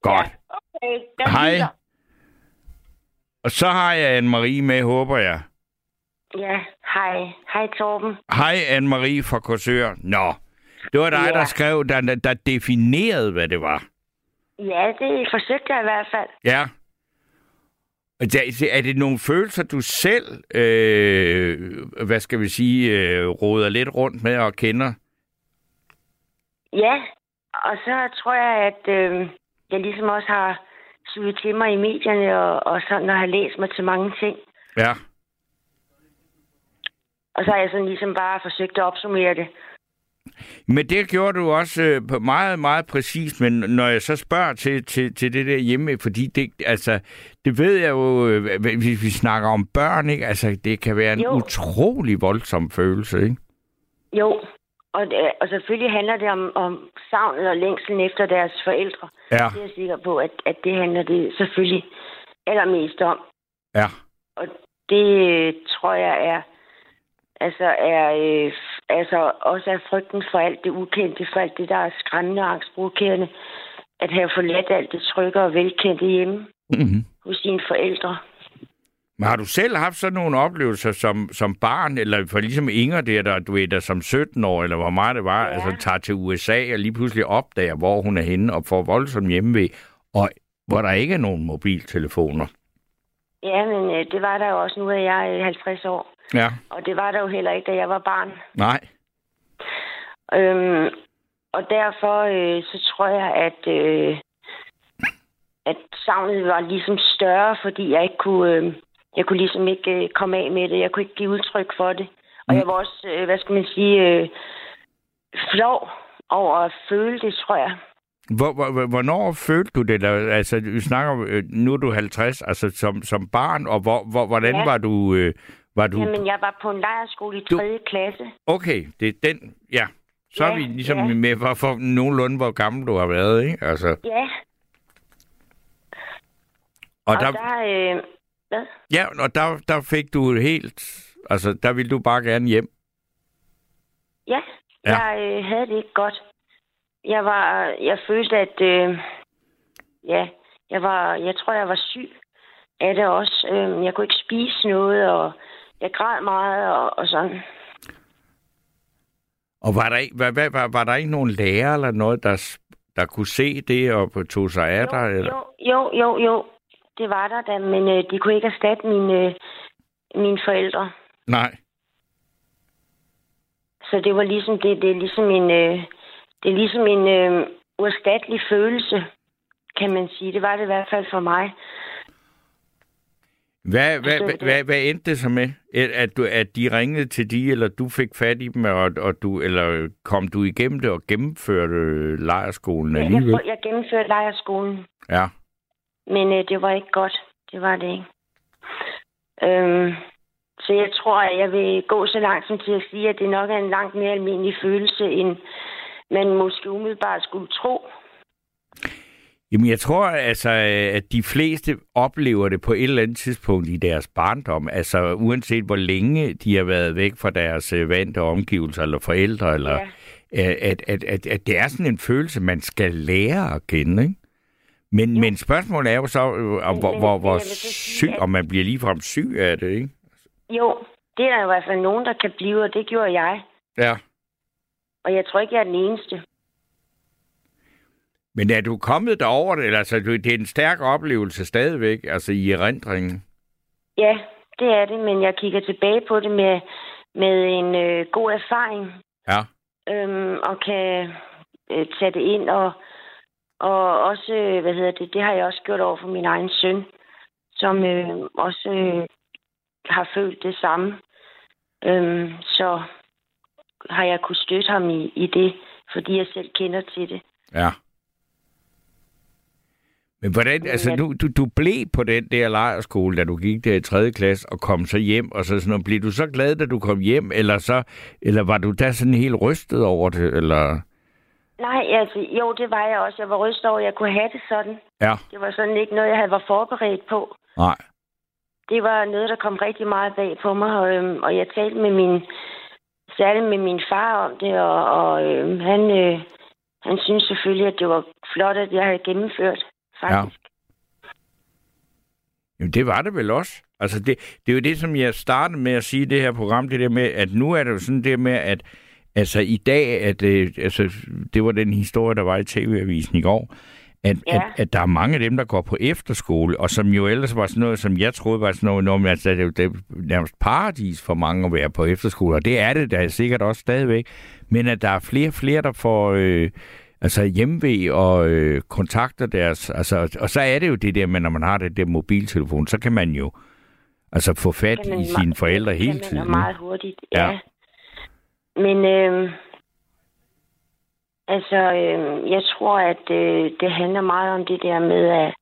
Godt. Okay, jeg Hej. Og så har jeg Anne-Marie med, håber jeg. Ja, hej. Hej Torben. Hej Anne-Marie fra Korsør. Nå, det var dig, Ja. der skrev, der, der- definerede, hvad det var. Ja, det forsøgte jeg i hvert fald. Ja. Er det nogle følelser, du selv, øh, hvad skal vi sige, øh, råder lidt rundt med og kender? Ja, og så tror jeg, at øh, jeg ligesom også har suget til mig i medierne og, og sådan, og har læst mig til mange ting. Ja. Og så har jeg sådan ligesom bare forsøgt at opsummere det. Men det gjorde du også øh, på meget, meget præcist, men når jeg så spørger til, til, til det der hjemme, fordi det, altså, det ved jeg jo, øh, hvis vi snakker om børn, ikke? Altså, det kan være en Jo. utrolig voldsom følelse, ikke? Jo, og, det- og selvfølgelig handler det om, om savnet og længselen efter deres forældre. Ja. Det er jeg sikker på, at, at det handler det selvfølgelig allermest om. Ja. Og det øh, tror jeg er altså er øh, altså også er frygten for alt det ukendte, for alt det, der er skræmmende og angstprovokerende, at have forladt alt det trygge og velkendte hjemme Mm-hmm. hos sine forældre. Men har du selv haft sådan nogle oplevelser som, som barn, eller for ligesom Inger der, der, du ved, der som 17 år, eller hvor meget det var, ja. altså tager til USA og lige pludselig opdager, hvor hun er henne, og får voldsom hjemmeved, og hvor der ikke er nogen mobiltelefoner. Ja, men øh, det var der jo også nu, at jeg er 50 år. Ja. Og det var der jo heller ikke, da jeg var barn. Nej. Øhm, og derfor øh, så tror jeg, at, øh, at savnet var ligesom større, fordi jeg ikke kunne, øh, jeg kunne ligesom ikke øh, komme af med det. Jeg kunne ikke give udtryk for det. Og jeg var også, øh, hvad skal man sige, øh, flov over at føle det, tror jeg. Hvor, hvor, hvornår følte du det? Der, altså, vi snakker, øh, nu er du 50, altså som, som barn, og hvor, hvor, hvordan Ja. var du... Øh, var du... Jamen, jeg var på en lejrskole i 3. klasse. Okay, det er den... Ja, så er Ja, vi ligesom ja. med for, for nogenlunde, hvor gammel du har været, ikke? Altså, Ja, og, og, der, der, øh, hvad? Ja, og der, der fik du helt... Altså, der ville du bare gerne hjem. Ja, Ja. ja. jeg øh, havde det ikke godt. Jeg var, jeg følte, at, øh, ja, jeg var, jeg tror, jeg var syg af det også. Øh, jeg kunne ikke spise noget, og jeg græd meget og, og sådan. Og var der, ikke, var, var, var, var der ikke nogen lærer eller noget, der, der kunne se det og tog sig af dig? Eller? Jo, jo, jo, jo. Det var der da, men øh, de kunne ikke erstatte mine, øh, mine forældre. Nej. Så det var ligesom det, det er ligesom en, øh, det er ligesom en øh, uerstattelig følelse, kan man sige. Det var det i hvert fald for mig. Hvad, hvad, hvad, hvad, hvad endte det så med? At, du, at de ringede til de, eller du fik fat i dem, og, og du, eller kom du igennem det og gennemførte lejerskolen Jeg, alligevel? jeg, jeg gennemførte lejerskolen, Ja. men øh, det var ikke godt. Det var det ikke. Øhm, så jeg tror, at jeg vil gå så langt som til at sige, at det nok er en langt mere almindelig følelse, end man måske umiddelbart skulle tro. Jamen, jeg tror altså, øh, at de fleste oplever det på et eller andet tidspunkt i deres barndom. Altså, uanset hvor længe de har været væk fra deres øh, vante omgivelser, eller forældre, eller Ja. at, at, at, at, at det er sådan en følelse, man skal lære at kende, ikke? Men, men spørgsmålet er jo så, øh, om hvor, hvor, hvor syg, om man bliver ligefrem syg af det, ikke? Jo, det er der i hvert fald nogen, der kan blive, og det gjorde jeg. Ja. Og jeg tror ikke, jeg er den eneste. Men er du kommet derover det? Eller, altså, det er en stærk oplevelse stadigvæk, altså i erindringen. Ja, det er det, men jeg kigger tilbage på det med, med en øh, god erfaring, Ja. øhm, og kan øh, tage det ind, og, og også, øh, hvad hedder det, det har jeg også gjort over for min egen søn, som øh, også øh, har følt det samme. Øhm, så har jeg kunne støtte ham i, i det, fordi jeg selv kender til det. Ja. Men hvordan, altså nu, du, du blev på den der lejerskole, da du gik der i 3. klasse, og kom så hjem, og så sådan noget. Blev du så glad, da du kom hjem, eller så, eller var du da sådan helt rystet over det, eller? Nej, altså, jo, det var jeg også. Jeg var rystet over, at jeg kunne have det sådan. Ja. Det var sådan ikke noget, jeg havde var forberedt på. Nej. Det var noget, der kom rigtig meget bag på mig, og, øhm, og jeg talte med min, særligt med min far om det, og, og øhm, han, øh, han synes selvfølgelig, at det var flot, at jeg havde gennemført, faktisk. Jamen, det var det vel også. Altså, det, det er jo det, som jeg startede med at sige i det her program, det der med, at nu er det jo sådan det med, at altså i dag, at øh, altså, det var den historie, der var i TV-avisen i går, at, Ja. at, at der er mange af dem, der går på efterskole, og som jo ellers var sådan noget, som jeg troede var sådan noget, noget altså, det, er jo- det er nærmest paradis for mange at være på efterskole, og det er det da sikkert også stadigvæk, men at der er flere og flere, der får... Øh, altså hjemmevæg og øh, kontakter deres... Altså, og så er det jo det der med, når man har det der mobiltelefon, så kan man jo altså få fat i sine forældre hele tiden. ikke? meget hurtigt, Ja. ja. Men øh, altså, øh, jeg tror, at øh, det handler meget om det der med, at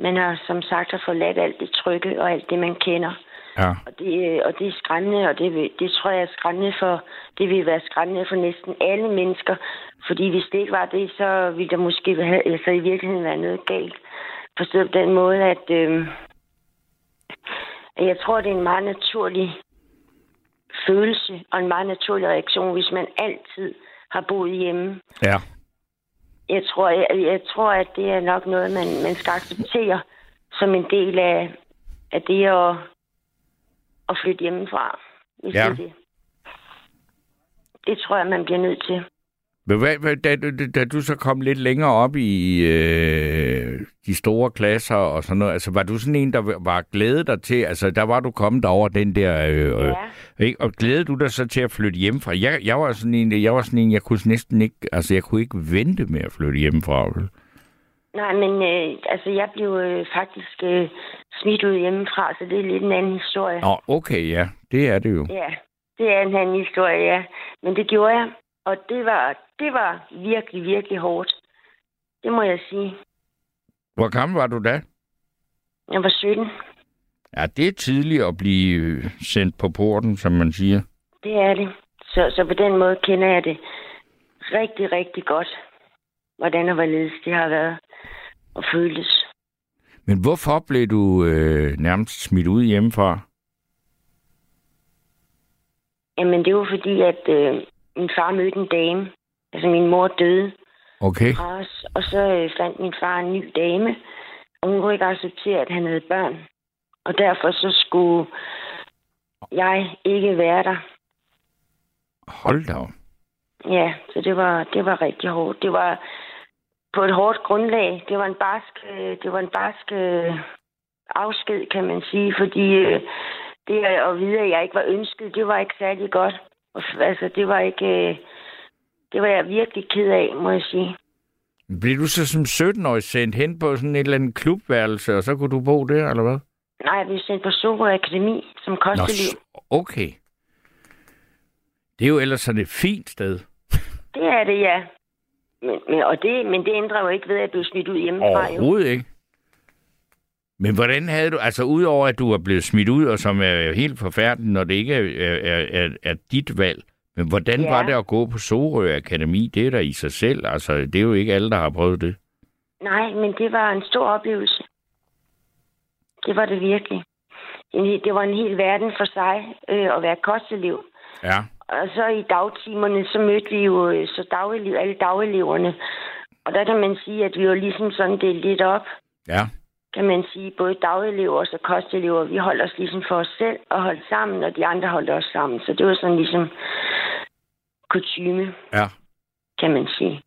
man har som sagt har forladt alt det trygge og alt det, man kender. Ja. Og det, øh, og det er skræmmende, og det, vil- det tror jeg er skræmmende for, det vil være skræmmende for næsten alle mennesker. Fordi hvis det ikke var det, så ville der måske have, altså i virkeligheden være noget galt. Forstået på den måde, at øh, jeg tror, det er en meget naturlig følelse og en meget naturlig reaktion, hvis man altid har boet hjemme. Ja. Jeg tror, jeg, jeg tror at det er nok noget, man, man skal acceptere som en del af, af det at, at flytte hjemmefra. Hvis Ja. det, det. tror jeg, man bliver nødt til. Men hvad, hvad, da, da, da du så kom lidt længere op i øh, de store klasser og sådan noget, altså var du sådan en, der var glædet dig til, altså der var du kommet over den der, øh, øh, ikke? og glædede du dig så til at flytte hjemmefra? Jeg, jeg var sådan en, jeg var sådan en, jeg kunne næsten ikke, altså jeg kunne ikke vente med at flytte hjemmefra. vel? Nej, men øh, altså, jeg blev øh, faktisk øh, smidt ud hjemmefra, så det er lidt en anden historie. Nå, okay, ja, det er det jo. Ja, det er en anden historie, ja. Men det gjorde jeg, og det var, det var virkelig, virkelig hårdt. Det må jeg sige. Hvor gammel var du da? Jeg var 17. Ja, det er tidligt at blive øh, sendt på porten, som man siger. Det er det. Så, så på den måde kender jeg det rigtig, rigtig godt, hvordan og hvorledes det har været og føltes. Men hvorfor blev du øh, nærmest smidt ud hjemmefra? Jamen, det var fordi, at øh, min far mødte en dame. Altså, min mor døde Okay. os, og så øh, fandt min far en ny dame, og hun kunne ikke acceptere, at han havde børn. Og derfor så skulle jeg ikke være der. Hold da op. Ja, så det var, det var rigtig hårdt. Det var på et hårdt grundlag. Det var en barsk, øh, det var en barsk øh, afsked, kan man sige, fordi øh, det at vide, at jeg ikke var ønsket, det var ikke særlig godt. Altså, det var ikke... Det var jeg virkelig ked af, må jeg sige. Blev du så som 17-årig sendt hen på sådan et eller andet klubværelse, og så kunne du bo der, eller hvad? Nej, jeg blev sendt på Sorø Akademi som kostelev. s- okay. Det er jo ellers sådan et fint sted. Det er det, ja. Men, men, og det, men det ændrer jo ikke ved, at jeg blev smidt ud hjemmefra. Jo. Overhovedet ikke. Men hvordan havde du, altså udover at du er blevet smidt ud, og som er helt forfærdeligt, når det ikke er, er, er, er dit valg, men hvordan Ja. var det at gå på Sorø Akademi? Det er der i sig selv, altså det er jo ikke alle, der har prøvet det. Nej, men det var en stor oplevelse. Det var det virkelig. Det var en hel verden for sig øh, at være kostelev. Ja. Og så i dagtimerne, så mødte vi jo øh, så dagelev, alle dageleverne. Og der kan man sige, at vi var ligesom sådan delt lidt op, Ja. kan man sige. Både dagelever og så kostelever. Vi holdt os ligesom for os selv og holdt sammen, og de andre holdt os sammen. Så det var sådan ligesom kutyme, Ja. kan man sige.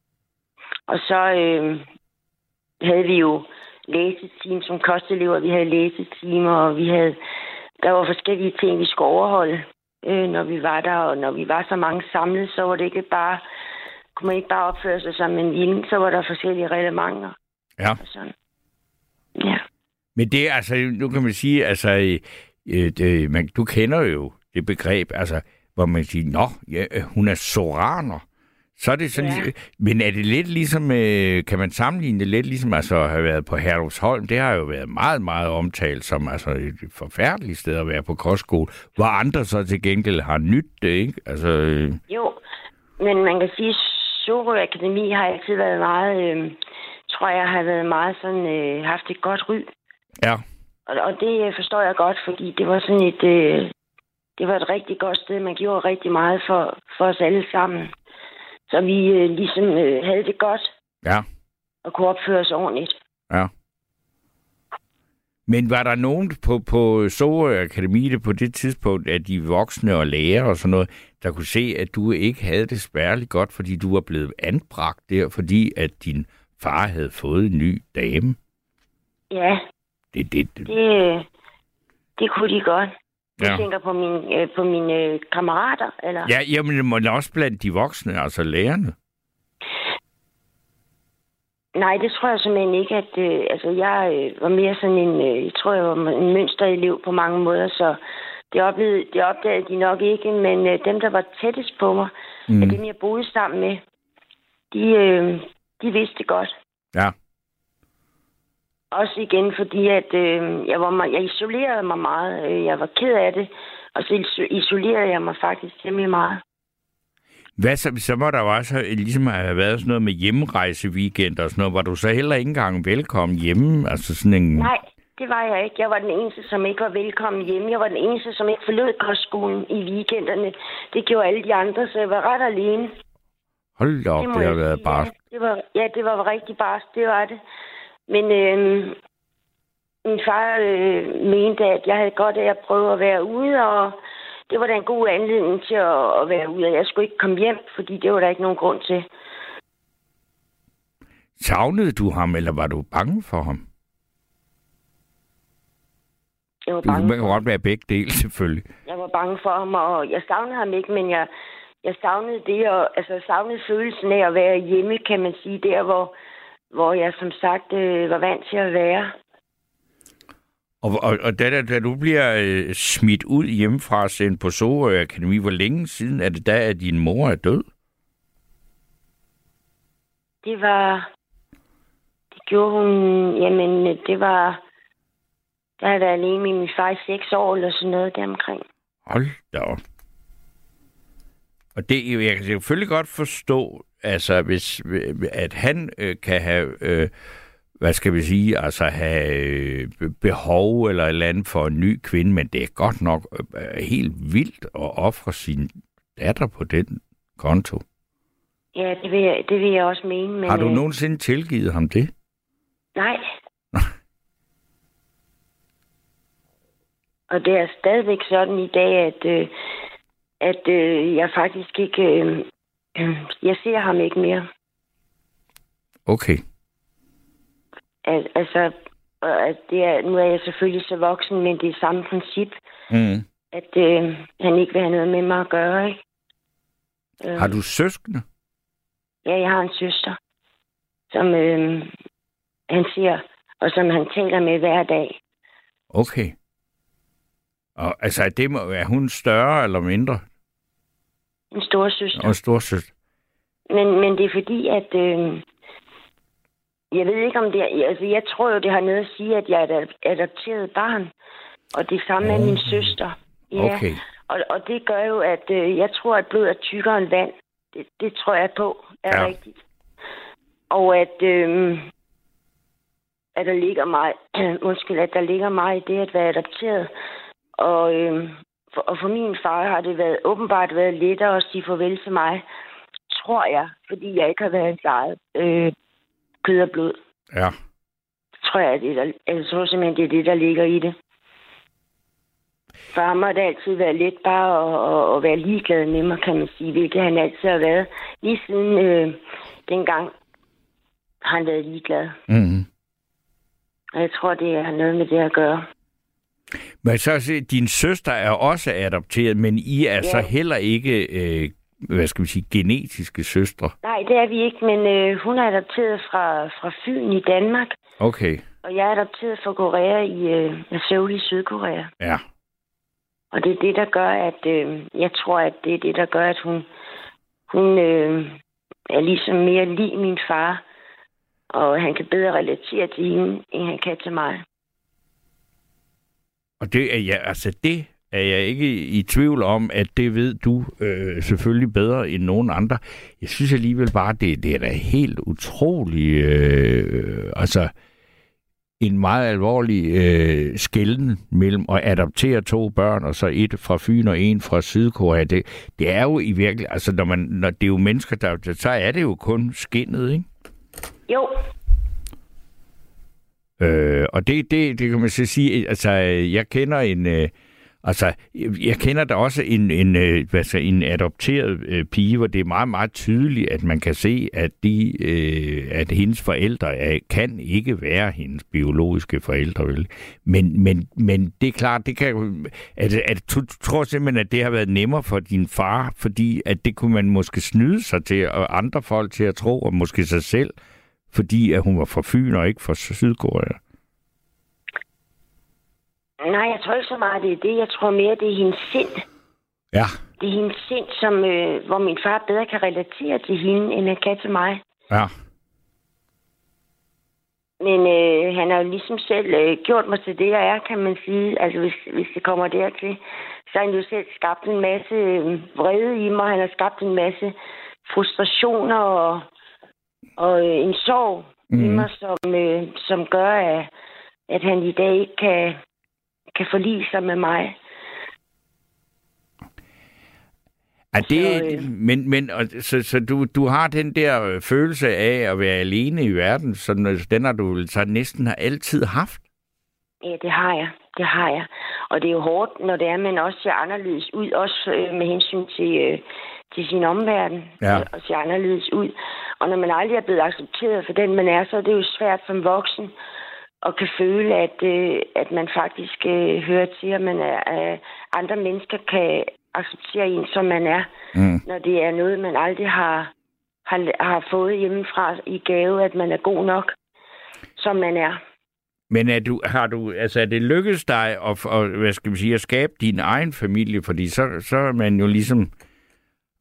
Og så øh, havde vi jo læseteam som kostelever. Vi havde læsetimer, og vi havde, der var forskellige ting, vi skulle overholde, øh, når vi var der. Og når vi var så mange samlet, så var det ikke bare, kunne man ikke bare opføre sig som en vilden, så var der forskellige reglementer. Ja. Og sådan. Ja. Men det er altså, nu kan man sige, altså, øh, øh, det, man, du kender jo det begreb, altså, hvor man siger, nå, ja, øh, hun er soraner. Så er det sådan, Ja. men er det lidt ligesom, øh, kan man sammenligne det lidt ligesom altså at have været på Herlufsholm? Det har jo været meget, meget omtalt som altså et forfærdeligt sted at være på kostskole, hvor andre så til gengæld har nyt det, ikke? Altså, øh, Jo, men man kan sige, at Sorø Akademi har altid været meget, øh, tror jeg, har været meget sådan, øh, haft et godt ry. ja, Og, og det øh, forstår jeg godt, fordi det var sådan et, øh, det var et rigtig godt sted. Man gjorde rigtig meget for, for os alle sammen. Så vi øh, ligesom øh, havde det godt ja, og kunne opføre os ordentligt. ja. Men var der nogen på, på Sorø Akademi det på det tidspunkt, at de voksne og lærer og sådan noget, der kunne se, at du ikke havde det spærligt godt, fordi du var blevet anbragt der, fordi at din far havde fået en ny dame? Ja, Det, det, det. det, øh, det kunne de godt. Du Ja. tænker på, min, øh, på mine øh, kammerater, eller? Ja, jamen, men også blandt de voksne, altså lærerne. Nej, det tror jeg simpelthen ikke, at... Øh, altså, jeg øh, var mere sådan en... Øh, jeg tror, jeg var en mønsterelev på mange måder, så det opdagede, det opdagede de nok ikke. Men øh, dem, der var tættest på mig, mm. Mm. af dem, jeg boede sammen med, de, øh, de vidste det godt. Ja. Også igen, fordi at øh, jeg, var, jeg isolerede mig meget. Øh, Jeg var ked af det, og så iso- isolerede jeg mig faktisk temmelig meget. Hvad så, så må der jo også ligesom have været sådan noget med hjemrejseweekend og sådan noget. Var du så heller ikke engang velkommen hjemme? Altså sådan en... Nej, det var jeg ikke. Jeg var den eneste, som ikke var velkommen hjemme. Jeg var den eneste, som ikke forlod kostskolen i weekenderne. Det gjorde alle de andre, så jeg var ret alene. Hold da op, må det har været bare... Ja, det var, ja, det var rigtig barsk, det var det. Men øh, min far øh, mente, at jeg havde godt af at prøve at være ude, og det var da en god anledning til at, at være ude. Og jeg skulle ikke komme hjem, fordi det var der ikke nogen grund til. Savnede du ham, eller var du bange for ham? Jeg var Du, bange man kan godt være begge dele, selvfølgelig. Jeg var bange for ham, og jeg savnede ham ikke, men jeg, jeg savnede det, og, altså savnede følelsen af at være hjemme, kan man sige, der hvor, hvor jeg som sagt øh, var vant til at være. Og, og, og da, da- du bliver øh, smidt ud hjemmefra og sendt på Sorø Akademi, hvor længe siden er det da, at din mor er død? Det var, det gjorde hun, jamen det var, der havde været alene med min far i seks år, eller sådan noget deromkring. Hold da op. Og det, jeg kan selvfølgelig godt forstå, altså, hvis, at han øh, kan have, øh, hvad skal vi sige, altså have øh, behov eller et eller andet for en ny kvinde, men det er godt nok øh, helt vildt at ofre sin datter på den konto. Ja, det vil jeg, det vil jeg også mene. Men, Har du øh, nogensinde tilgivet ham det? Nej. Og det er stadigvæk sådan i dag, at, øh, at øh, jeg faktisk ikke... Øh, jeg ser ham ikke mere. Okay. Al, altså, at det er, nu er jeg selvfølgelig så voksen, men det er samme princip, Mm. at øh, han ikke vil have noget med mig at gøre, ikke? Øh, Har du søskende? Ja, jeg har en søster, som øh, han siger, og som han taler med hver dag. Okay. Og, altså, er, det, må- er hun større eller mindre? En stor søster. Og storsøster? Men, men det er fordi, at... Øh, jeg ved ikke, om det er... Altså, jeg tror jo, det har noget at sige, at jeg er et adopteret barn. Og det samme er min søster. Ja. Okay. Og, og det gør jo, at øh, jeg tror, at blod er tykkere end vand. Det, det tror jeg på er Ja. ja. rigtigt. Og at, øh, at der ligger mig, undskyld, at der ligger mig i det at være adopteret. Og, øh, for, og for min far har det været, åbenbart været lettere at sige farvel til mig, tror jeg, fordi jeg ikke har været hans eget øh, kød og blod. Ja. Tror jeg, det er der, jeg tror simpelthen, det er det, der ligger i det. For ham har det altid været let bare at, at, at være ligeglad med mig, kan man sige, hvilket han altid har været. Lige siden øh, dengang har han været ligeglad. Mm-hmm. Og jeg tror, det har noget med det at gøre. Men så din søster er også adopteret, men I er ja. så heller ikke, øh, hvad skal vi sige, genetiske søstre. Nej, det er vi ikke, men øh, hun er adopteret fra, fra Fyn i Danmark, Okay, og jeg er adopteret fra Korea i øh, Seoul i Sydkorea. ja. Og det er det, der gør, at øh, jeg tror, at det er det, der gør, at hun, hun øh, er ligesom mere lig min far. Og han kan bedre relatere til hende, end han kan til mig. Og det er jeg, altså det er jeg ikke i tvivl om, at det ved du øh, selvfølgelig bedre end nogen andre. Jeg synes alligevel bare, det, det er da helt utrolig, øh, altså en meget alvorlig øh, skælden mellem at adoptere to børn, og så et fra Fyn og en fra Sydkorea. Det, det er jo i virkelig, altså når, man, når det er jo mennesker, der, så er det jo kun skinnet, ikke? Jo, Øh, og det, det, det kan man så sige, øh, altså jeg kender en, øh, altså jeg kender da også en, en, øh, hvad så, en adopteret øh, pige, hvor det er meget, meget tydeligt, at man kan se, at, de, øh, at hendes forældre er, kan ikke være hendes biologiske forældre, vel? Men, men, men det er klart, det kan at, at du tror simpelthen, at det har været nemmere for din far, fordi at det kunne man måske snyde sig til, og andre folk til at tro, og måske sig selv, fordi at hun var fra Fyn og ikke fra Sydkorea. nej, jeg tror ikke så meget, det er det. Jeg tror mere, det er hendes sind. Ja. Det er hendes sind, som, øh, hvor min far bedre kan relatere til hende, end han kan til mig. Ja. Men øh, han har jo ligesom selv øh, gjort mig til det, jeg er, kan man sige. Altså, hvis, hvis det kommer dertil. Så har han jo selv skabt en masse øh, vrede i mig. Han har skabt en masse frustrationer og, og øh, en sorg mm. i Mhm. mig, som, øh, som gør, at, at han i dag ikke kan, kan forlige sig med mig. Er det, Så, øh, men, men og, så, så du, du har den der øh, følelse af at være alene i verden, sådan, øh, den har du så næsten har altid haft? Ja, det har jeg. Det har jeg. Og det er jo hårdt, når det er, man også ser anderledes ud, også øh, med hensyn til, øh, til sin omverden, Ja. øh, og ser anderledes ud. Og når man aldrig er blevet accepteret for den, man er, så er det jo svært som voksen at kan føle, at, øh, at man faktisk øh, hører til, at man er, øh, andre mennesker kan acceptere en, som man er, Mm. når det er noget, man aldrig har, har, har fået hjemmefra i gave, at man er god nok, som man er. Men er du, har du, altså er det lykkedes dig at, at, hvad skal vi sige, at skabe din egen familie? Fordi så, så er man jo ligesom,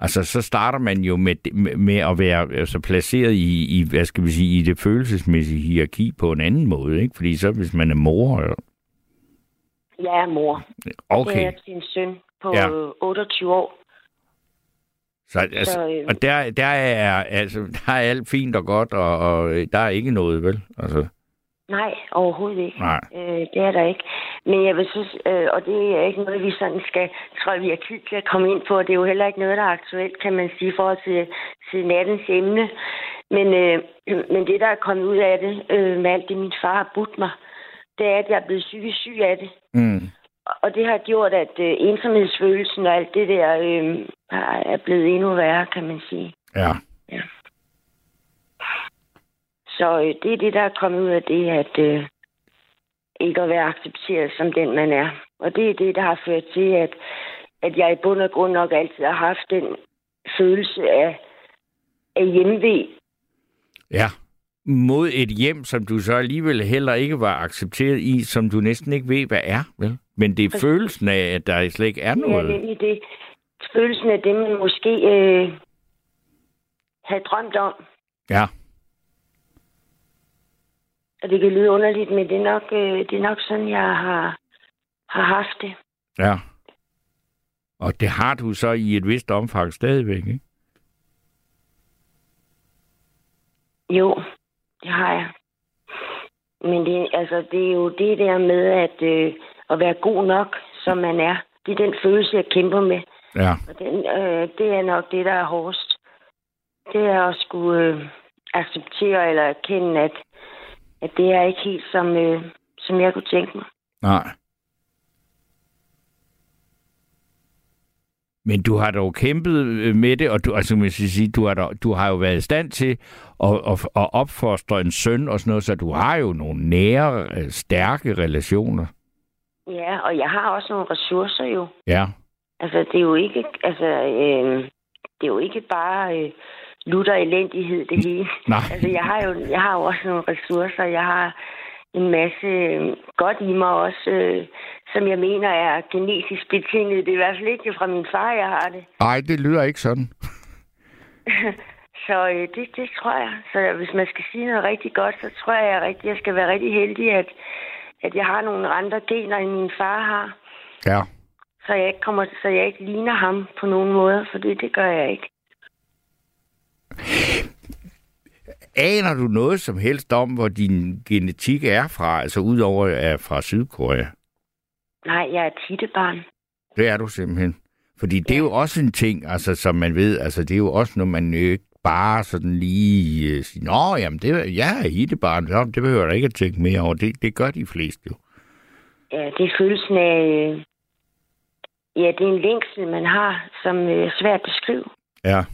altså så starter man jo med, med, at være altså, placeret i, i, hvad skal vi sige, i det følelsesmæssige hierarki på en anden måde, ikke? Fordi så hvis man er mor, øh, Jeg er mor. Det er okay. jeg til en søn på Ja. ja. 28 år. Så, altså, Så, øh, og der, der, er, altså, der er alt fint og godt, og, og der er ikke noget, vel? Altså, Nej, overhovedet ikke. nej. Øh, det er der ikke. Men jeg vil synes, øh, og det er ikke noget, vi sådan skal, tror jeg, vi har tid til at komme ind på. Det er jo heller ikke noget, der er aktuelt, kan man sige, i forhold til, til nattens emne. Men, øh, men det, der er kommet ud af det, øh, med alt det, min far har budt mig, det er, at jeg er blevet psykisk syg af det. Mm. Og det har gjort, at øh, ensomhedsfølelsen og alt det der øh, er blevet endnu værre, kan man sige. Ja. Så øh, det er det, der er kommet ud af det, at øh, ikke at være accepteret som den, man er. Og det er det, der har ført til, at, at jeg i bund og grund nok altid har haft den følelse af, af hjemvej. Ja. mod et hjem, som du så alligevel heller ikke var accepteret i, som du næsten ikke ved, hvad er, vel? Men det er følelsen af, at der slet ikke er noget. nemlig det. Følelsen af det, man måske øh, havde drømt om. Ja. Og det kan lyde underligt, men det er nok, øh, det er nok sådan, jeg har, har haft det. Ja. Og det har du så i et vist omfang stadigvæk, ikke? Jo, det har jeg. Men det, altså, det er jo det der med at, øh, at være god nok, som man er. Det er den følelse, jeg kæmper med. Ja. Og den, øh, det er nok det, der er hårdest. Det er at skulle øh, acceptere eller erkende, at, at det er ikke helt, som, øh, som jeg kunne tænke mig. Nej. Men du har dog kæmpet øh, med det, og du, altså, man skal sige, du, har dog, du har jo været i stand til at, at, at opfostre en søn og sådan noget, så du har jo nogle nære, øh, stærke relationer. Ja, og jeg har også nogle ressourcer jo. Ja. Altså, det er jo ikke, altså, øh, det er jo ikke bare øh, lutter elendighed, det hele. Nej. Altså, jeg har, jo, jeg har jo også nogle ressourcer. Jeg har en masse øh, godt i mig også, øh, som jeg mener er genetisk betinget. Det er i hvert fald ikke fra min far, jeg har det. Nej, det lyder ikke sådan. Så øh, det, det tror jeg. Så hvis man skal sige noget rigtig godt, så tror jeg, jeg, rigtig, jeg skal være rigtig heldig, at, at jeg har nogle andre gener, end min far har. Ja. Så jeg ikke, kommer, så jeg ikke ligner ham på nogen måde, for det, det gør jeg ikke. Aner du noget som helst om, hvor din genetik er fra, altså udover er fra Sydkorea? Nej, jeg er tittebarn. Det er du simpelthen. Fordi det er jo også en ting, altså, som man ved, altså det er jo også, når man ikke bare sådan lige øh, siger, Nå, jamen, det, jeg er hittebarn, Nå, det behøver jeg ikke at tænke mere over. Det, det gør de fleste jo. Ja, det er følelsen af... Øh, ja, det er en længsel, man har, som øh, er svært at beskrive. Ja,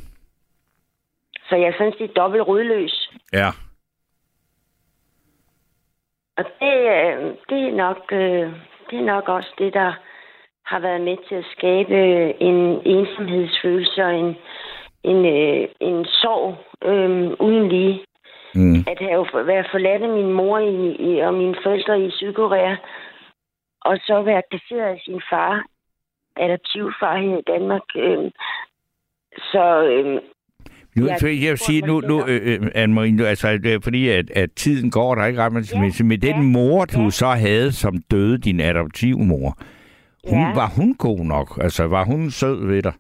Så jeg er sådan set dobbelt rødløs. ja. Og det, øh, det, er nok, øh, det er nok også det, der har været med til at skabe en ensomhedsfølelse og en, en, øh, en sorg øh, uden lige. Mm. At have været forladt af min mor i, i, og mine forældre i Sydkorea, og så være placeret af sin far, adoptivfar her i Danmark. Øh, så øh, Nu, Ja, jeg, jeg vil sige nu, nu øh, øh, Anne-Marie, nu, altså, det er fordi, at, at tiden går der ikke ret meget. Ja, med, den mor, du så havde, som døde, din adoptivmor, hun, Ja. var hun god nok? Altså, var hun sød ved dig?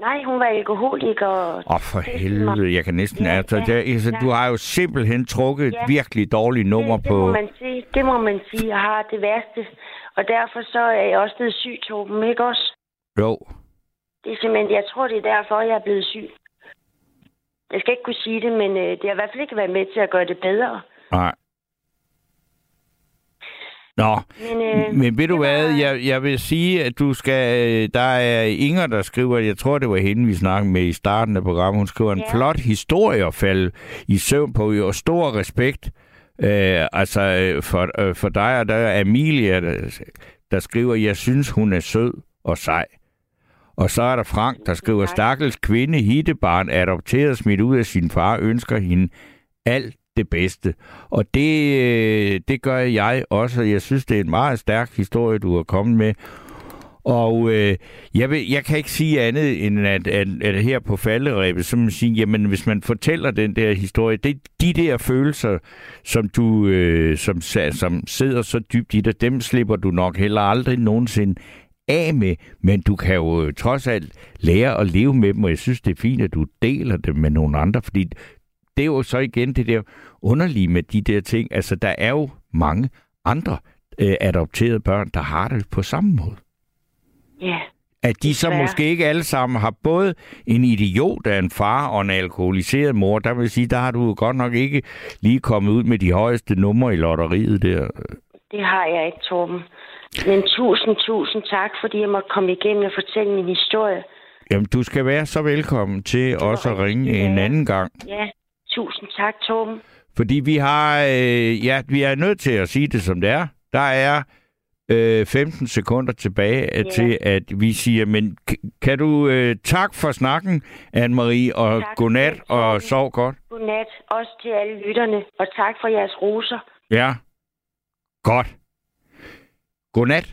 nej, hun var alkoholiker. Og Åh, oh, for helvede, jeg kan næsten... Ja, Ja, altså, ja, det, altså, ja. du har jo simpelthen trukket et Ja. virkelig dårligt nummer det, det på... må man sige. Det må man sige. Jeg har det værste. Og derfor så er jeg også blevet syg, Torben, ikke også? Jo, Det er simpelthen, jeg tror, det er derfor, jeg er blevet syg. Jeg skal ikke kunne sige det, men øh, det har i hvert fald ikke været med til at gøre det bedre. nej. Nå, Men, øh, men ved du hvad, jeg, jeg vil sige, at du skal... øh, Der er Inger, der skriver, jeg tror, det var hende, vi snakkede med i starten af programmet. Hun skriver en Ja. flot historie at falde i søvn på, og stor respekt øh, altså øh, for, øh, for dig. Og der er Amelia, der, der skriver, jeg synes, hun er sød og sej. Og så er der Frank, der skriver, stakkels kvinde, hittebarn, adopteret smidt ud af sin far, ønsker hende alt det bedste. Og det, øh, det gør jeg også. Jeg synes, det er en meget stærk historie, du har kommet med. Og øh, jeg, vil, jeg kan ikke sige andet, end at, at, at her på falderæbet, så man sige, jamen hvis man fortæller den der historie, det, de der følelser, som du øh, som, som sidder så dybt i dig, dem slipper du nok heller aldrig nogensinde af med, men du kan jo øh, trods alt lære at leve med dem, og jeg synes, det er fint, at du deler det med nogle andre, fordi det er jo så igen det der underlige med de der ting. Altså, der er jo mange andre øh, adopterede børn, der har det på samme måde. ja, At de så måske ikke alle sammen har både en idiot af en far og en alkoholiseret mor. Der vil sige, der har du godt nok ikke lige kommet ud med de højeste numre i lotteriet der. det har jeg ikke, Torben. Men tusind, tusind tak, fordi jeg måtte komme igennem og fortælle min historie. Jamen, du skal være så velkommen til også at ringe en anden gang. Ja, tusind tak, Torben. Fordi vi har, øh, ja, vi er nødt til at sige det som det er. Der er øh, 15 sekunder tilbage Ja. ja. til, at vi siger, men kan du øh, tak for snakken, Anne-Marie, og Tak. godnat, og sov godt. Godnat, også til alle lytterne, og tak for jeres roser. Ja. Godt. Godnat.